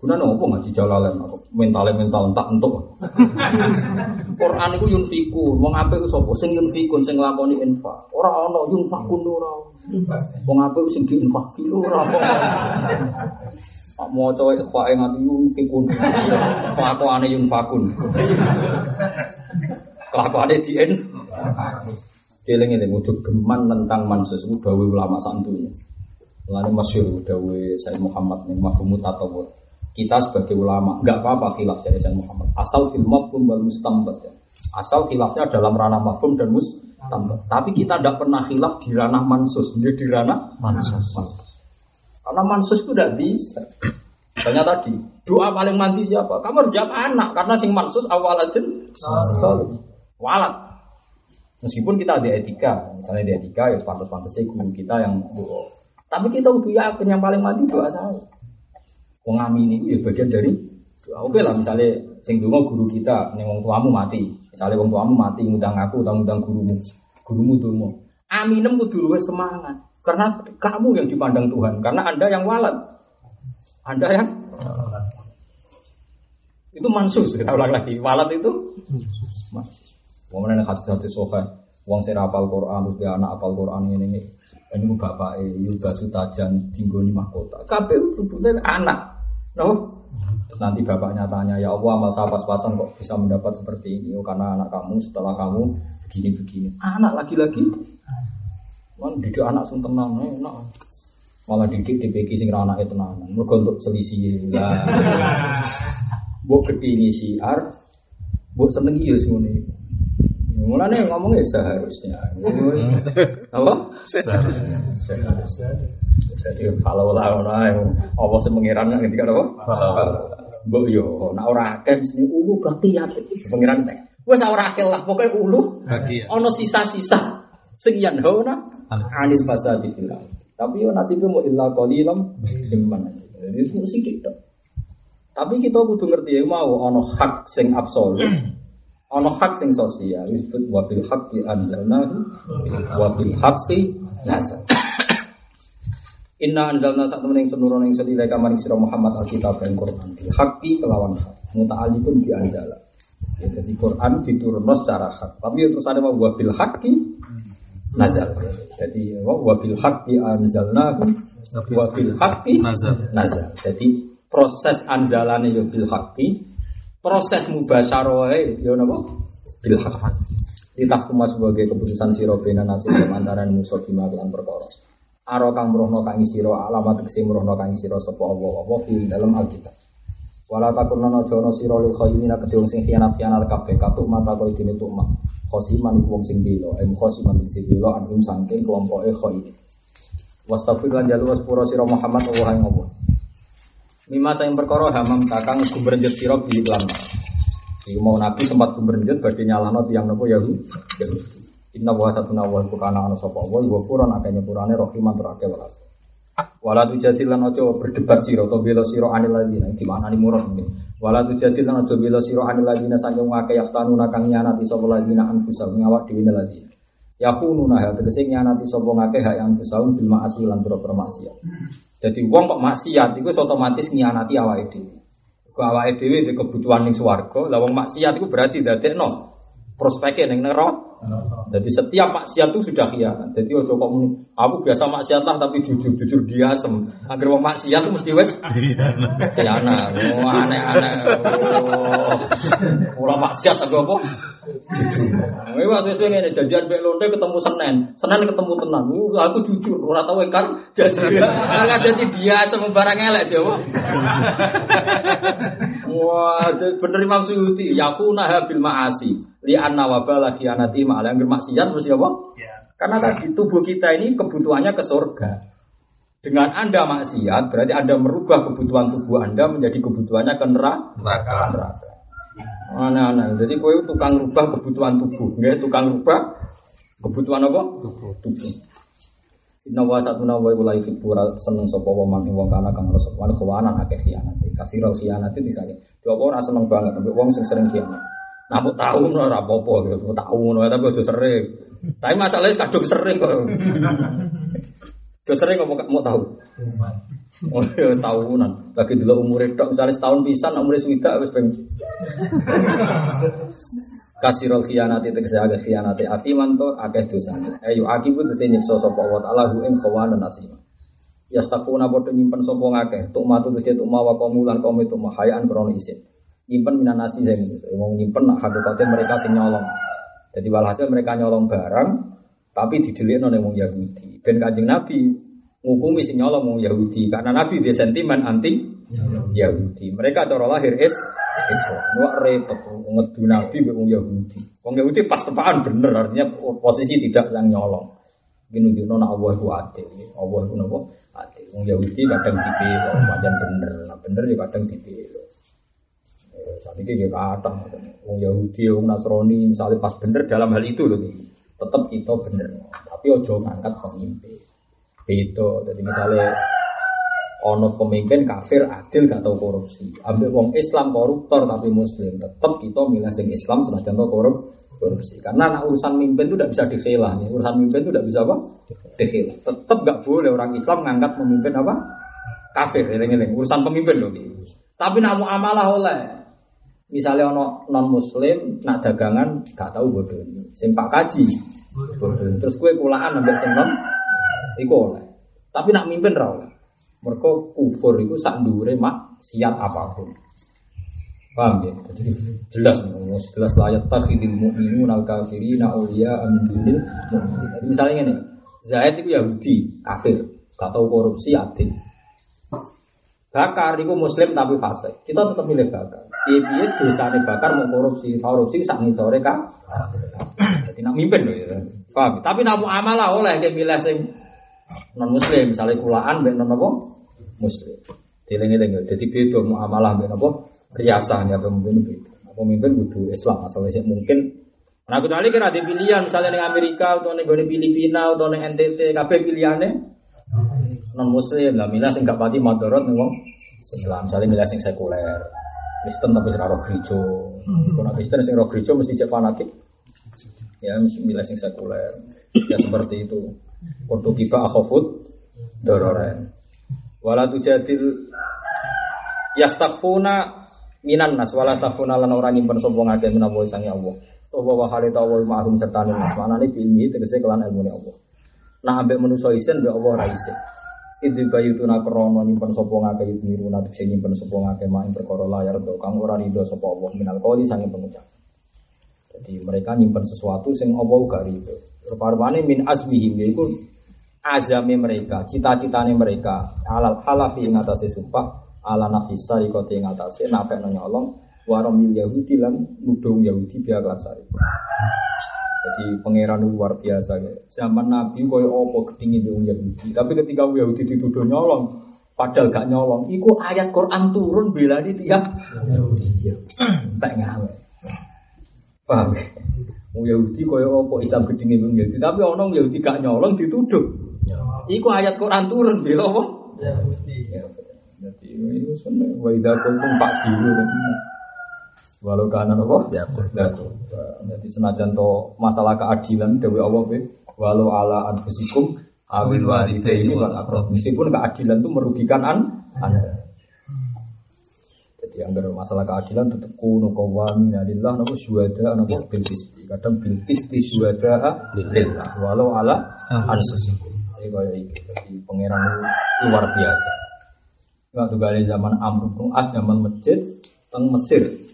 Guna nopo ngaji jalalan aku mental mental tak entuk. Quran iku yunfiku, wong apik sapa sing yunfikun sing nglakoni infak. Ora ana yunfakun ora. Wong apik sing diinfak ora. Pak mau coba ikhfa yang ngati yunfikun. Kelakuan yunfakun. Kelakuan dien. Keling ini wujud geman tentang mansus itu dawe ulama santunya. Lalu masyur dawe Said Muhammad nih mafhum tatawur. Kita sebagai ulama nggak apa-apa khilaf dari Said Muhammad. Asal fil mafhum wal mustambat ya. Asal khilafnya dalam ranah mafhum dan mustambat. Tapi kita tidak pernah khilaf di ranah mansus, di ranah mansus. mansus. Karena mansus itu tidak bisa. Misalnya tadi, doa paling mandi siapa? Kamu harus jawab anak, karena sing mansus awaladin Walat. Meskipun kita ada etika, misalnya di etika ya pantas-pantas guru kita yang doa. Tapi kita udah yakin yang paling mandi doa saya. Pengamin ini ya bagian dari doa. Oke lah misalnya sing donga guru kita, nih wong tuamu mati. Misalnya wong tuamu mati ngundang aku, ngundang gurumu. Gurumu donga. Aminem kudu luwes semangat. Karena kamu yang dipandang Tuhan, karena Anda yang walat. Anda yang itu mansus, kita ulang lagi. Walat itu mansus. Mana hati-hati sofa, wong saya apal Quran, terus dia anak apal Quran ini ini. Ini bapak eh Yuga Sutajan Tinggoni Mahkota. KPU sebutnya anak, no? Terus nanti bapaknya tanya, ya Allah amal saya pas-pasan kok bisa mendapat seperti ini? Oh, karena anak kamu setelah kamu begini-begini. Anak lagi-lagi. Kan didik anak sing tenang, enak. Malah didik DPK sing ra anake tenanan. Mergo untuk selisih lah. Mbok kepini siar, mbok seneng iya sing ngene. Mulane ngomongnya seharusnya. Apa? Seharusnya. Jadi kalau lah orang apa sih mengiran ketika apa? Mbok yo, nak ora akeh mesti ulu berarti ya pengiran teh. Wes ora akeh lah, pokoknya ulu. Ono sisa-sisa sing yanhauna anil fasadi fil Tapi yo nasibnya mau illa qalilam mimman. Jadi itu sithik tok. Tapi kita kudu ngerti ya mau ono hak sing absolut. Ono hak sing sosial disebut wa bil haqqi anzalnahu wa bil haqqi nazal. Inna anzalna sak temen ing senurono ing sedhi kamaring sira Muhammad alkitab dan Quran bil haqqi kelawan hak. Muta'alliqun bi anzala. Ya, jadi Quran diturunkan secara hak. Tapi terus ada wa bil haqqi nazal. Jadi wa bil haqqi anzalnahu wa bil haqqi nazal. nazal. Jadi proses anzalane yo bil haqqi, proses mubasyarahe yo napa? Bil haqqi. Ditahkuma sebagai keputusan sira bena nasib antara musuh di lan perkara. aro kang merohno kang sira alamat tegese merohno kang sira sapa Allah apa fi dalam Alkitab wala takunna aja ana sira lil khayyina kedhe sing khianat-khianat kabeh katuk mata koyo dene tukma khosiman iku wong sing bela em khosiman sing bela anhum saking kelompoke khayyin wastafir lan jalu waspura sira Muhammad Allah ing Allah Mima sayang perkara hamam kakang gumrenjet sira bi iklan Iku mau nabi sempat gumrenjet badhe nyalahno tiyang nopo Yahudi? Inna wa satuna wa kana ana sapa wa wa puran akeh nyepurane rahiman terake welas. Wala tu jadilan aja berdebat sira to bela sira anil ladina di mana ni murad ini. Wala tu jadilan aja bela sira anil ladina saking akeh yaftanuna kang nyanati sapa ladina anfusahum ngawak dhewe ladina. Yakhununa ha tegese nyanati sapa ngakeh hak anfusahum bil ma'asi lan pira maksiat. Jadi wong kok maksiat iku otomatis nyanati awake dhewe. Kok awake dhewe di kebutuhan ning swarga, lah wong maksiat iku berarti dadekno prospeknya ning neraka jadi setiap maksiat itu sudah khianat. Jadi ojo kok aku biasa maksiat lah tapi jujur jujur dia sem. Agar mau maksiat itu mesti wes khianat. Oh aneh-aneh. Oh. maksiat aku apa? Ini waktu itu ini janjian Mbak Londe ketemu Senin, Senin ketemu tenang. Uh, aku jujur, orang tahu kan jadi jadi dia sembarang elek dia. Wah, bener Imam Suyuti, yakuna habil ma'asi li anna wabala khianati ma'ala yang bermaksiat terus apa? Ya. Karena tadi tubuh kita ini kebutuhannya ke surga. Dengan Anda maksiat berarti Anda merubah kebutuhan tubuh Anda menjadi kebutuhannya ke neraka. neraka. Aneh-aneh. Jadi kue tukang rubah kebutuhan tubuh, nggak tukang rubah kebutuhan apa? Tubuh. tubuh. Inna wa satu nawa iku lai fibura seneng sapa wa man wong kana kang rasa wan khawanan akeh khianat. Kasih ro khianat itu disake. Coba ora seneng banget tapi wong sing sering khianat. Mau tahu ora apa-apa gitu. Mau tahu ngono tapi aja sering. Tapi masalahnya kadung sering kok. Udah sering kok mau tahu. Oh, ya tahunan. Bagi dulu umur itu, misalnya setahun pisan, umur sudah wis peng. Kasirul khianati tegese agak khianati afiman to akeh dosane. Ayo akibu tegese nyiksa sapa wa ta'ala hu ing khawana nasima. Yastakuna padha nyimpen sapa ngakeh, tuk matu tegese tuk mawa komulan kaum itu mahayaan krono isin. Nyimpen minan nasi sing mau nyimpen nak hakikate mereka sing nyolong. Jadi walhasil mereka nyolong barang tapi didelikno ning wong Yahudi. Ben Kanjeng Nabi ngukumi sing nyolong wong Yahudi karena Nabi dia sentimen anti Yahudi. Mereka cara lahir is Islam. Wah repot ngedu Nabi wong Yahudi. Wong Yahudi pas tepaan bener artinya posisi tidak yang nyolong. Gini gini nona Allah itu adil. Allah itu napa adil. Wong Yahudi kadang dipilih, wajan bener. Nah bener juga kadang dipilih. Saat ini kayak kata, wong Yahudi, wong Nasrani, misalnya pas bener dalam hal itu loh, tetap kita bener. Tapi ojo ngangkat pemimpin. Itu, jadi misalnya ono pemimpin kafir adil gak tahu korupsi. Ambil wong Islam koruptor tapi muslim, tetap kita milih sing Islam sudah contoh korup korupsi. Karena anak urusan mimpin itu tidak bisa dikhilah. Ya. Urusan mimpin itu tidak bisa apa? Dikhilah. Tetap gak boleh orang Islam ngangkat pemimpin apa? Kafir, eling-eling. Urusan pemimpin loh. Tapi nak amalah oleh Misalnya ono non muslim nak dagangan gak tahu bodoh ini. Sing pak kaji bodoh. Terus kue kulaan ambil sing iku oleh. Tapi nak mimpin rawol. Mereka kufur itu sak mak siap apa pun. Paham ya? Jadi jelas, jelas layak takhidil mu'minun al kafirina awliya amin dunil Jadi misalnya ini, Zaid itu Yahudi, kafir, gak tahu korupsi, adil. Bakar itu muslim tapi fase. Kita tetap milih bakar. Iya dosa nih bakar mau korupsi, korupsi sak sore kan. Jadi nak mimpin loh ya. Tapi namu amalah oleh dia milih sing non muslim misalnya kulaan ben non apa muslim dieling-eling jadi beda muamalah ben apa riasan ya pemimpin nah, pemimpin kudu Islam asalnya mungkin Nah, kecuali kira ada pilihan, misalnya di Amerika, atau di Filipina, atau di NTT, kabeh pilihannya non Muslim, lah milah sing gak pati madorot nih Islam, misalnya milah sing sekuler, Kristen tapi sing roh gereja, kalau Kristen sing roh gereja mesti cek fanatik, ya mesti milah sing sekuler, ya seperti itu. Untuk kiba akhofut dororen. Wala tujadil yastakfuna minan nas wala takfuna lan ora nyimpen sapa ngake menawa sange Allah. Toba wa hale tawa ma'hum serta nas. Manane ilmi tegese kelan ilmu Allah. Nah ambek manusa isen mbek Allah ra isen. Idzi bayutuna krono nyimpen sapa ngake yutmiruna tegese nyimpen sapa ngake mak ing perkara layar do kang ora rido sapa Allah minal qoli sange pengucap. Jadi mereka nyimpen sesuatu sing Allah gak rido. Rupa-rupane min azmihim yaiku azami mereka, cita-citane mereka, alal halafi ing atase sumpah, ala nafis sarikoti ing atase nafekno nyolong, waromil Yahudi lan nudung Yahudi biar sari. Jadi pangeran luar biasa ya. Zaman Nabi koyo opo ketinggi wong Yahudi, tapi ketika wong Yahudi dituduh nyolong, padahal gak nyolong, iku ayat Quran turun bela di tiap Yahudi. Tak ngawe. Paham? Wong Yahudi koyo opo Islam gedinge wong Yahudi, tapi ono wong Yahudi gak nyolong dituduh. Iku ayat Quran turun bela apa? Yahudi. Ya, Jadi itu sebenarnya wa idza kuntum fa'dilu Walau kana apa? Ya, Ya, Jadi senajan to masalah keadilan dewe Allah be walau ala anfusikum awil walidaini wal aqrab. Meskipun keadilan itu merugikan an Anda. Jadi anggar masalah keadilan tetap kuno qawami lillah napa syuhada napa bil qisti. Kadang bil qisti syuhada lillah walau ala anfusikum. Ini kaya iki. Jadi pangeran itu luar biasa. Waktu kali zaman Amr bin As zaman masjid teng Mesir.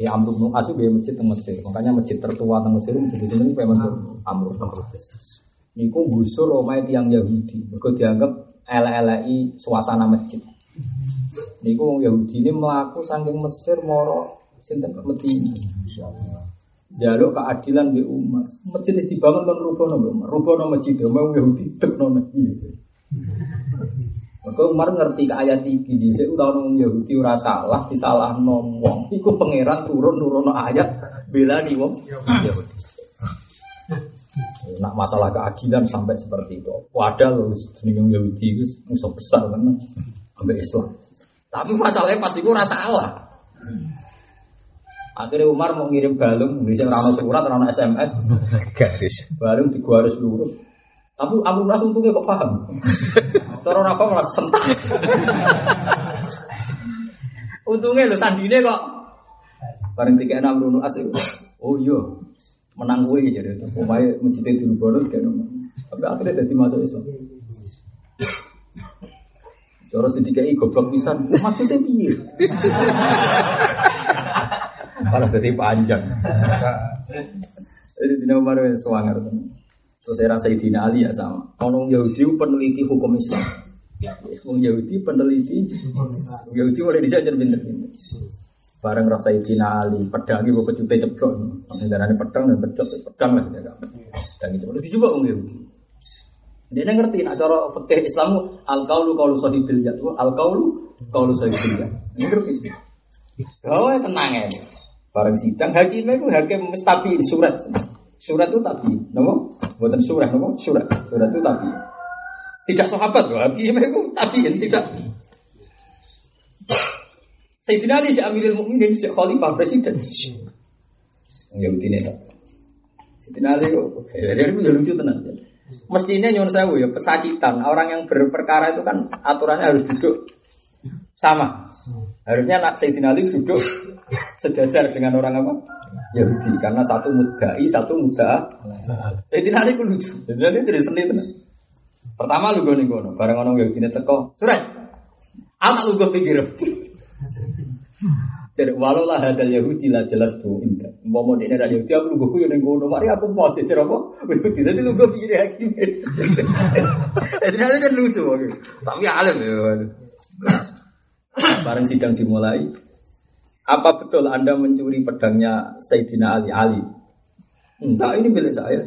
Ya Amr bin As itu biaya masjid teng Mesir. Makanya masjid tertua teng Mesir masjid itu ini memang Amr bin As. Niku gusur omahe tiang Yahudi. Mergo dianggap elek-eleki suasana masjid. Niku Yahudi ini melaku saking Mesir moro sinten Medina. Jaluk keadilan di umat. Masjid dibangun kan rubono Umar. Rubono masjid mau Yahudi tekno nabi. Maka Umar ngerti ke ayat iki di sik ora ono Yahudi ora salah disalahno wong. Iku pangeran turun nurono ayat bela di wong Yahudi. Nak masalah keadilan sampai seperti itu. Padahal jenenge wong Yahudi itu musuh besar kan sampai Islam. Tapi masalahnya pasti gue rasa salah. Akhirnya Umar mau ngirim balung, bisa rano surat, rano SMS, Garis. balung di harus lurus. Tapi Abu Nas untungnya kok paham. Kalau Rafa malah sentak. untungnya lo sandine kok. Bareng tiga enam Bruno As itu. Oh iya, menang gue jadi itu. Pemain mencintai dulu baru kan. Tapi akhirnya jadi masuk Islam. Cara sedikit goblok pisan, maksudnya piye? Malah jadi panjang. Jadi wis swanger tenan. Terus rasa Sayyidina Ali ya sama. Orang Yahudi peneliti hukum Islam. Wong Yahudi peneliti Wong Yahudi oleh bisa jadi pinter-pinter. Bareng rasa Sayyidina Ali pedang ibu pecute ceblok. Darane pedang dan pecot pedang lah dia. Dan itu udah dicoba Wong Yahudi. Dia ngerti nak cara fikih Islam al qaulu qaulu sahibil jad al qaulu qaulu sahibil. Ini ngerti. Oh tenang ya. Bareng sidang hakimnya itu hakim mestabi surat. Surat itu tabi, nopo? Buatan surat, nopo? Surat. Surat itu tabi. Tidak sahabat loh, hakimnya itu tabiin tidak. Sayyidina Ali si Amirul Mukminin si Khalifah Presiden. Yahudi ini tak. Sayyidina Ali kok, ya dia itu lucu tenang. Mestinya nyon sewu ya pesakitan. Orang yang berperkara itu kan aturannya harus duduk sama. Harusnya nak Sayyidina Ali duduk sejajar dengan orang apa? Yahudi. Karena satu mudai, satu muda. Sayyidina Ali ku lucu. Sayyidina Ali jadi seni tenan. Pertama lu gue gono, bareng orang Yahudi ini teko. Surat. Anak lu gue pikir. Jadi walau lah hadal Yahudi lah jelas tuh indah. Mau mau dia ada Yahudi aku lu gue yang gono. Mari aku mau cecer apa? Yahudi nanti lu gue pikir hakim. Jadi nanti kan lucu. Tapi alim ya. Bareng sidang dimulai. Apa betul Anda mencuri pedangnya Sayyidina Ali? Ali. Enggak, ini milik saya.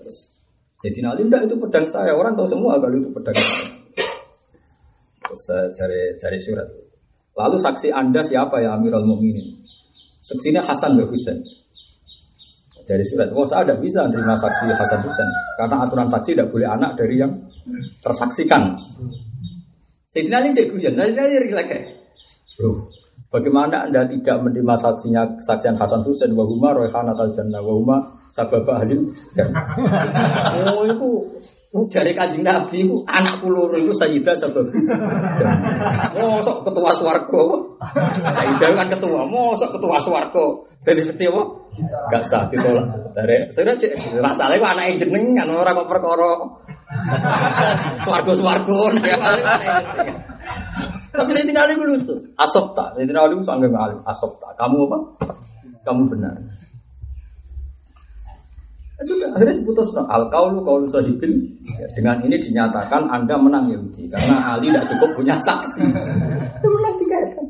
Terus Sayyidina Ali, enggak itu pedang saya. Orang tahu semua kalau itu pedang saya. Terus cari, cari surat. Lalu saksi Anda siapa ya Amirul Mukminin? Saksinya Hasan bin Husain. Dari surat, oh saya tidak bisa menerima saksi Hasan Husain karena aturan saksi tidak boleh anak dari yang tersaksikan. Sayyidina Ali cek guyon, Sayyidina Ali rileks. Bro, bagaimana anda tidak menerima saksinya saksian Hasan Husain wahuma royhan atal jannah wahuma sababa ahlil jannah. Oh itu dari kanjeng Nabi itu anak loro itu Sayyidah sabab. Mosok ketua swarga. Sayyidah kan ketua, mosok ketua swarga. Setiap apa? Gak sah ditolak. Dari saya cek masalahnya kok anak jenengan orang kok perkara swarga-swarga. Tapi saya tidak dulu tuh. Asop tak, saya tidak dulu sangat alim. Asop tak. Kamu apa? Kamu benar. Sudah akhirnya diputus no. Al kaulu kaulu sadibil. Ya, dengan ini dinyatakan Anda menang Yahudi karena Ali tidak cukup punya saksi. Itu menang tiga kan.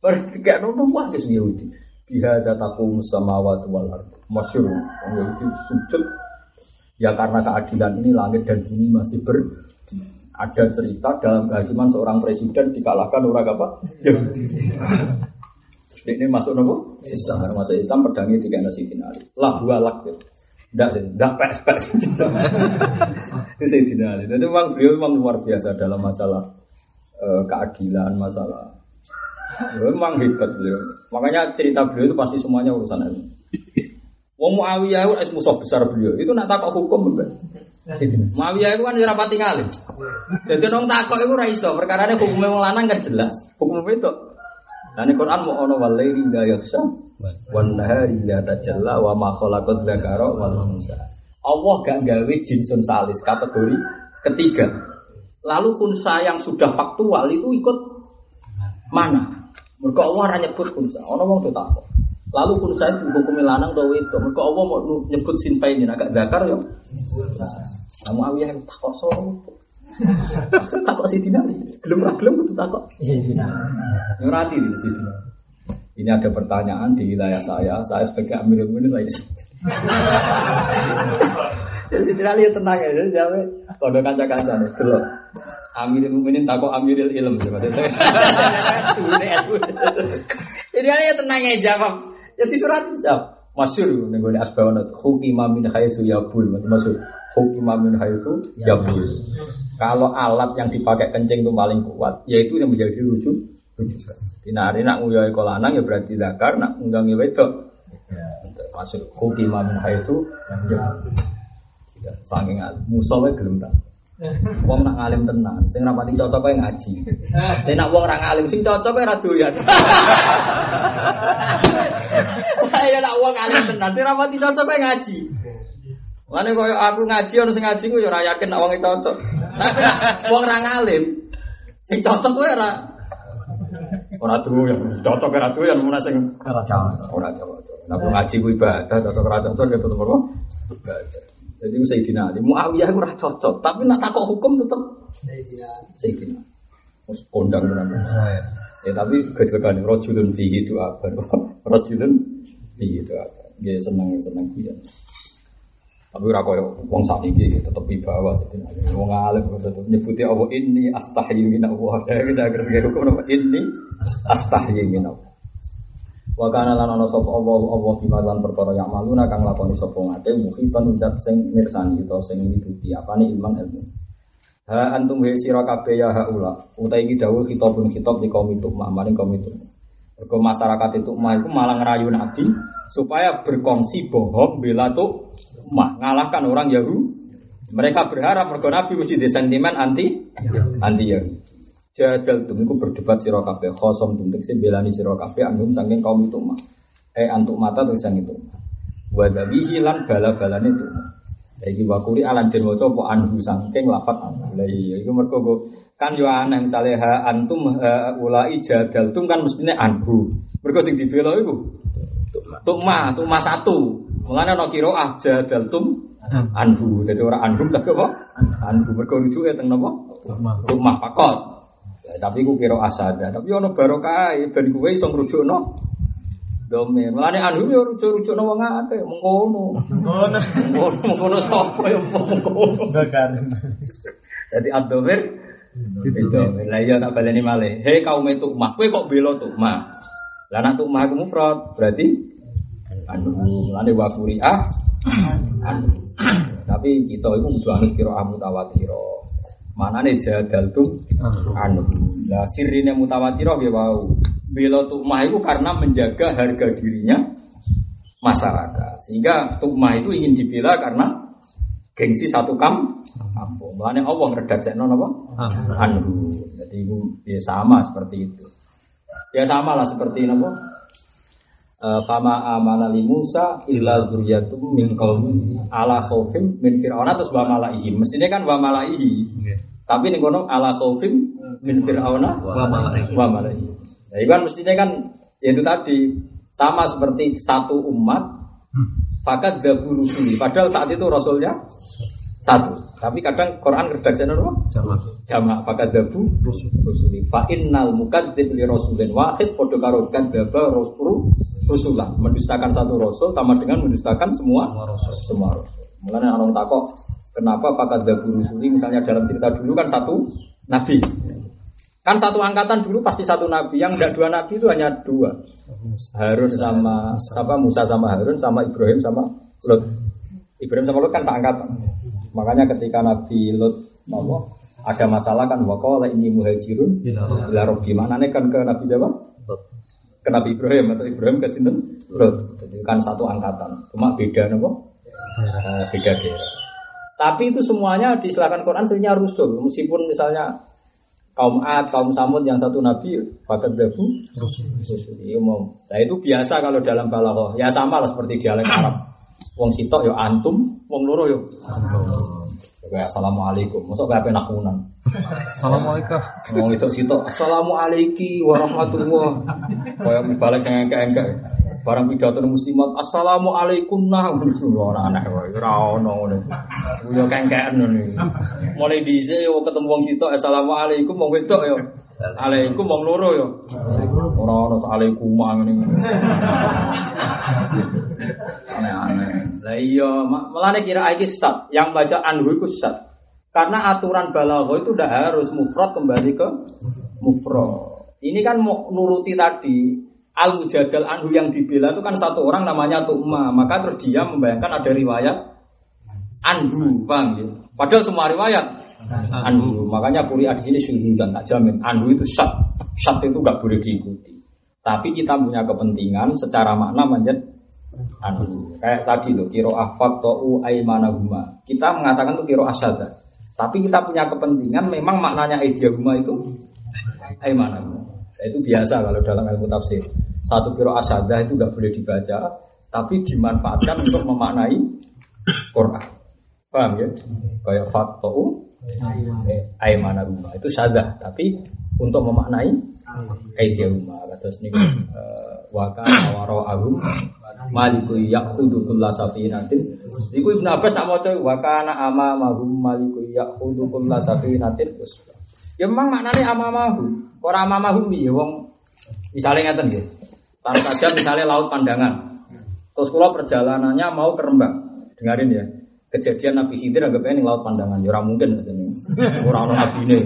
Berarti tiga nono wah Yahudi. Biha dataku samawati wal ard. Masyur. Yahudi sujud. Ya karena keadilan ini langit dan bumi masih ber ada cerita dalam kehakiman seorang presiden dikalahkan orang apa? Yahudi. Ini masuk nopo? Islam. Masuk Islam pedangnya tiga nasi finali. Lah dua lak. Ya. Enggak sih, enggak pes-pes. Itu saya tidak. Jadi memang beliau memang luar biasa dalam masalah uh, keadilan, masalah. Beliau memang hebat beliau. Makanya cerita beliau itu pasti semuanya urusan ini. Wong Muawiyah itu musuh besar beliau. Itu nak takut hukum mbak. Muawiyah itu kan ora pati ngalim. Jadi nong takut itu ra iso, perkara hukumnya wong lanang kan jelas. Hukum itu. Dan di Quran mau ono walaili la yakhsha wan nahari la tajalla wa ma khalaqat dzakara wal unsa. Allah gak gawe jinsun salis kategori ketiga. Lalu kunsa yang sudah faktual itu ikut mana? Mereka Allah hanya nyebut kunsa. Ono wong takut. Lalu kunsa itu hukum lanang do itu. Mereka Allah mau nyebut sinfainin agak zakar yo. Kamu awiyah takut solo. takut sih tidak. Belum belum itu takut. Yang rati di situ. Ini ada pertanyaan di wilayah saya. Saya sebagai Amirul Mukminin lagi. Jadi tidak lihat tenang ya. Jadi kalau kanca-kanca nih. Dulu. Amirul Mukminin takut Amirul Ilm maksudnya. Jadi lihat tenang ya jawab. Jadi surat jawab. Masyur nih gue asbawanat. Hukima min haitsu yabul. Maksud hukima min haitsu yabul. Kalau alat yang dipakai kencing itu paling kuat, yaitu yang menjadi rujuk. Nah, hari nak nguyoi kolanang ya berarti zakar, nak unggangi wedok. Masuk hukima min haitsu yabul. Saking musuhnya gelem tak. Wong nak ngalim tenan, sing rapati cocok kowe ngaji. Tapi nak wong ra ngalim sing cocok kowe ra doyan. Ya nak wong ngalim tenan, sing rapati cocok kowe ngaji. Mane koyo aku ngaji ono sing ngaji ku ya ora yakin nak wong cocok. Wong ra ngalim sing cocok kowe ora ora doyan. Cocok ora doyan mun sing ora cocok. Ora cocok. Nah ngaji ku ibadah, cocok ora cocok ya tetep? Ibadah. Jadi Sayyidina Ali, Muawiyah itu rasa cocok, tapi nak takut hukum tetap Sayyidina. Mus kondang tenan. Ya tapi kecelakaan rojulun fihi itu apa? Rojulun fihi itu apa? Dia senang senang dia. Tapi ora koyo wong sakniki tetep wibawa Sayyidina Ali. Wong alim tetep nyebuti Allah ini astahyi min Allah. Ya kita hukum apa ini astahyi min Allah. Wa kana lan ana sapa Allah Allah bima lan perkara yang maluna kang lakoni sapa ngate muhitan udat sing mirsani utawa sing mituti apane ilman ilmu. Ha antum wa sira kabeh ya haula. Utai iki dawuh khitabun khitab di kaum itu maring kaum itu. Mergo masyarakat itu mah itu malah ngerayu Nabi supaya berkongsi bohong bela tuh mah ngalahkan orang Yahudi. Mereka berharap mergo Nabi mesti di sentimen anti anti Yahudi. Jadal tum iku berdebat sira kabeh khosom tum tekse belani sira kabeh anggum saking kaum itu mah. Eh antuk mata terus sang itu. Wa dabihi lan bala-balane itu. Iki wakuri alan den waca apa anhu saking lafat anhu. Lah iya iku mergo kan yo aneh misale ha antum ha, ulai jadal tum kan mestine anhu. Mergo sing dibela iku tukma, tukma satu. Mulane ana qiraah jadal tum anhu. Jadi ora anhum tapi apa? Anhu mergo rujuke teng napa? Tukma fakot. Ya, tapi ku kira asada. Tapi ono barokah ben kuwe iso ngrujukno domain. Mulane anu yo rujuk-rujukno wong akeh mengkono. Mengkono. Mengkono sapa yo mengkono. Jadi ad-dhamir itu. Lah iya tak baleni malih. Hei kaum itu mah, kowe kok bela tuh mah. Lah nek tuh mah mufrad berarti anu mulane wa quri'ah anu. Tapi kita itu kudu anut kira mutawatirah. Mana nih jadal tuh anu. Nah sirine mutawatirah ya wow. Bela tukmah itu karena menjaga harga dirinya masyarakat. Sehingga tukmah itu ingin dibela karena gengsi satu kam kampung. Mulane Allah ngredaksekno napa? Anu. Jadi itu ya sama seperti itu. Ya sama lah seperti napa? Fama amana li Musa illa dzurriyyatum min qaumi ala khaufim min fir'auna terus wa malaihi. Mestinya kan wa malaihi. Tapi ning kono ala khaufim min fir'auna Wa malaihi. wa malaihi. Nah, itu kan mestinya kan ya itu tadi sama seperti satu umat Fakat dabu rusuli. Padahal saat itu rasulnya satu. Tapi kadang Quran redaksinya apa? Jamak. Jamak fakat dabu rusuli. Fa innal mukadzib li rasulin wahid padha karo kadzaba rasul rusulah. Mendustakan satu rasul sama dengan mendustakan semua Semua rasul. semua rasul. Mulanya orang takok kenapa fakat dabu rusuli misalnya dalam cerita dulu kan satu nabi. Kan satu angkatan dulu pasti satu nabi, yang enggak dua nabi itu hanya dua. Harun sama siapa Musa sama Harun sama Ibrahim sama Lut. Ibrahim sama Lut kan seangkatan. Makanya ketika Nabi Lut mau ada masalah kan waqala ini muhajirun Ila ila rabbi. Maknanya kan ke Nabi siapa? Ke Nabi Ibrahim atau Ibrahim ke sinten? Lut. Jadi kan satu angkatan. Cuma beda nopo? Eh, beda daerah. Tapi itu semuanya diserahkan Quran sebenarnya rusul. Meskipun misalnya kaum Ad, kaum Samud yang satu nabi bahkan dabu Rasul. Iya. Nah itu biasa kalau dalam balaghah. Ya sama lah seperti dialek Arab. Wong sitok yo antum, wong loro yo. Kayak assalamualaikum. Masa kayak penakunan. Assalamualaikum. Wong itu sitok assalamualaikum warahmatullah. Kayak balik yang engke-engke. Barang pidato muslimat assalamualaikum nah ora aneh wae ora ono ngono. Yo kengkean ngono. Mulai dhisik yo ketemu wong sitok assalamualaikum wong wedok yo. Alaikum wong loro yo. Ora ono alaikum ngene. Aneh-aneh. Lah iya, melane kira iki sat, yang baca anhu iku sat. Karena aturan balaghah itu udah harus mufrad kembali ke mufrad. Ini kan nuruti tadi al mujadal anhu yang dibela itu kan satu orang namanya Tu'ma, maka terus dia membayangkan ada riwayat anhu, paham ya? Padahal semua riwayat anhu, makanya kuri di sini syuhudan tak jamin anhu itu syat, syat itu gak boleh diikuti. Tapi kita punya kepentingan secara makna menjadi anhu. Kayak tadi loh, kiro afak to'u aimanahuma. Kita mengatakan tuh kiro asyada. Tapi kita punya kepentingan memang maknanya aidiyahuma itu aimanahuma. Nah, Itu biasa kalau dalam ilmu tafsir. Satu kiro asyada itu nggak boleh dibaca, tapi dimanfaatkan untuk memaknai Quran. Paham ya? Kayak fakto'u aimanahuma. Itu syadah, tapi untuk memaknai aidiyahuma. Terus ini wakana wara'ahum maliku yakhudhu kulla safinatin. Iku Ibnu Abbas nak maca wa kana amamahum maliku yakhudhu kulla safinatin. Ya memang maknanya amamahum ora amamahum ya wong. Misalnya ngeten nggih. Tanpa saja misalnya laut pandangan. Terus kula perjalanannya mau ke dengarin ya kejadian Nabi Khidir anggap ini laut pandangan ya mungkin katanya ora ono nabi ini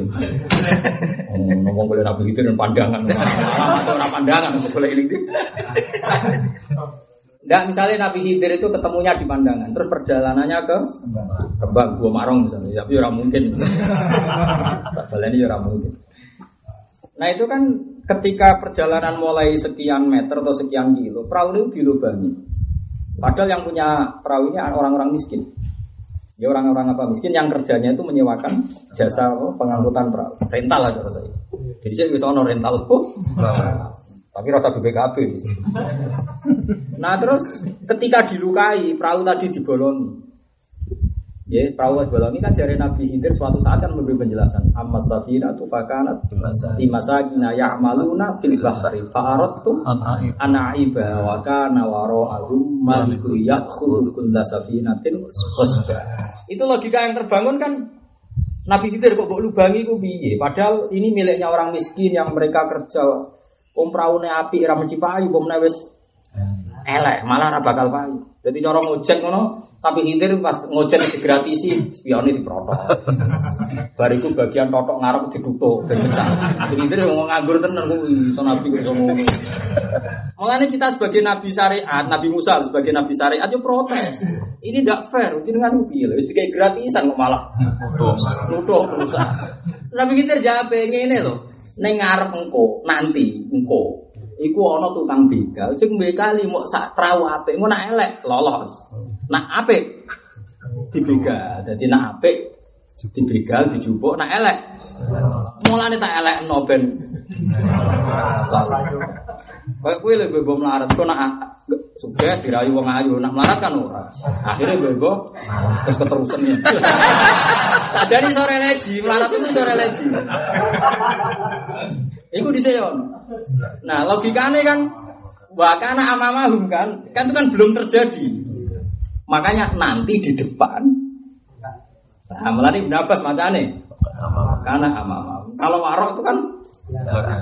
ngomong boleh Nabi Khidir dan pandangan ora pandangan boleh ini Enggak, misalnya Nabi Khidir itu ketemunya di pandangan, terus perjalanannya ke Kembang, Gua Marong misalnya, tapi orang mungkin. Tak ini orang mungkin. Nah itu kan ketika perjalanan mulai sekian meter atau sekian kilo, perahu itu dilubangi. Padahal yang punya perahu ini orang-orang miskin. Ya orang-orang apa miskin yang kerjanya itu menyewakan jasa pengangkutan perahu, rental aja rasanya. Jadi saya bisa ono rental. Tapi rasa BPKB. Nah terus ketika dilukai perahu tadi dibolongi. Ya, perahu dibolongi kan dari Nabi Khidir suatu saat kan memberi penjelasan. Amma safina tu fakanat di masakina ya'maluna fil bahri fa'aradtu An-Aib. anaiba wa kana wara'ahum maliku ya'khudhu kulla safinatin khusba. Itu logika yang terbangun kan Nabi Khidir kok mbok lubangi ku piye? Padahal ini miliknya orang miskin yang mereka kerja Om praune api ra mesti payu, om wis elek, malah ra bakal payu. Jadi cara ngojek ngono, tapi hindir pas ngojek digratisi, spione diprotok. Bariku bagian totok ngarep ditutup ben pecah. Hindir ngomong nganggur tenan kuwi, iso nabi kok ngomong. Mulane kita sebagai nabi syariat, Nabi Musa sebagai nabi syariat yo protes. Ini ndak fair, jenengan piye lho, wis dikai gratisan kok malah nuduh perusahaan. Nabi Khidir jawab ngene lho. Neng ngarep engko, nanti engko. Iku ana tukang begal, sing bekali mau sak engko nak elek lolos. Nak apik dibegal. Dadi nak apik dibegal dijupuk nak elek. Mulane tak elek no ben. Kayak lho bebo melarat kok nak sugih dirayu wong ayu, nak melarat kan ora. Terus keterusan ya. Jadi sore leji, melarat itu sore leji. Iku diseyon. Nah, logikane kan Wah, karena amamahum kan, kan itu kan belum terjadi. Makanya nanti di depan. Nah, melani Ibn Abbas macane. Karena amamahum. Kalau warok itu kan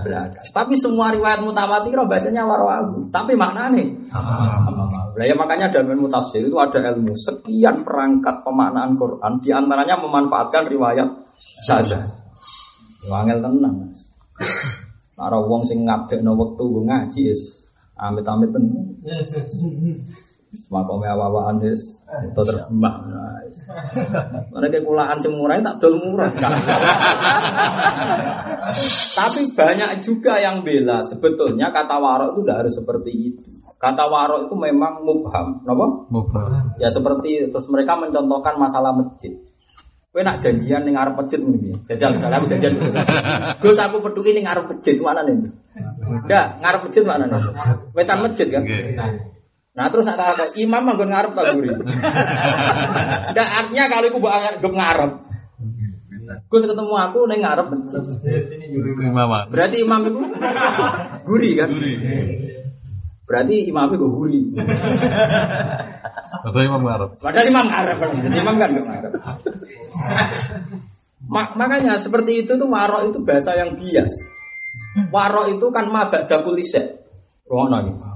belakang. Tapi semua riwayat mutawatir bacanya warok Tapi maknanya amamahum. Nah, ya makanya dalam ilmu tafsir itu ada ilmu sekian perangkat pemaknaan Quran. Di antaranya memanfaatkan riwayat saja. Wangel tenang. Nara wong sing ngabdekno wektu ngaji is Amit-amit pun. Makome awa-awaan wis itu terbang. Mana kekulaan sing murah tak dol murah. Tapi banyak juga yang bela. Sebetulnya kata warok itu tidak harus seperti itu. Kata warok itu memang mubham, kenapa? Mubham. Ya seperti terus mereka mencontohkan masalah masjid. Kowe nak janjian ning arep masjid mungkin. Jajal salah aku janjian. Gus aku peduli ning arep masjid mana nih? Enggak, ngarep masjid mana nih? Wetan masjid kan? Nah terus nak kata imam manggon ngarep tak guri. Enggak artinya kalau iku mbok anggap ngarep. Gus ketemu aku ning ngarep. Berarti imam itu guri kan? Berarti imam itu guri. Atau imam ngarep. Padahal imam ngarep kan? Jadi imam kan nggak ngarep. Ma- makanya seperti itu tuh warok itu bahasa yang bias. Warok itu kan mabak jakulise. Rono gitu.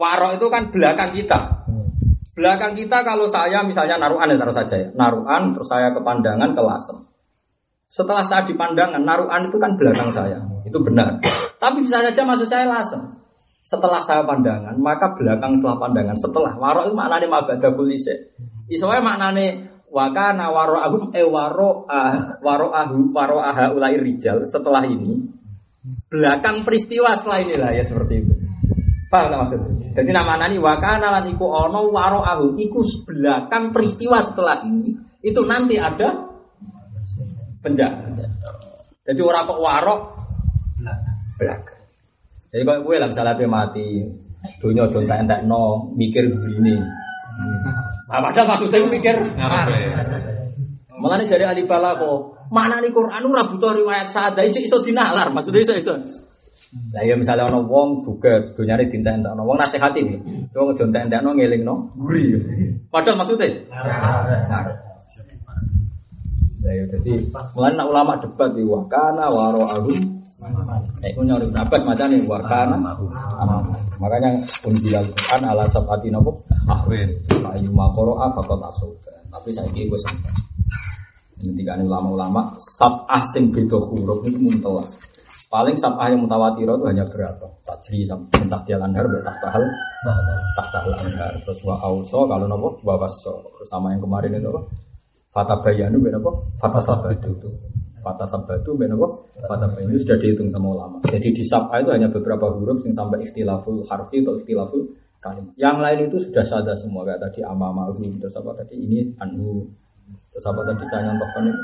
Warok itu kan belakang kita. Belakang kita kalau saya misalnya naruhan ya taruh saja ya. Naruhan terus saya ke pandangan ke lasem. Setelah saya di pandangan, naruhan itu kan belakang saya. Itu benar. Tapi bisa saja maksud saya lasem. Setelah saya pandangan, maka belakang setelah pandangan. Setelah warok itu maknanya mabak jakulise. Isowe maknane wakana waro ahum e waro ah waro ahu waro aha ulai rijal setelah ini belakang peristiwa setelah inilah ya seperti itu. Paham maksudnya? Jadi nama nani wakana lan iku ono waro ahu iku belakang peristiwa setelah ini itu nanti ada penjahat. Jadi orang kok warok belakang. Jadi kalau gue lah misalnya dia mati, dunia jontak entek no mikir begini. Nah, padahal maksudnya gue mikir Malah nih dari ahli balako, mana nih Quran ora butuh riwayat sada iso iso dinalar, maksudnya iso iso. Lah ya misalnya ono wong juga dunyane dinta entek ono wong nasihati nih. Wong jontak entek no ngelingno guri. Padahal maksudnya ngarep. Lah ya jadi mulai nak ulama debat di wakana waro agum. Nek ku nyori nabas macane wakana. Makanya unjilal Quran ala sabati nopo ahwin. Ayu makoro faqat asuk. Tapi saiki wis sampai. Ngendikane ulama-ulama sab'ah sing beda huruf itu muntelas. Paling sab'ah yang mutawatir itu hanya berapa? Tajri sampai tahtial anhar betah tahal anhar. Terus wa auso kalau nopo wa wasso. Terus sama yang kemarin itu apa? Fata bayanu ben apa? Fata sabatu itu. Fata sabatu ben apa? Fata bayanu sudah dihitung sama ulama. Jadi di sab'ah itu hanya beberapa huruf yang sampai ikhtilaful harfi atau ikhtilaful kalimat. Yang lain itu sudah sada semua kayak tadi amamahu terus apa tadi ini anu terus apa tadi saya nyontohkan ini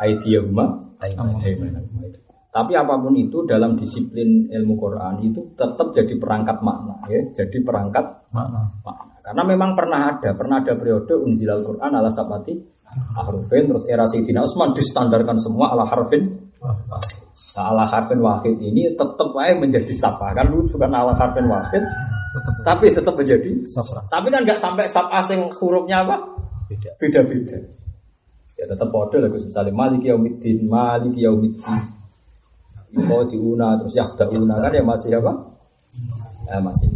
aidiyahuma aimanahuma. Tapi apa pun itu dalam disiplin ilmu Quran itu tetap jadi perangkat makna ya, jadi perangkat Makna. makna. Karena memang pernah ada, pernah ada periode unzilal Quran ala sabati harfin terus era Sayyidina Utsman distandarkan semua ala harfin Nah, ala harfin wahid ini tetap aja menjadi sapa kan lu bukan ala harfin wahid Tetap tapi tetap menjadi Sapa. tapi kan nggak sampai sapa sing hurufnya apa beda. beda-beda ya tetap bodoh lah Gus misalnya malik yaumiddin malik yaumiddin Yuko diuna terus yakdauna. Kan ya masih apa? Ya masih.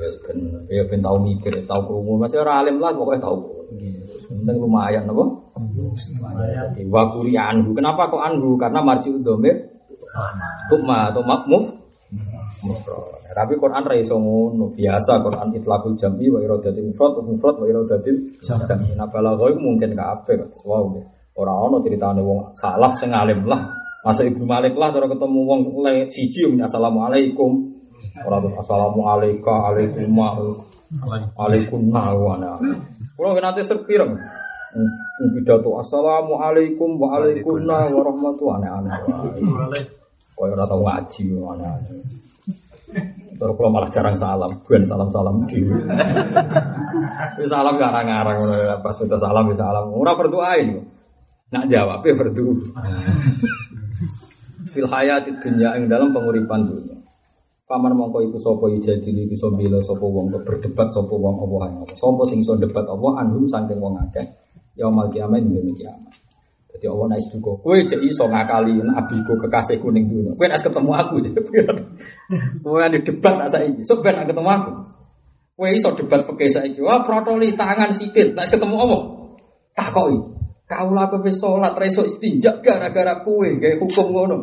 Ya ben ya ben tahu mikir tahu krungu. Masih orang alim lah pokoknya tahu penting lumayan apa lumayan jadi wakuri anhu. Kenapa kok anhu? Karena marji udomir tukma atau makmuf tapi Quran ra iso ngono. Biasa Quran itlaqul jam'i wa iradatil mufrad wa mufrad wa iradatil jam'i. nah balagha iku mungkin kabeh wow ora ono ceritane wong salaf sing alim lah masa Ibnu Malik lah cara ketemu wong le siji yo assalamualaikum ora terus assalamualaikum alaikum alaikum nawana Kulo nate serpireng pidato assalamualaikum waalaikum warahmatullahi aneh-aneh Kaya ora tau ngaji aneh-aneh Terus kalau malah jarang salam, bukan salam-salam. Wis salam ya, pas sudah salam ya salam. Ora berdoa ini. Nak jawab ya berdoa. Fil hayati dunya ing dalam penguripan dunia. Paman mongko iku sapa ijadil iku iso bela sapa wong berdebat sapa wong apa apa. Sapa sing iso debat apa anhum saking wong akeh. Ya mal kiamat ning kiamat. Jadi Allah naik duga, kowe cek iso ngakali abiku kekasihku ning dunia. Kowe nek ketemu aku Kowe ane debat nak saiki, sok ben ketemu aku. Kowe iso debat pakai saiki. Wah, protoli tangan sikit, nek ketemu apa? Takoki. Kaulah kowe wis salat ra iso istinja gara-gara kowe gawe hukum ngono.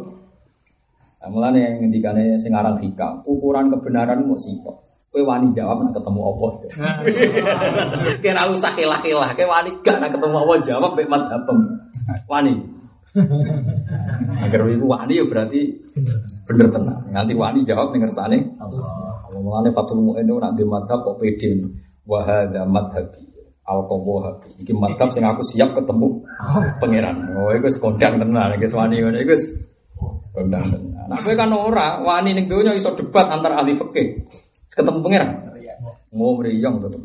Nah, mulane ngendikane sing aran hikam, ukuran kebenaran mau sitok. Kowe wani jawab nak ketemu apa? Kira usah kelah-kelah, kowe wani gak nak ketemu apa jawab mek madzhabem. Wani. Agar ibu wani ya berarti bener tenang. Nganti wani jawab ning ngersane. Mulane Fatul Mu'in nak di madzhab kok pede. Wa hadza madhabi. Al habi. Iki madzhab sing aku siap ketemu pangeran. Oh iku kondang tenan iki wani ngono iku kondang tenan. Nah kowe kan ora wani ning donya iso debat antar ahli fikih. Ketemu pangeran. Mau mriyang tetep.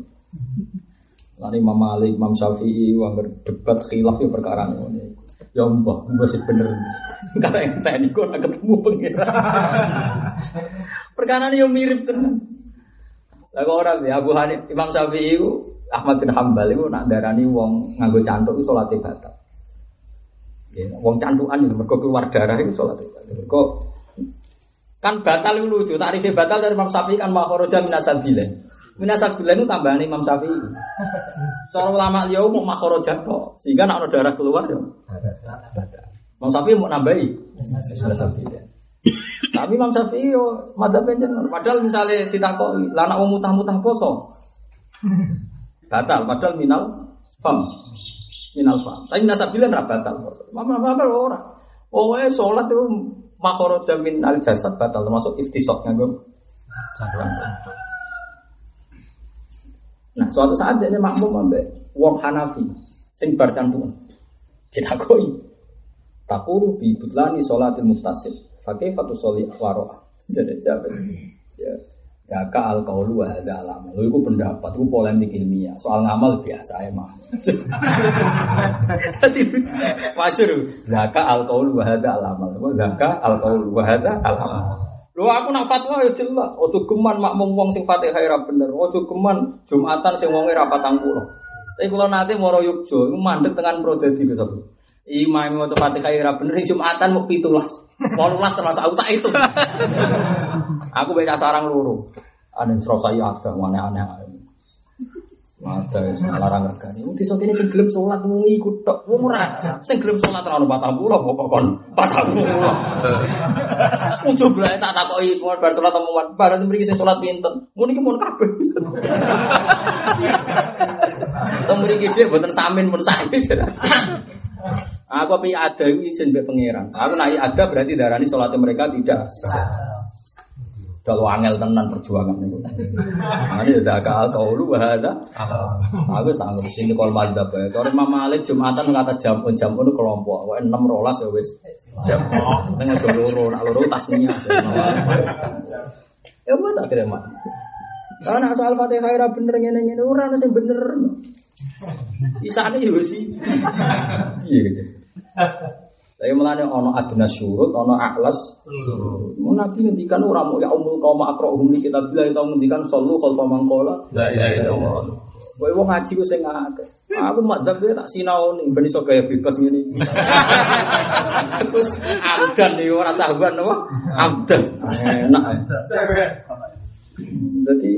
Lani Imam Malik, Imam Syafi'i, wong debat khilaf ya perkara ini. Ya mbah, mbah sih bener. Karena yang tadi kok nak ketemu pangeran. perkara ini yang mirip tenan. Lah kok ora ya Abu Hanif, Imam Syafi'i Ahmad bin Hambal itu nak darani wong nganggo cantuk itu salate batal. Ya, wong cantukan itu mergo keluar darah itu batal. Mergo kan batal itu lucu, takrifnya batal dari Imam Syafi'i kan makharaja minasabilan. Minasabilan itu tambahan Imam Syafi'i. Seorang ulama liya mau makharaja kok, sehingga nak darah keluar ya. Imam Syafi'i mau nambahi minasabilan. Tapi Imam Syafi'i yo madzhab jenengan. Padahal misalnya ditakoni, lah anak wong mutah-mutah poso. Batal padahal minal fam. Minal fam. Tapi nasabilan ra batal. Mama mama ora. Oh, eh salat itu makharaja min al jasad batal termasuk iftisok nganggo Nah, suatu saat dia makmum ambek wong Hanafi sing bar. Kita koi. Takuru bi butlani sholatil muftasid. Fakih fatu soli waro. Jadi jawab. Ya. Jaka al kaulu wa hadza alam. Lu iku pendapat, iku polemik ilmiah. Soal ngamal biasa emang. Tadi masyhur. Jaka al kaulu wa hadza alam. Jaka al kaulu wa hadza alam. Lho aku nak fatwa ya jelas, ojo geman makmum wong sing Fatihah ora bener, ojo geman Jumatan sing wonge ra 40. Tapi kula nate moro Yogyo, iku mandek prodadi Gus Abu. Imam maca Fatihah ora bener Jumatan mau 17. 18 termasuk aku tak itu. aku baca sarang loro. Ada serasa ada aneh-aneh. Ada sing larang regane. Wong desa kene sing gelem salat mung iku tok. Ora sing gelem salat ora ono 40 apa kon 40. Wong coba tak takoki bar salat temuan. Bar mriki sing salat pinten? Mun iki mun kabeh. Teng mriki dhewe mboten samin mun saiki. Aku pi ada iki izin mbek pangeran. Aku naik ada berarti darani salat mereka tidak kalau angel tenan perjuangan itu. Ini udah akal kau lu bahasa. Aku sanggup sini kalau malah dapat. Kalau Imam Malik jumatan kata jam pun jam pun kelompok. Wah enam rolas ya wes jam. Dengan loro, nak loro tasnya. Ya mas akhirnya mah. Karena soal fatihah ira bener ngene ngene ora ono sing bener. Isane yo sih. Iya gitu. Tapi melane ono adna syurut, ono aklas. Mau nabi ngendikan ora mau ya umul kaum akrohum kita bila itu ngendikan solu kalau pamangkola. La ilaha illallah. Kowe wong ngaji ku sing akeh. Aku madzhab dia tak sinau nih, ben iso kaya bebas ngene. Terus amdan iki ora sahabat apa? Amdan. Enak. Jadi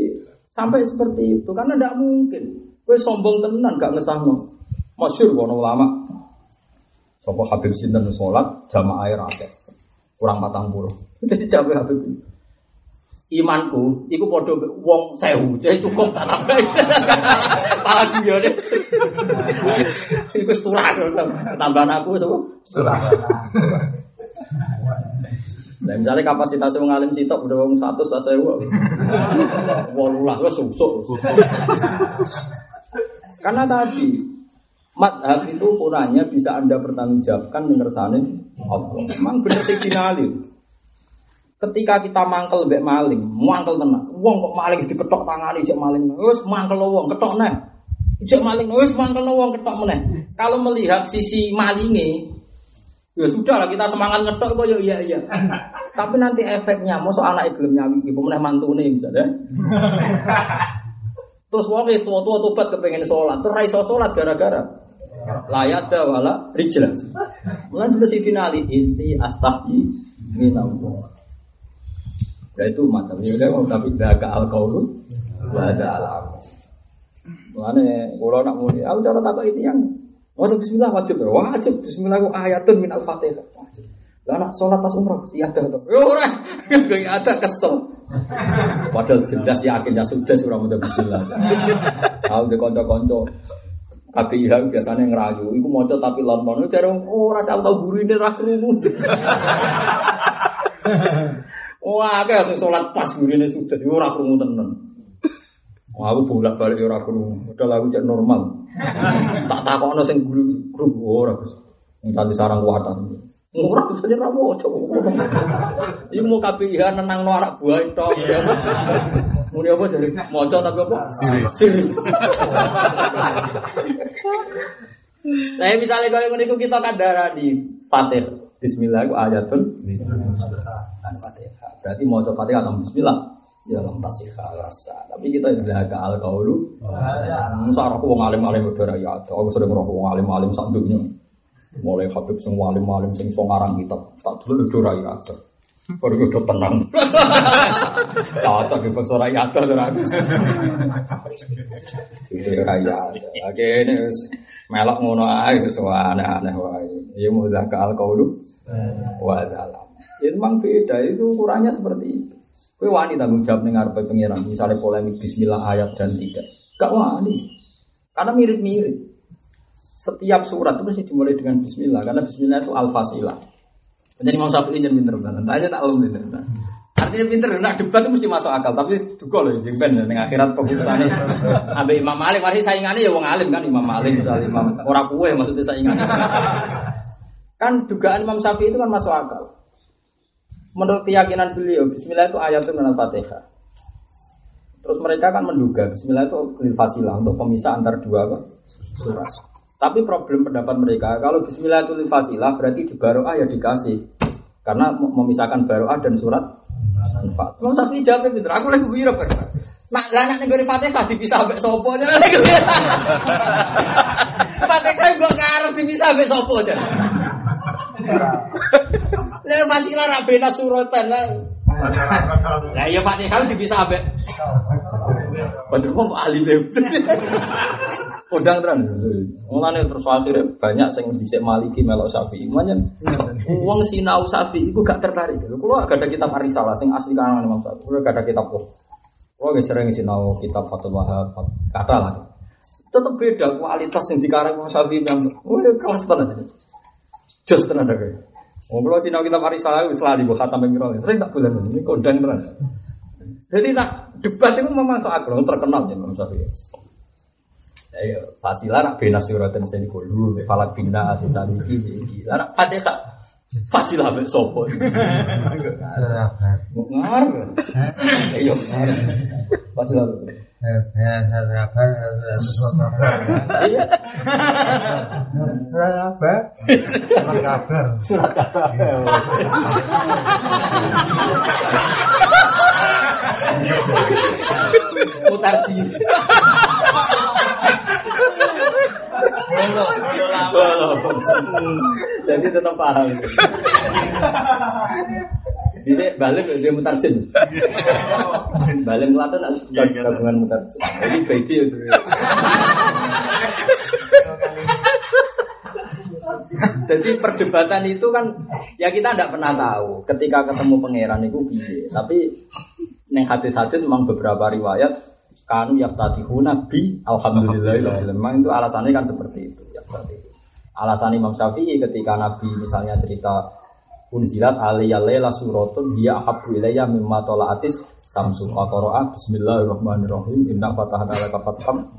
sampai seperti itu karena tidak mungkin. Kowe sombong tenan gak ngesahno. Masyur kono ulama Sopo Habib Sinten sholat jamaah air akeh kurang patang puluh. Jadi capek Habib. Imanku, iku podo wong sewu, jadi cukup tak tambah. Pala dia deh. Iku seturah tambahan aku semua. Seturah. Nah, misalnya kapasitas mengalim sitok udah wong satu saya sewu. Walulah, gue susuk. Karena tadi Madhab itu ukurannya bisa anda pertanggungjawabkan mengersani Allah. Memang benar Ali. Ketika kita mangkel mbek maling, mangkel tenang. Wong kok maling diketok tangani cek maling. Wis mangkel wong ketok neh. Cek maling wis mangkel wong ketok meneh. Kalau melihat sisi malinge, ya sudah lah kita semangat ngetok kok ya iya iya. Tapi nanti efeknya, mau anak gelem nyawi ibu meneh mantune misalnya. Terus wong itu tua tobat kepengen sholat, terus sholat gara-gara layak dah wala rijlan. Mulai dulu si finali inti astahi minallah. Ya itu macam ya kan tapi daga al kaulu ada alam. Mulane kalau nak muni, aku cara takut ini yang Oh, bismillah wajib, wajib. Bismillah aku ayatun min al-fatihah. Wajib. Lah nak sholat pas umroh, ada tuh. Ya ora, gak ada kesel. Padahal jelas yakin ya sudah surah mudah bismillah. Tahu de konco-konco. KPIH biasanya ngerayu, iku moco tapi lon-lon, jadi ora tahu tahu guru ini ra krungu. Wah, kayak sholat pas guru ini sudah, ya ora krungu tenan. Wah, aku bolak balik ya ora krungu, udah cek normal. tak takokno sing guru guru ora Gus. Minta sarang kuatan. Ora bisa ora moco. Iku mau KPIH nenangno anak buah itu. Muni apa jadi moco tapi apa? Siri. Nah, misalnya kalau ngono kita kadara di Fatih. Bismillah itu ayatun. Fatihah. Berarti mau coba Fatihah atau Bismillah. Ya lam tasihha rasa. Tapi kita tidak ke al kaulu. Musa aku wong alim-alim udah ya. Aku sering roh wong alim-alim sak dunya. Mulai Habib sing alim-alim sing so ngarang kitab. Tak dulu udah ya. Baru udah tenang. Cocok di bangsa rakyat tuh terus. Itu rakyat. Oke ini melok ngono ae wis aneh-aneh wae. Ya mau ke al kaulu. Wa dalam. Itu memang beda itu ukurannya seperti itu. Kue wani tanggung jawab dengar pengiran, misalnya polemik Bismillah ayat dan tiga, gak wani, karena mirip-mirip. Setiap surat itu mesti dimulai dengan Bismillah, karena Bismillah itu al-fasilah. Jadi mau Syafi'i ini pinter banget, tanya tak belum pinter. Artinya pinter, nah debat itu mesti masuk akal, tapi juga loh, jadi ben dengan akhirat keputusannya. Ambil Imam Malik, mari saingannya ya wong alim kan Imam Malik, misalnya Imam orang kue maksudnya saingannya. Kan dugaan Imam Syafi'i itu kan masuk akal. Menurut keyakinan beliau, Bismillah itu ayat itu Fatihah. Terus mereka kan menduga Bismillah itu fasilah untuk pemisah antar dua surat. Tapi problem pendapat mereka, kalau Bismillah itu fasilah berarti di baroah ya dikasih. Karena memisahkan baroah dan surat Al-Fatihah. Mau sapi jawab pinter, aku lagi wira ber. Mak lah nek nggone Fatihah dipisah ambek sapa aja lagi. Fatihah gua ngarep dipisah ambek sapa aja. Lah masih lara bena suratan lah. Lah ya Fatihah dipisah ambek. Kok ahli lew. Podang tenan. Mulane terus akhirnya banyak sing dhisik Maliki melok Syafi'i. Manyen wong sinau Syafi'i iku gak tertarik. Kulo gak ada kitab Arisalah sing asli karangan Imam Syafi'i. Kulo gak ada kitab kok. Kulo gak sering sinau kitab Fathul Wahab, kata lah. Tetep beda kualitas yang dikarang Imam Syafi'i yang oh kelas tenan. Jos tenan deh. Oh, kalau sinau kitab Arisalah wis lali mbok khatam ping Sering tak bulan ini kondang tenan. Jadi nak debat itu memang soal kalau terkenal ya Imam Syafi'i. Ayo, fasilah nak bina suratan seni kulu, falak bina asal ini, lah nak ada tak? Fasilah be sopo. Ngar, ayo ngar, fasilah. Iya. Kabar. Mutarji. Jadi tetap paham. Bisa balik dia mutarjin. Balik ngelaten gabungan mutarjin. Jadi baiti itu. Jadi perdebatan itu kan ya kita tidak pernah tahu ketika ketemu pangeran itu piye. Tapi neng hadis-hadis memang beberapa riwayat kanu yaftatihuna bi alhamdulillah memang itu alasannya kan seperti itu ya seperti itu. Alasan Imam Syafi'i ketika Nabi misalnya cerita unzilat alaiya laila suratun dia ahabbu ilayya mimma tala'atis samsu qara'a bismillahirrahmanirrahim. Inna fatahna laka fatham.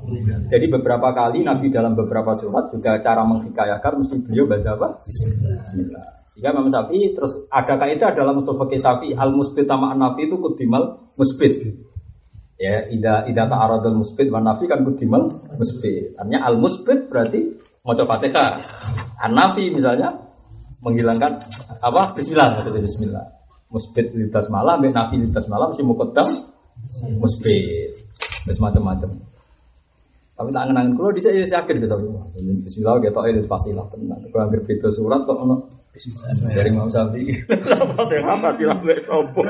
Jadi beberapa kali Nabi dalam beberapa surat juga cara menghikayakan mesti beliau baca apa? Bismillah sehingga Imam Syafi'i terus ada kaidah dalam usul fikih Syafi'i al musbit sama an nafi itu kudimal musbit ya ida ida ta'aradul musbit wa nafi kan kudimal musbit artinya al musbit berarti mau coba fatihah an nafi misalnya menghilangkan apa bismillah maksudnya bismillah Musbit litas malam, nafi litas malam mesti mukodam musbit. Terus macam-macam. Tapi tak ngenangin kulo di saya yakin bisa. Bismillah kita itu pasti lah tenang. Kalau surat kok ono dari Imam Syafi'i. Apa yang apa sih lah mbek sopo.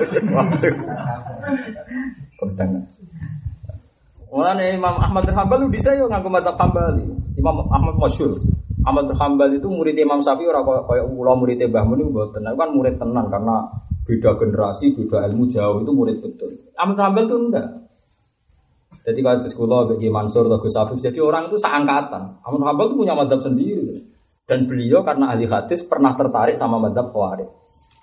Mulane Imam Ahmad bin Hambal lu bisa yo nganggo madzhab Hambali. Imam Ahmad masyhur. Ahmad bin Hambal itu murid Imam Syafi'i ora kaya kaya kula murid Mbah Mun niku mboten. Nah, kan murid tenan karena beda generasi, beda ilmu jauh itu murid betul. Ahmad bin Hambal itu enggak. Jadi kalau di sekolah bagi Mansur atau Gus Afif, jadi orang itu seangkatan. Ahmad bin Hambal itu punya madhab sendiri. Dan beliau karena ahli hadis pernah tertarik sama madhab Khawarij.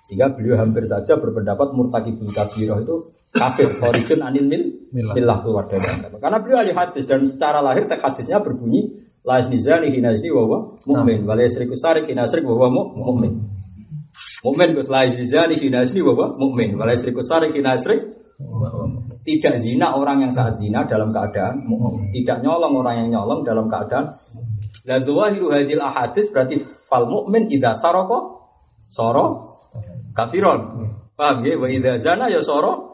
Sehingga beliau hampir saja berpendapat murtakibul kabirah itu kafir, origin anil mil, milah keluar dari agama. Karena beliau ahli hadis dan secara lahir tek hadisnya berbunyi la nizani hinazni wa huwa mu'min wa la yasriku sarik hinasrik wa huwa mu- mu'min. Mu'min Gus la nizani hinazni wa huwa mu'min wa la yasriku sarik hinasrik tidak zina orang yang saat zina dalam keadaan mu'min. Tidak nyolong orang yang nyolong dalam keadaan La dhahiru hadil ahadis berarti fal mu'min idza saraka soro kafiron. Paham ya? Wa idza zana ya soro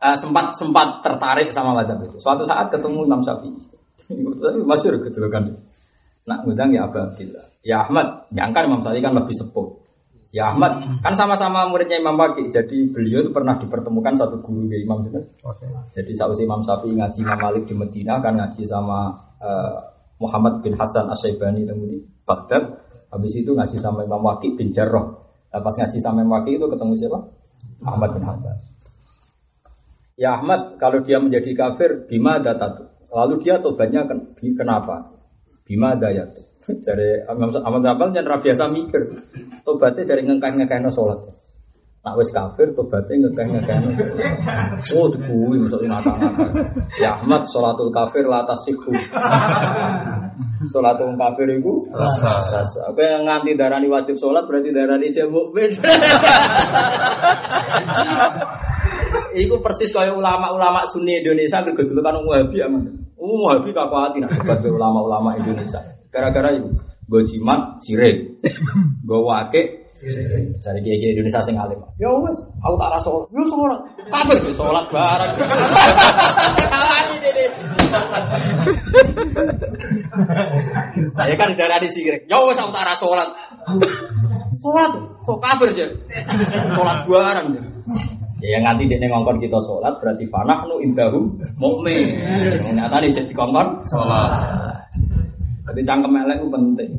Eh, sempat sempat tertarik sama mazhab itu. Suatu saat ketemu Imam Syafi'i. Tapi masyhur kejelekan. Nak ngundang ya Abu Abdillah. Ya Ahmad, nyangka Imam Syafi'i kan lebih sepuh. Ya Ahmad, kan sama-sama muridnya Imam Baki. Jadi beliau itu pernah dipertemukan satu guru ya Imam itu. Jadi sausi Imam Syafi'i ngaji Imam Malik di Medina kan ngaji sama eh, Muhammad bin Hasan Asyaibani temu di Baghdad. Habis itu ngaji sama Imam Waki bin Jarrah. Pas ngaji sama Imam Waki itu ketemu siapa? Ahmad bin Hanbal. Ya Ahmad, kalau dia menjadi kafir, bima datatu. Lalu dia tobatnya ken- kenapa? Bima dayatu. Dari Imam Ahmad bin Hanbal jangan biasa mikir. Tobatnya dari ngengkah-ngengkah sholat. Nak wis kafir tobatnya ngekeh-ngekeh. Oh, dikuwi maksudnya ngata-ngata. Ya Ahmad sholatul kafir la tasihhu. Sholatul kafir iku rasa. Apa yang nganti darani wajib sholat berarti darani jek mukmin. Iku persis kaya ulama-ulama Sunni Indonesia gegedulukan wong Wahabi aman. Wahabi kakuati nak debat ulama-ulama Indonesia. Gara-gara itu gue jimat sirik, gue wakil Cari kiai kiai Indonesia sing alim. Ya wes, aku tak rasa sholat. Ya sholat. Kafir sholat bareng. Kalani dene. Saya kan darah di sirik. Ya wes aku tak rasa sholat. Sholat, kok kafir aja. Sholat bareng. Ya yang nanti dia ngongkon kita sholat berarti fanahnu indahum mukmin. Nyata nih jadi kongkon sholat. Berarti cangkem elek itu penting.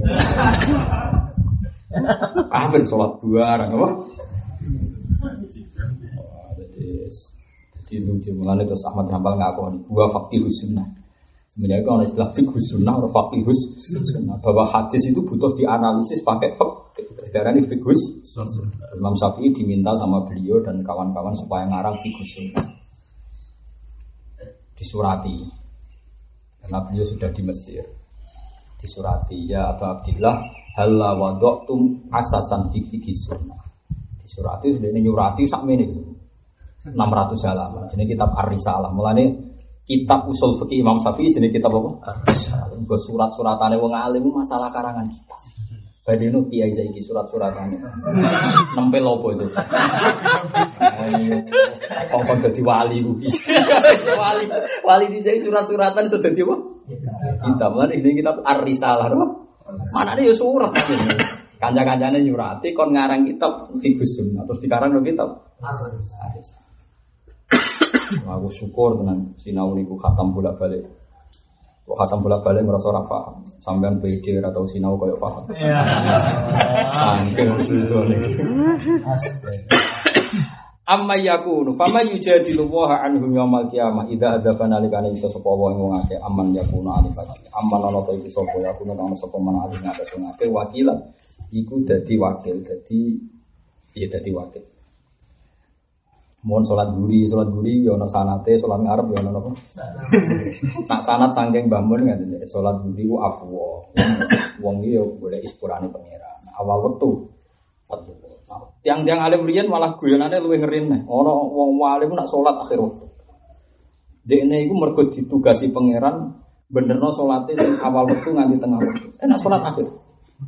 Kafir sholat bareng apa? Jadi, jadi lucu mengenai terus Ahmad Hambal ngaku gua fakih sunnah. Sebenarnya kalau istilah fikih sunnah atau fakih sunnah bahwa hadis itu butuh dianalisis pakai fikih. Sekarang ini fikih Imam Syafi'i diminta sama beliau dan kawan-kawan supaya ngarang fikih sunnah. Disurati. Karena beliau sudah di Mesir. Disurati ya Abu Abdillah halla wadoktum asasan fi fikih sunnah. Disurati sudah ini nyurati sak menit. 600 halaman. Jadi kitab Ar-Risalah. Mulane kitab usul fikih Imam Syafi'i jadi kitab apa? Ar-Risalah. Nggo surat-suratane wong alim masalah karangan kita. Badino kiai saiki surat-suratane. Nempel opo itu? Kongkon dadi wali kuwi. wali wali di sini surat-suratan sudah dadi apa? Kita mulane ini kitab Ar-Risalah apa? Mana ya surat Kanca-kancane nyurati kon ngarang kitab Fikus Sunnah terus dikarang lo kitab Ar-Risalah. Aku syukur dengan sinau niku khatam bolak balik. Kok khatam bolak balik merasa ora paham. Sampean PD atau sinau koyo paham. Sangking itu Amma yakunu fama yujadilu wa anhum yaumal qiyamah idza adzaba nalikane iso sapa wong akeh aman yakunu alifati aman ana ta iku sapa yakunu ana sapa man alif akeh wakilan. Iku dadi wakil dadi ya dadi wakil Mohon sholat guri, sholat guri, ya ono sanate, sholat ngarep, ya ono apa? Nak sanat sangking bangun kan, sholat guri ku afwo. Wong iki ya boleh ispurane pangeran. Awal waktu, tiang-tiang alim riyen malah guyonane luwih ngeri nih. Ono wong alim nak sholat akhir waktu. Dekne iku mergo ditugasi pangeran benerno salate sing awal waktu nganti tengah waktu. Enak sholat akhir.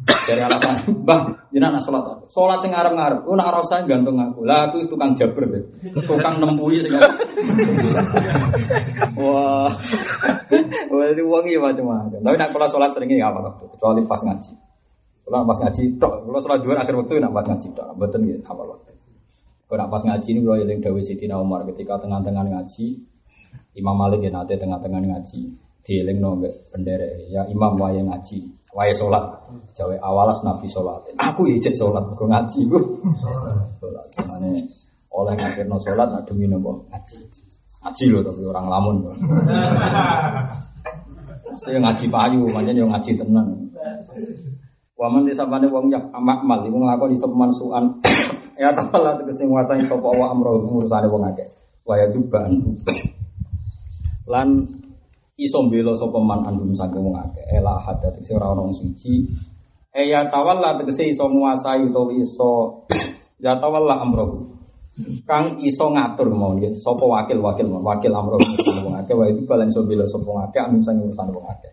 Dari alasan, Mbah, jenengan nak sholat apa? Sholat sing ngarep-ngarep, ku nak ora usah gantung aku. Lah aku tukang jabber, Beb. tukang nempui sing Wah. Wah, itu iki macam-macam. Tapi nak kula sholat sering ya apa waktu, kecuali pas ngaji. Kula pas ngaji tok, kula sholat dua akhir waktu nak pas ngaji tok, mboten nggih apa waktu. Nak pas ngaji ini kula yang dawuh Sidina Umar ketika tengah-tengah ngaji, Imam Malik ya nate tengah-tengah ngaji, dielingno mbek bendera ya Imam wae ngaji, wae sholat. Jawa awalas nabi sholat. Aku ya cek sholat, kok ngaji ku. Sholat. Mane oleh ngakirno sholat nak demi nopo ngaji. Ngaji lho tapi orang lamun. Mesti ngaji payu, manjen yang ngaji tenan. Waman disabane wong yak amak mal iku nglakoni sepeman suan. ya ta'ala tegese nguasani sapa wa amro ngurusane wong akeh. Wa ya. Lan iso mbela sapa man andum saking wong akeh. Ela hadat tegese ora ono suci. E ya tawalla tegese iso nguasai utawa iso ya tawalla amro. Kang iso ngatur mau nggih sapa wakil-wakil mau wakil amro wong akeh wa itu balen iso mbela sapa wong akeh andum saking urusane wong akeh.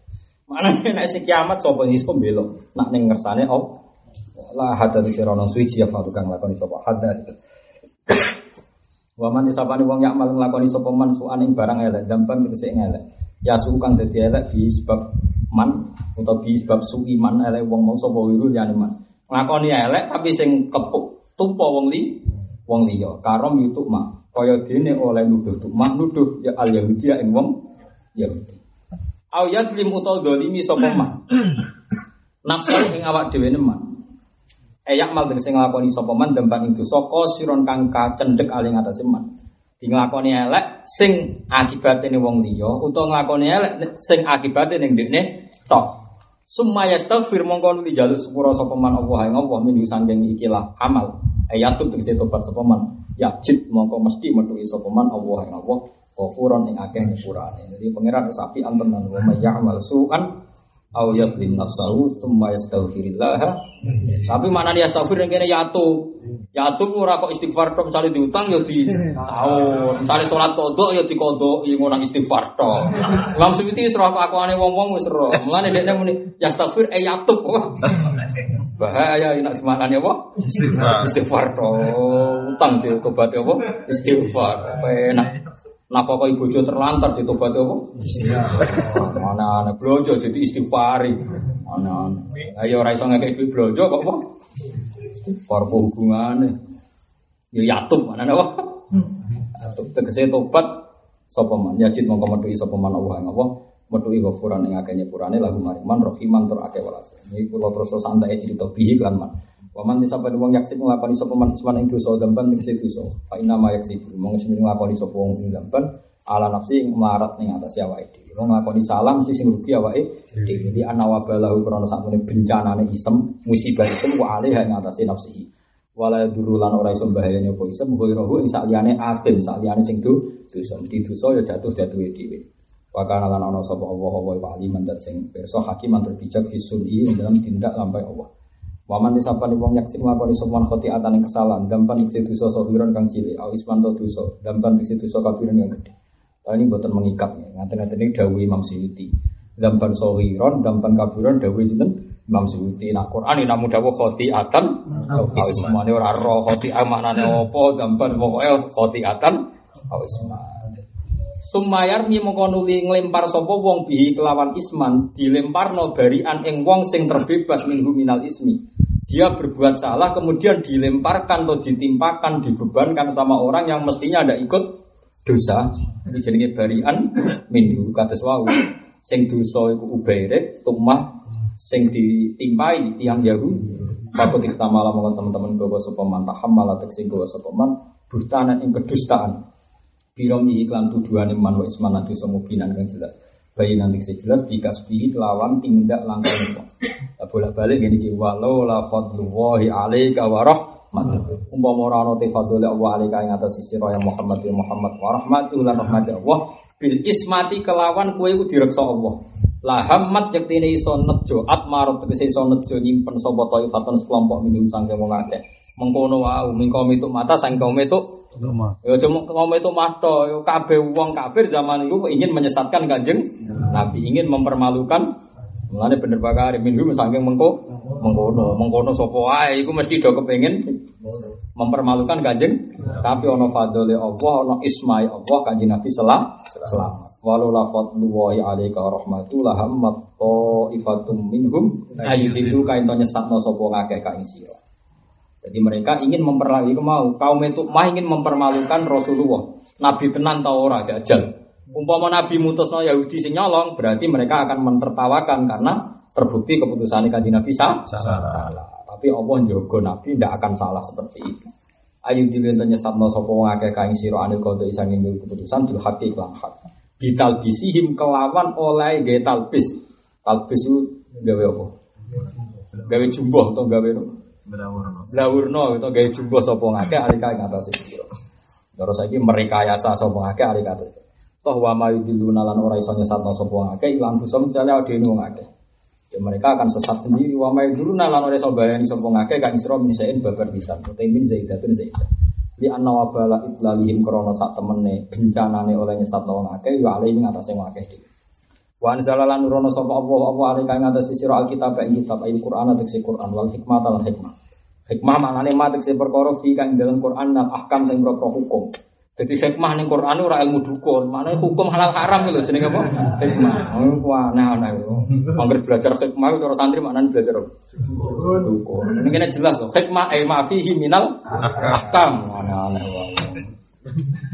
Mana nek si kiamat sapa iso mbela nak ning ngersane op la hadat iki rono suci ya fatu kang lakoni sapa hadat. Wa man disapane wong yak mal nglakoni sapa man suan ing barang elek dampan tegese elek. Ya su kang dadi elek bi sebab man utawa bi sebab su iman elek wong mau sapa wiru liyane man. Nglakoni elek tapi sing kepuk tumpa wong li wong liya karom yutuk mak kaya dene oleh nuduh tukmah nuduh ya al yahudi ing wong Yahudi. Au yadlim utawa dolimi sapa man. Nafsu ing awak dhewe neman. Eyak mal tegese nglakoni sapa man demban ing dosa siron kang kacendhek aling atase man. Di elek sing akibate ning wong liya utawa nglakoni elek sing akibate ning dekne tok. Summa yastaghfir mongko nuli jaluk sepura sapa man Allah ing Allah min sangking ikilah amal. Ayatun tegese tobat sapa man. Yajid mongko mesti metuhi sapa man Allah ing Allah ghafuron ing akeh nyepurane. Jadi pangeran sapi antenan wa may ya'mal su'an au yadlim nafsahu tsumma yastaghfirillah. Tapi mana dia astaghfir yang kene yatu. Yatu ora kok istighfar tok misale diutang ya di tahun. Misale salat kodok ya dikodok ya ngono istighfar tok. Imam Suyuti wis roh akuane wong-wong wis roh. Mulane dekne muni yastaghfir e yatu. Bahaya enak dimakani apa? Istighfar. Istighfar tok. Utang di tobat apa? Istighfar. Enak. Napa kok ibu terlantar di tobat apa? Mana ana blojo jadi istighfari. Ana ana. Ayo ora iso ngekek duit blojo kok apa? Istighfar apa hubungane? Ya yatum mana apa? Yatum tegese tobat sapa man yajid mongko metuhi sapa man Allah ing Allah metuhi ghafuran ing akeh nyepurane lagu mariman rahiman tur akeh welas. Iki kula terus santai cerita bihi kan man. Waman disapa wong yaksib nglakoni sapa man isman ing dosa dampan tegese dosa. Fa inna ma yaksib mong sing nglakoni sapa wong ing dampan ala nafsi ing marat ning atas awake dhewe. Wong nglakoni salah mesti sing rugi awake dhewe. Jadi ana wabalahu krana sakmene bencanane isem, musibah isem wa alih ing atase nafsihi. Wala duru lan ora iso bahayane apa isem ghairahu ing sakliyane afim, sakliyane sing do dosa mesti dosa ya jatuh jatuhe dhewe. Wakana lan ana sapa Allah wa wa aliman dat sing pirsa hakiman terbijak fisuni ing dalam tindak lampai Allah. Waman disapani wong yaksik nglakoni sopan khotiatan yang kesalahan dampan diksi dosa sofiron kang cilik au isman to dosa dampan diksi dosa kafiran yang gede. Tapi ini buatan mengikat ya. Ngaten-ngaten ini dawuh Imam Suyuti. Dampan sofiron dampan kafiran dawuh sinten Imam Suyuti. Nah Quran ini namu dawuh khotiatan au isman ora roh khotiah maknane apa dampan pokoke khotiatan au isman. Sumayar mi mongko nuli nglempar sapa wong bihi kelawan isman dilemparno barian ing wong sing terbebas minggu minal ismi. Dia berbuat salah kemudian dilemparkan atau ditimpakan dibebankan sama orang yang mestinya ada ikut dosa. Ini jenenge barian minggu kados wau. Sing dosa iku ubairek tumah sing ditimpai tiang Yahudi. Fakut iktamala mongko teman-teman gawa sapa man tahammal sing gawa sapa man buhtanan kedustaan iklan tuduhan man wa isman nanti semubinan kan jelas bayi nanti jelas bikas bihi kelawan tindak langkah bolak balik gini ki walau la fadlullahi alaika wa rahmatuh umpama ora ana te fadlul Allah alaika ing atas sisi roya Muhammad ya Muhammad wa rahmatuh lan rahmat Allah. Bil ismati kelawan kowe iku direksa Allah. La hammat yektine iso nejo atmarot tegese iso nejo nyimpen sapa taifatan sekelompok minum sangke wong akeh. Mengkono wae mingkom itu mata sangkom itu Ya cuma ngomong itu mahto, ya kabeh wong kafir zaman itu ingin menyesatkan kanjeng Nabi, ingin mempermalukan. Mulane bener Pak Karim minhum saking mengko mengkono, mengkono sapa wae iku mesti do kepengin mempermalukan Kanjeng. Tapi ana fadhole Allah ana ismai Allah Kanjeng Nabi selam selamat. Walau la fadlullahi alaika rahmatu la hammat ifatum minhum. Ayyudilu kain to nyesatno sapa ngakeh ka ing sira. Jadi mereka ingin mempermalukan mau kaum itu mah ingin mempermalukan Rasulullah. Nabi tenan ta ora jajal. Umpama Nabi mutusno Yahudi sing nyolong, berarti mereka akan mentertawakan karena terbukti keputusan kanjeng Nabi sah? Salah. salah. Tapi Allah njogo Nabi tidak akan salah seperti itu. Ayu dilin tanya sabno sapa wong akeh kaing sira anil kodo isang ing keputusan bil haqi lan hak. Bital bisihim kelawan oleh gawe talbis. Talbis itu gawe apa? Gawe jumboh atau gawe apa? Berawurno. Blawurno itu gawe jumboh sapa ngake alika ing atase sira. Terus saiki merekayasa sapa ngake alika atase. Toh wa ma yudiluna lan ora iso nyesatno sapa ngake ilang bisa mencale adene wong akeh. Ya mereka akan sesat sendiri wa ma yudiluna lan ora iso bayani sapa ngake kan sira misain babar bisa. Utamin zaidatun zaidah. Di anna wabala itlalihim krono sak temene bencanane oleh nyesatno wong akeh ya alih ing atase wong akeh dhewe. Wa anzalalan nurono sapa Allah apa alika ing atase sira alkitab ing kitab il Qur'an tegese Qur'an wal hikmah lan hikmah. Hikmah maknane ma tegese perkara fi kang dalam Quran dan ahkam sing propro hukum. Jadi hikmah ning Quran ora ilmu dukun, maknane hukum halal haram lho jenenge apa? Hikmah. Oh, wah aneh-aneh. Angger belajar hikmah cara santri maknane belajar dukun. Ini kena jelas loh. Hikmah eh ma fihi minal ahkam. Aneh-aneh wae.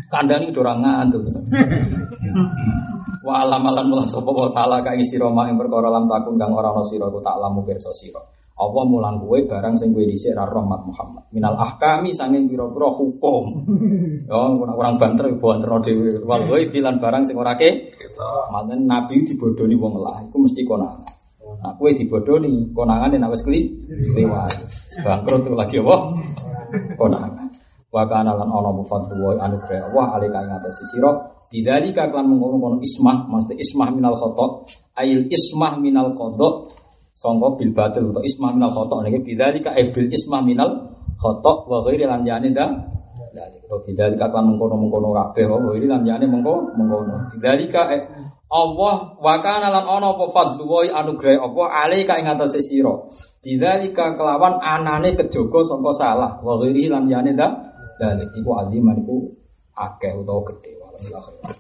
Kandang itu orang ngantuk. Wa alam alam mulah sapa wa taala ka ing sira mak ing perkara lam takun kang ora ana sira ku tak lamu pirsa sira. Allah mulang kowe barang sing kowe dhisik ra rahmat Muhammad. Minal ahkami sanging pira-pira hukum. Yo kurang banter banterno dhewe. Wal kowe bilan barang sing ora ke. Maksudnya Nabi dibodoni wong lah iku mesti konangan. Nah, kowe dibodoni konangan nek wis kli lewat. Bangkrut itu lagi apa? Konangan. Wa kana lan ana mufaddu wa anugrah Allah alika ing atas sira Bidzalika kan mengkono-kono ismah, maksudnya ismah minal khotok, ail ismah minal kodok, songko bil batil atau ismah minal khotok. Niki bidzalika eh bil ismah minal khotok wa ghairi jane dah. Kalau bidzalika kan mengkono-mengkono kabeh wa ghairi lan jane mengko mengkono. Eh Allah wa kana lan ana apa fadlu wa anugrah apa atase sira. Bidzalika kelawan anane kejogo sangka salah wa ghairi lan jane dah. Dalik iku aziman iku akeh utawa gedhe. Alhamdulillah.